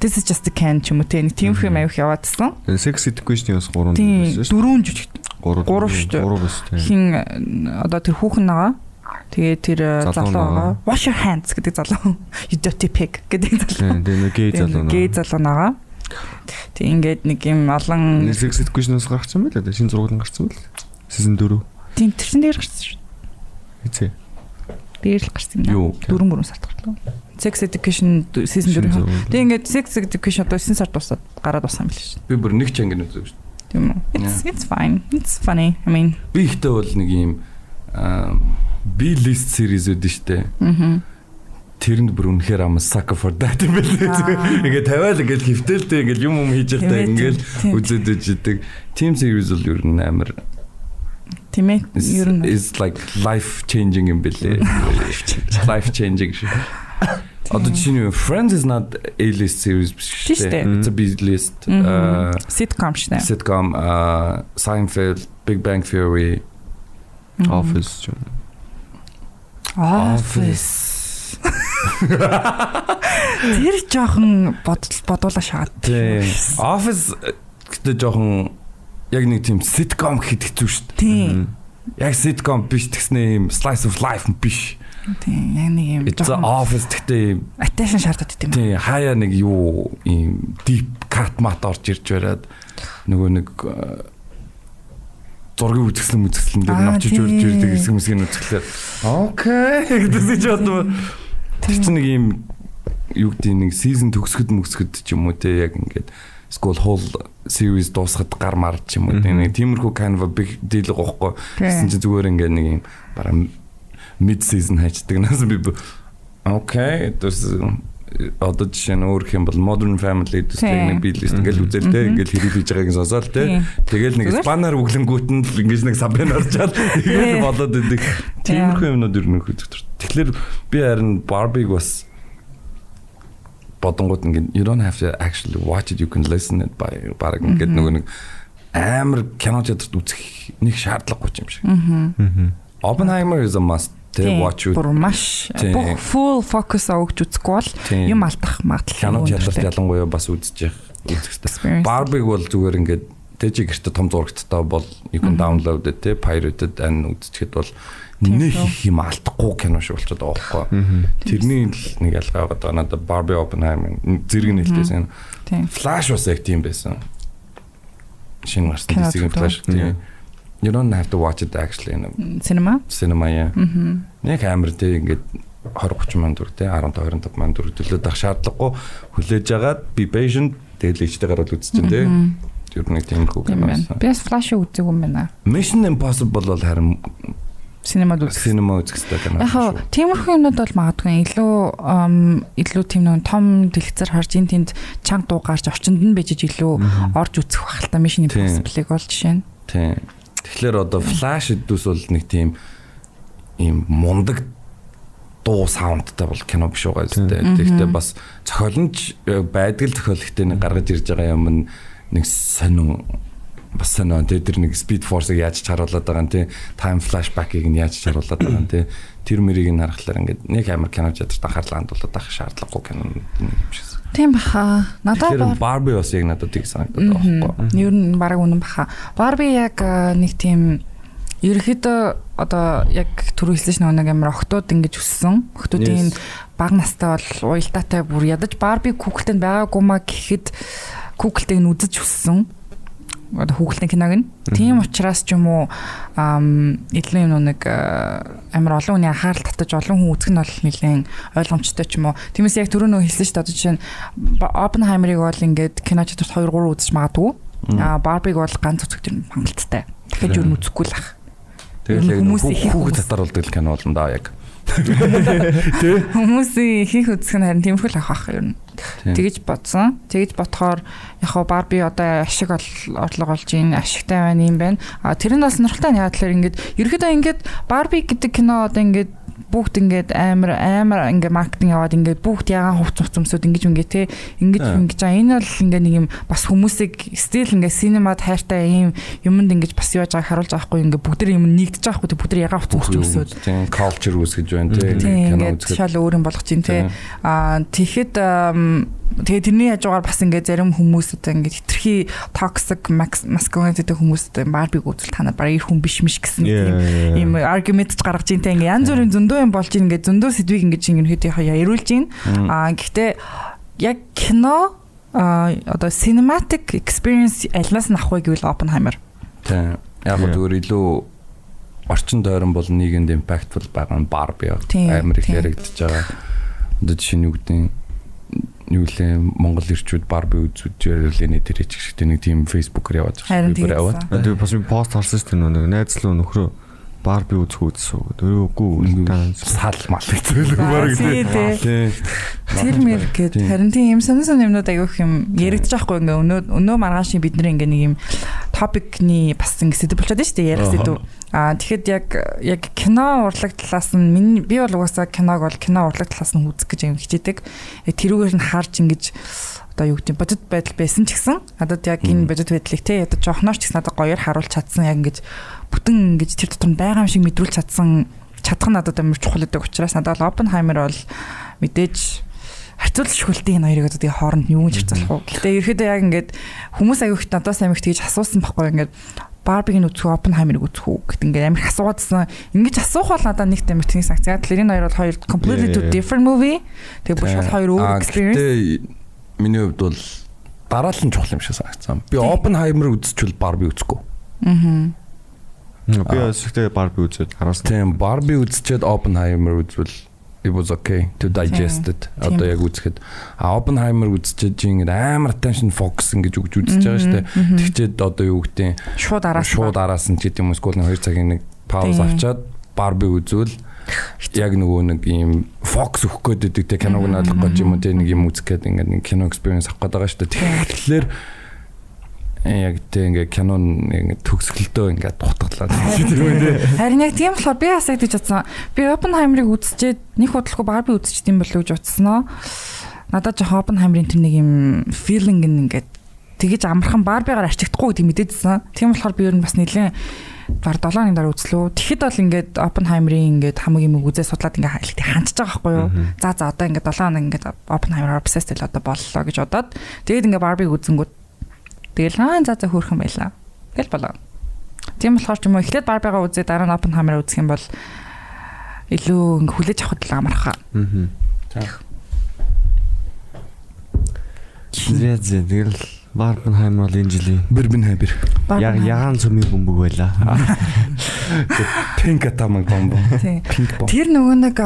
this is just a can ч юм уу нэг тийм хэм авих яваадсан. Sex Education-ийн бас 3 Тийм шүү. дөрөв жижиг 3 гурав шүү дээ. 3 бас тийм. хин э, одоо тэр хүүхэн байгаа. Тэгээ тэр э, Залуу залуу байгаа. байгаа. Wash your hands гэдэг залуу. You dirty pig гэдэг залуу. Тийм нэг гей залуу. Гей залуу байгаа. Тэг ингээд нэг юм олон Sex Education-аас гарсан байл да. Шинэ зураг нь гарсан байл. Season 4. тийм тэр чин дээр гарсан шүү. Хэцээ. Дээр л гарсан юм. Юу? Дөрөв мөрөн сард гарлаа. Sex education season 4. Тэг ингээд sex education одоо 9 сард дуусаад гараад басан байл шүү. Би бүр нэг ч ангин үзэв шүү. Тийм үү? It's it's fine. It's funny. I mean, Би ихтэй бол нэг юм аа би list series үүдэн штэ. мгм. Тэрэнд бүр үнэхээр ам sucker for that юм байна. Ингээ тавиал ингээл хөвтөлтэй ингээл юм юм хийж Тийм, ингээл үзээд үздэг. Team series бол ер нь амар Тийм ээ. is, Ер нь is like life changing юм бэлээ. life changing. Одоо чинь Friends is not A-list series биш дээ. It's a B-list. Мгм. Uh, sitcom дээ. sitcom uh, Seinfeld, Big Bang Theory. Office ч юм. Office. Тэр жоохон бодол бодуулаа шаад. Тийм. Office гэдэг жоохон яг нэг тийм sitcom гэхэд хэцүү шүү дээ. Тийм. Яг sitcom биш тэгснэ юм slice of life биш. Тийм. Яг нэг юм It's office гэхдээ юм attention шаардаад идэм. тийм хаяа нэг юу юм deep cut mat орж ирж бариад нөгөө нэг э, зургийн үзэсгэлэн үзэсгэлэн дээр навчиж үрж ирдэг хэсэг мэсгийн үзэсгэлээр окей гэсэн чи бодсон. Тэр чинь нэг юм юу гэдэг нэг season төгсгөд мөсгөд ч юм уу те яг ингээд school whole series дуусахад гар мар ч юм уу те. Нэг тиймэрхүү kind of a big deal гохгүй. Гэсэн чи зүгээр ингээд нэг юм бараа mid season хайчдаг нас би окей тэс одоо жишээ нь өөр юм бол modern family Тийм. нэг биелээс ингээл үзэл те ингээл хэрэг хийж байгааг сонсоол те Тийм. тэгэл нэг спанаар өглөнгүүт нь л ингэж нэг сабын орчаад тэгэл болоод идэг тиймэрхүү юмнууд ер нь хөдөлтөр тэгэхээр би харин Barbie-г бас бодонгууд ингээд you don't have to actually watch it you can listen it by баг ингээд нөгөө нэг амар кино театрт үзэх нэг шаардлагагүй юм шиг. Oppenheimer is a must to watch you. Бүр маш бүх full focus өгч үзэхгүй бол юм алдах магадлал кино театрт ялангуяа бас үзэж явах үзэхтэй. Experience. Barbie бол зүгээр ингээд тэжи гэрте том зурагттай бол you can download it те pirated and үзчихэд бол нэг их юм алдахгүй кино шиг болчиход байгаа байхгүй. Тэрний л нэг ялгаа байгаа даа. Надад Barbie Oppenheimer зэрэг нэлтэйсэн. Flash бас яг тийм байсан. Шинэ гарсан зүгтээ. Flash тийм. You don't have to watch it actually in a Cinema. cinema яа. Нэг амир тий ингээд 20 30 мянган төгрөг тий 10 25 мянган төгрөг төлөөд авах шаардлагагүй хүлээж агаад be patient тэгэл ичтэйгээр бол үзчихэн тий. Тэр нэг тийм хүү Тийм байна. Би бас flash үзег юм байна. Mission Impossible бол харин Синемад үзэх. cinema үзэх хэрэгтэй кино. Яг тиймэрхүү юмнууд бол магадгүй илүү илүү тийм нэг том дэлгэцэр харж ин тэнд чанга дуу гарч орчинд нь бижиж илүү орж үзэх та Mission. Impossible-ыг бол жишээ нь. Тийм. Тэгэхээр одоо Flash дүүс бол нэг тийм ийм мундаг дуу саундтай бол кино биш байгаа зү. Тэгэхдээ бас зохиолч э, байдаг л зохиол ихтэй нэг гаргаж ирж байгаа юм нэг сонин бас сонин тэ тэр нэг speed force-ыг яаж чаруулад байгаа нь тэ time flashback-ыг нь яаж чаруулад байгаа нь тэ тэр мэрийг нь харахаар ингээд нэг амар кино театрт анхаарлаа хандуулаад авах шаардлагагүй кино юм шиг. Тийм баха. Надад Barbie бас яг надад тийг санагдаад байгаа байхгүй. Ер нь баг үнэн баха. Барби яг нэг тийм ерөөхдөө одоо яг түрүү хэлсэн чинь нэг амар охтууд ингэж өссөн. Охтуудын баг настай бол уялдаатай бүр ядаж Барби Google-тэй байгаагүй маа гэхэд Google-тэй нь үзэж өссөн. Одоо хүүхэлтийн киног нь. Тийм учраас ч юм уу илүү юм нэг а, амар олон хүний анхаарал татаж олон хүн үзэх нь бол нэлээд ойлгомжтой ч юм уу. Тиймээс яг түрүү нөө хэлсэн шүү дээ одоо жишээ нь Oppenheimer-ыг бол ингээд кино театрт 2 3 үзэж магадгүй. А Барбиг бол ганц үзэх юм хангалттай. Дахиж юу үзэхгүй л ах. Тэгэл яг хүүхэд татаруулдаг л кино болно да яг. Хүмүүсийн хийх үзэх нь харин тиймэрхүү л ах ах ер нь. Тэгэж бодсон. Тэгэж бодохоор яг хоо Барби одоо ашиг орлого олж ийн ашигтай байна юм байна. А тэр нь бас сонирхолтой нь яа тэгэхээр ингээд ерөөдөө ингээд Барби гэдэг кино одоо ингээд бүгд ингээд амар амар ингээд маркетинг яваад ингээд бүгд ягаан хувц хувц өмсөд ингэж ингээд те ингэж ингэж аа энэ бол ингээд нэг юм бас хүмүүсийг стил ингээд синемад хайртай ийм юмд ингэж бас яаж байгааг харуулж байгаа хгүй ингээд бүгд юм нэгдэж байгаа хгүй те бүгд ягаан хувц өмсөж өмсөд culture үүсгэж байна Тийм кино үзэхэд. шал өөр юм болгож чинь те. Аа тэгэхэд тэгээ тэрний хажуугаар бас ингээд зарим хүмүүс одоо ингээд хитрхи toxic masculinity гэдэг хүмүүс одоо барбиг үзэл та нар бараг ир хүн биш миш гэсэн тийм ийм argument ч гаргаж ийн тэ ингээд янз бүрийн зөндөө юм болж ийн ингээд зөндөө сэдвийг ингээд чинь ерөнхийдөө яруулж ийн аа гэхдээ яг кино а одоо cinematic experience альнаас нь авах вэ гэвэл Oppenheimer. Тийм. Яг гоо зүгээр илүү орчин тойрон бол нийгэмд impactful байгаа нь Barbie амар их яригдчихэж байгаа. Одоо жишээ нь юу гэдэг юу лээ Монгол ирчүүд Barbie үзүүж ярилээ тэр ч ихтэй нэг тийм Facebook-оор яваад байгаа. Би яваад. Тэгээ бас пост харсан шүү дээ нэг найзлуу нөхрөө бар би үзэх үзсэн. Дөрөвгүй сал мал хэцүү баг тий. Тэр мэр гээд харин тийм юм сонир сонир юмнууд аявих юм яригдчих байхгүй ингээ өнөө өнөө маргааш бид нар ингээ нэг юм топикны бас ингээ сэдв болчиход шүү дээ ярих сэдв. Аа тэгэхэд яг яг кино урлаг талаас нь миний би бол угаасаа киног бол кино урлаг талаас нь үзэх гэж юм хичээдэг. Тэрүүгээр нь харж ингэж одоо юу гэдэг бодит байдал байсан ч гэсэн надад яг энэ бодит байдлыг те одоо жоохнооч ч гэсэн надад гоёор харуулж чадсан яг ингэж бүтэн ингэж тэр дотор байгаа юм шиг мэдрүүлж чадсан чадах нь надад амар чухал гэдэг учраас надад Оппенхаймер бол мэдээж харьцуулж шүхэлтийн энэ хоёрыг одоо тэгээ хооронд юу гэж харьцуулах вэ? Гэтэ ерөөдөө яг ингэж хүмүүс аягүй надаас амигт тэгж асуусан байхгүй ингээд Барбиг нь үзэх үү, Оппенхаймерыг үзэх үү гэт ингээд амар асуугаадсан. Ингээд асуух бол надад нэг тамир тэнэг санкц. Тэгэхээр энэ хоёр бол хоёр completely two different movie. Тэгээ бүх хоёр өөр experience. Миний хувьд бол дараалал нь чухал юм шиг санагдсан. Би Оппенхаймер үзчихвэл Барби үзэхгүй. Аа. Би өсөлтөө Barbie үзээд харуулсан. Тийм, Barbie үзчихэд Oppenheimer үзвэл it was okay to digest it. Одоо яг үзэхэд а Oppenheimer үзчихэд ингэ амар attention focus ингэж өгч үзэж байгаа шүү дээ. Тэгчээд одоо юу гэдэг шууд араас шууд араас нь ч гэдэг юм эсвэл 2 цагийн нэг пауз авчаад Barbie үзвэл яг нөгөө нэг ийм фокус өгөх гээд байдаг те киног нь ойлгох гэж юм уу те нэг юм үзэх гээд ингээд нэг кино experience авах гээд байгаа шүү дээ. Тэгэхээр яг тийм ингээ кинон ингээ төгсгөлдөө ингээ дутгалаад харин яг тийм болохоор би бас гэж бодсон би Оппенхаймерыг үзчихэд нэг бодлого Барби үзчихэд юм болов уу гэж утсан надад жоо Оппенхаймерын тэр нэг юм филинг ингээ тэгэж амархан Барбигаар арчигдахгүй гэдэг мэдээдсэн. Тийм болохоор би ер нь бас нэлээд бар 7 оны дараа үзлөө. Тэгэхэд бол ингээд Oppenheimer-ийн ингээд хамаг юм үзээ судлаад ингээд хандж байгаа байхгүй юу? За за одоо ингээд 7 хоног ингээд Oppenheimer obsessed л одоо боллоо гэж бодоод тэгээд ингээд Barbie үзэнгүүт Тэгэл аа за за хөөрхөн байлаа. Тэгэл болоо. Тийм болохоор ч юм уу эхлээд Барбигаа үзээ дараа нь Оппенхаймер үзэх юм бол илүү ингээ хүлээж авахд л амархаа. Аа. За. Зэ зэ тэгэл Барбенхаймер бол энэ жилийн Барбенхаймер. Яг ягаан цөмийн бөмбөг байлаа. Пинк атамаг бомбо. Пинк бомбо. Тэр нөгөө нэг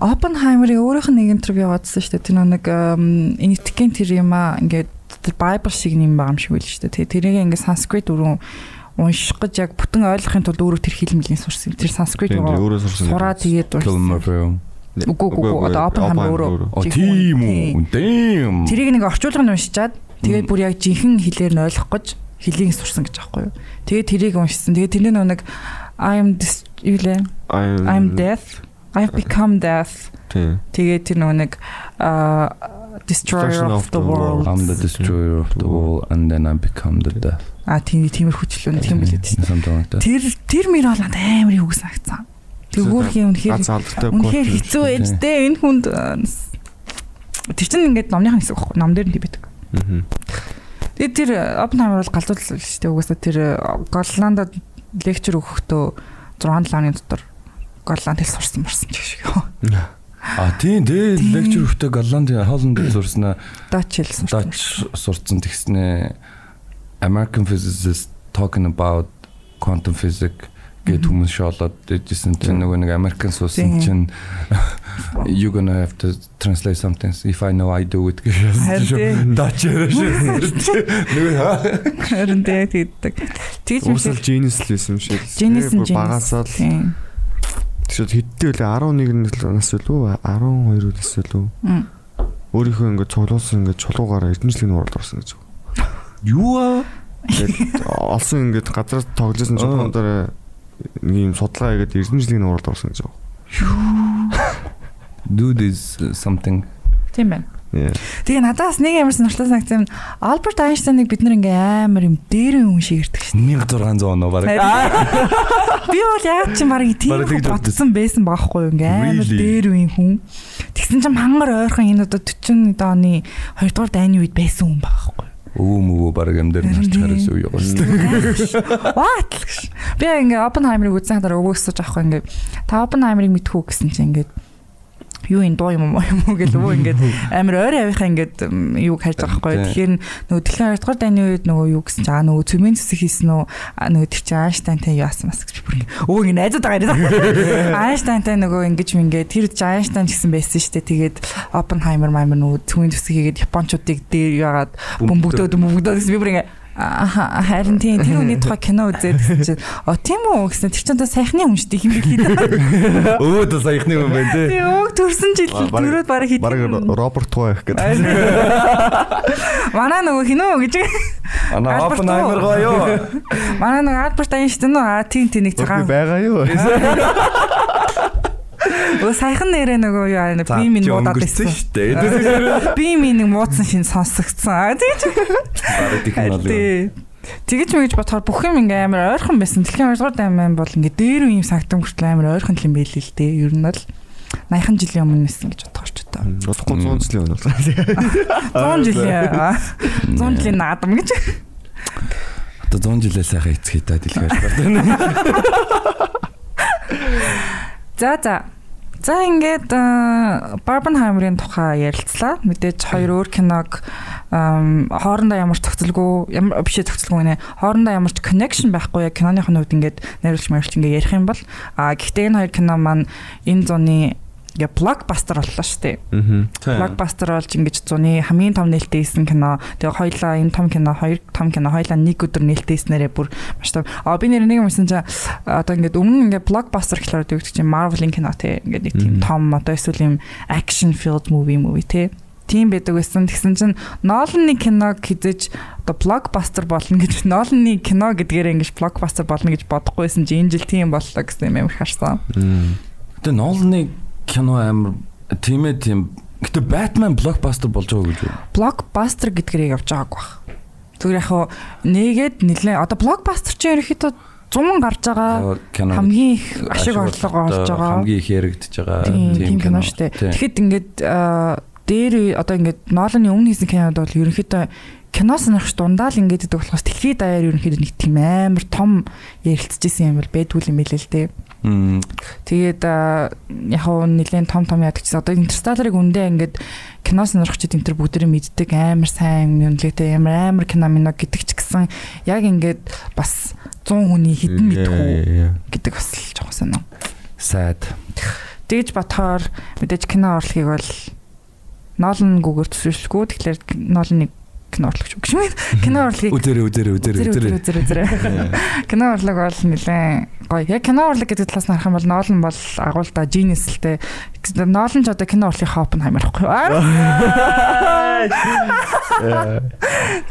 Оппенхаймерийн өөрийнх нь нэг интервью яваадсан шүү дээ. Тэр нэг энэтхгийн тэр юм аа ингээд тэр Bible шиг юм байгаа юм шиг байл шүү дээ. тэрийг ингээ санскрит өрөө унших гэж яг бүтэн ойлгохын тулд өөрөө тэр хэлмэлийн сурсан. Тэр санскрит өөрөө сурсан. Сураа тэгээд уншсан. Үгүй үгүй одоо Оппенхаймер өөрөө. Тийм үү. Дэм. Тэрийг нэг орчуулга нь уншичаад тэгээд бүр яг жинхэнэ хэлээр нь ойлгох гэж хэлийг сурсан гэж аахгүй юу. Тэгээд тэрийг уншсан. Тэгээд тэрний нэг I'm юу лээ? I'm death. I've become death. Тэгээд тэр нэг аа destroyer of the world. I'm the destroyer of the world and then I become the death. А тийм тиймэр хүчлэн тийм билээ тийм. Тэр тэр мөр бол амар юу гэсэн агцсан. Тэгвүүр юм үнэхээр үнэхээр хэцүү ээжтэй энэ хүнд тэр чинь ингээд номныхын хэсэг байхгүй. Ном дээр нь тийм байдаг. Тэгээд тэр Оппенхаймер бол галзуулсан шүү дээ. Угаасаа тэр Голландад лекчер өгөхдөө 6 7 оны дотор Голланд хэл сурсан марсан ч гэх шиг. А тийм дээ лекчер өгтөө Голландын Холланд сурснаа. Dutch хэл сурсан. Dutch сурсан тэгснэ. American physicists talking about quantum physics гэд хүмүүс шоолоод дэжсэн чинь нөгөө нэг Американ суусан чинь you gonna have to translate something if I know I do it гэж Dutch нөгөө харин тэгээд тэгж үсэл genius л байсан юм шиг. Багасаа л Тэгэхээр хэдтэй вэ 11 нас үлээ 12 нас үлээ. Өөрийнхөө ингээд цуглуулсан ингээд чулуугаараа эрдэмжлэгийн уралд орсон гэж. Юу аа? Тэгээд олсон ингээд газраас тоглосон чулуун дээр нэг юм судалгаа хийгээд эрдэмжлэгийн уралд орсон гэж. Do this something. Тийм байна. Тэгээ надаас нэг амар сонирхолтой санагдсан юм. Альберт Айнштайныг бид нэр ингээ амар юм дээрэн хүн шиг ирдэг шин. 1600 оноо бараг. Би бол яг чинь бараг тийм бодсон байсан байхгүй юу ингээ амар дээр үн хүн. Тэгсэн чинь мангар ойрхон энэ одоо 40 оны 2 дугаар дайны үед байсан хүн байгаа байхгүй. Өвөө мөвөө баг амдэр нарч хараас уу явуулсан. What? Би ингээ Oppenheimer-ыг үзсэн хараа өвөөсөж авахгүй ингээ та Oppenheimer-ыг мэдхүү гэсэн чинь ингээ юу энэ дуу юм уу юм уу гэл өвөө ингээд амар ойр авихаа ингээд м, юуг хайж байгаа байхгүй. Тэгэхээр нөгөө дэлхийн 2 дугаар дайны үед нөгөө юу гэсэн чинь аа нөгөө цөмийн зүсэг хийсэн үү Аа, нөгөө тэр чинь Айнштайнтай юу асан бас гэж бүр өвөө ингээд найзууд байгаа юм. Айнштайнтай нөгөө ингэж мингээд тэр чинь Айнштайн гэсэн байсан шүү дээ. Тэгээд Оппенхаймер маймер нөгөө цөмийн зүсэг хийгээд японочдыг дээр яагаад бөмбөгдөөд бөмбөгдөөд би бүр ингээд Аа харин тийм тэр үний тухай кино үзээд гэсэн чинь оо тийм үү гэсэн тэр чинь одоо сайхны хүн шүү дээ хин бэлээ. Өвөө дэ саяхны юм байна те. Тийм өг төрсөн жил Ба- бараг- хит. Бараг Роберт Туа их гэдэг. Манай нөгөө хинөө гэж. Ана Альберт Оппенхаймер уу? гоё. Манай нөгөө Альберт Айнштейн нөө аа тийм тийм нэг Би цагаан. байгаа юу? Өө сайхан нэрээ нөгөө юу аа би минь муудаад байсан. шүү дээ. Би минь нэг муудсан шин сонсогдсон. Тий. Тэгэж мэгж бодохоор бүх юм ингээм амар ойрхон байсан. Дэлхийн 2 дугаар дайман бол ингээ дээр үе юм сагтам хүртэл амар ойрхон юм байл л дээ. Ер нь бол 80 жилийн өмнө нэсэн гэж бодох ч одоо. Бодохгүй 100 жилийн өмнө бол. 100 жилийн 100 жилийн наадам гэж. Одоо 100 жилээ сайхан эцгээ та дэлгээр. За за. За ингээд Барбенхаймерын тухай ярилцлаа. Мэдээж хоёр өөр киног хоорондоо ямар ч зохицолгүй ямар биш ээ, зохицолгүй нэ. Хоорондоо ямар ч connection байхгүй яг киноны хувьд ингээд найруулж маруулж ингээд ярих юм бол а гэхдээ энэ хоёр кино маань энэ зуны ингээ блокбастер боллоо шүү дээ. Аа. Блокбастер болж ингэж зуны хамгийн том нээлттэй хийсэн кино. Тэгээ хоёлаа энэ том кино, хоёр том кино, хоёлаа нэг өдөр нээлттэй хийснээрээ бүр маш том. А би нэр нэг юм хэлсэн чинь одоо ингээд өмнө ингээд блокбастер гэхлээр дэгдэг чинь Marvel-ийн кино те. Ингээд нэг тийм том одоо эсвэл юм action filled movie movie те. Тийм байдаг байсан. Тэгсэн чинь Nolan-ы киног хизэж одоо блокбастер болно гэж Nolan-ы кино гэдгээр ингэж блокбастер болно гэж бодохгүйсэн чинь энэ жил тийм боллоо гэсэн юм амар харсан. Гэтэ Нолны кино амар тийм ээ тийм. Гэтэ Batman блокбастер болж байгаа гэж үү? блокбастер гэдгэрийг явж байгааг баг. Зүгээр яг хуу нэгээд нэлээ одоо блокбастер чинь ерөөхдөө 100 гарч байгаа хамгийн их ашиг орлого олж байгаа. хамгийн их яригдж байгаа Тийм кино шүү дээ. Тэгэхэд ингээд дээр одоо ингээд Ноланы өмнө хийсэн кинод бол ерөнхийдөө кино сонирхч дундаа л ингээд гэдэг болохоос дэлхийд даяар ерөнхийдөө нэг тийм амар том ярилцчихсэн юм бол байдгүй юм билээ л дээ. Тэгээд яг хуу нэлээд том том яадаг чинь одоо Интерстелларыг үндэ ингээд кино сонирхчид энэ төр бүгдээ мэддэг. Амар сайн үнэлгээтэй амар амар кино мино гэдэг ч гэсэн яг ингээд бас 100 хүний хідэн мэдхүү гэдэг бас л жоохон сонио. Sad. Тэгж бодохоор мэдээж кино урлагийг бол Нолн гүгээр төсөөлшгүй тэгэхээр Нолны кино урлагч үг юм. Кино урлагийг Үдэрэ үдэрэ үдэрэ үзэр үдэрэ. үзэр үзэр үзэр. Кино урлаг бол нэлээ гоё. Яг кино урлаг гэдэг талаас нь харах юм бол Нолан бол агуулда те. Нолан ч одоо кино урлагийн Хоппенхаймер байхгүй юу?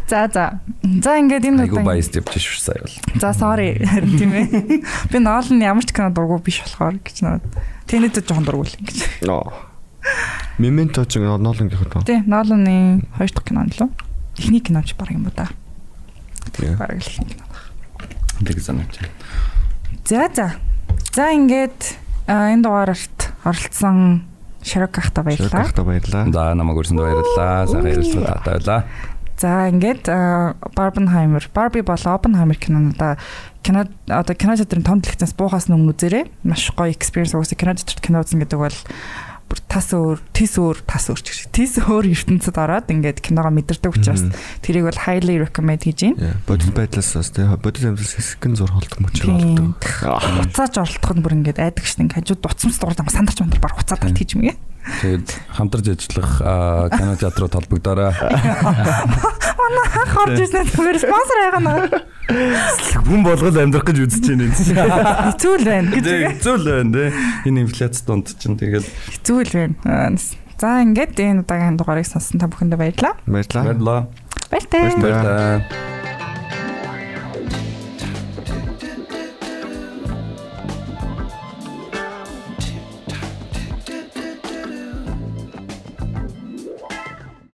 За за. За ингээд энэ удаа. баяс явчих шүү сая бол. За sorry харин тийм ээ. Би Нолан ямар ч кино дургу биш болохоор гэж наад. Тэнэд жоохон дургуул ингэж. Ноо. Мементо ч үү? Тий, Ноланы хоёр дахь кино нь лөө. Эхний киноч баг юм уу да. Бараг л эхний кино. Тэг санаач. За за. За ингээд энэ дугаарт оролцсон Широк ахта баярлалаа. Широкахта баярлаа. За намайг өрсөнд баярлалаа. Сайхан ярилцлага татаа байлаа. За ингээд Barbenheimer, Barbie болон Oppenheimer кинонуудаа кино одоо кино театрын том дэлгэцээс буухаас өмнө үзээрэй. Маш гоё experience уусаа кино театрт кино үзэн гэдэг бол бүр тас өөр, тис өөр, тас өөр гэж. Тис өөр ертөнцид ороод ингээд киногоо мэдэрдэг учраас тэрийг бол highly recommend хийж байна. Бодит байдлаас бас тий бодит амьдлаас хэсгэн зур холдох мөч болдог. Уцааж оролдох нь бүр ингээд айдаг шин хажууд дуцмас дурд ам сандарч мандар баг уцаад алт хийж мэгэ. Тэгээд хамтарч ажиллах кино театрууд холбогдоорой. Анх орж ирсэн зүгээр спонсор байгаана. Хүн болгол амьдрах гэж үзэж байна. Хэцүү л байна гэж. Тэг хэцүү л байна те. Энэ инфляц донд чинь тэгээд Хэцүү л байна. За ингээд энэ удаагийн дугаарыг сонссон та бүхэндээ баярлалаа. Баяртай. Баярлалаа. Баярлалаа.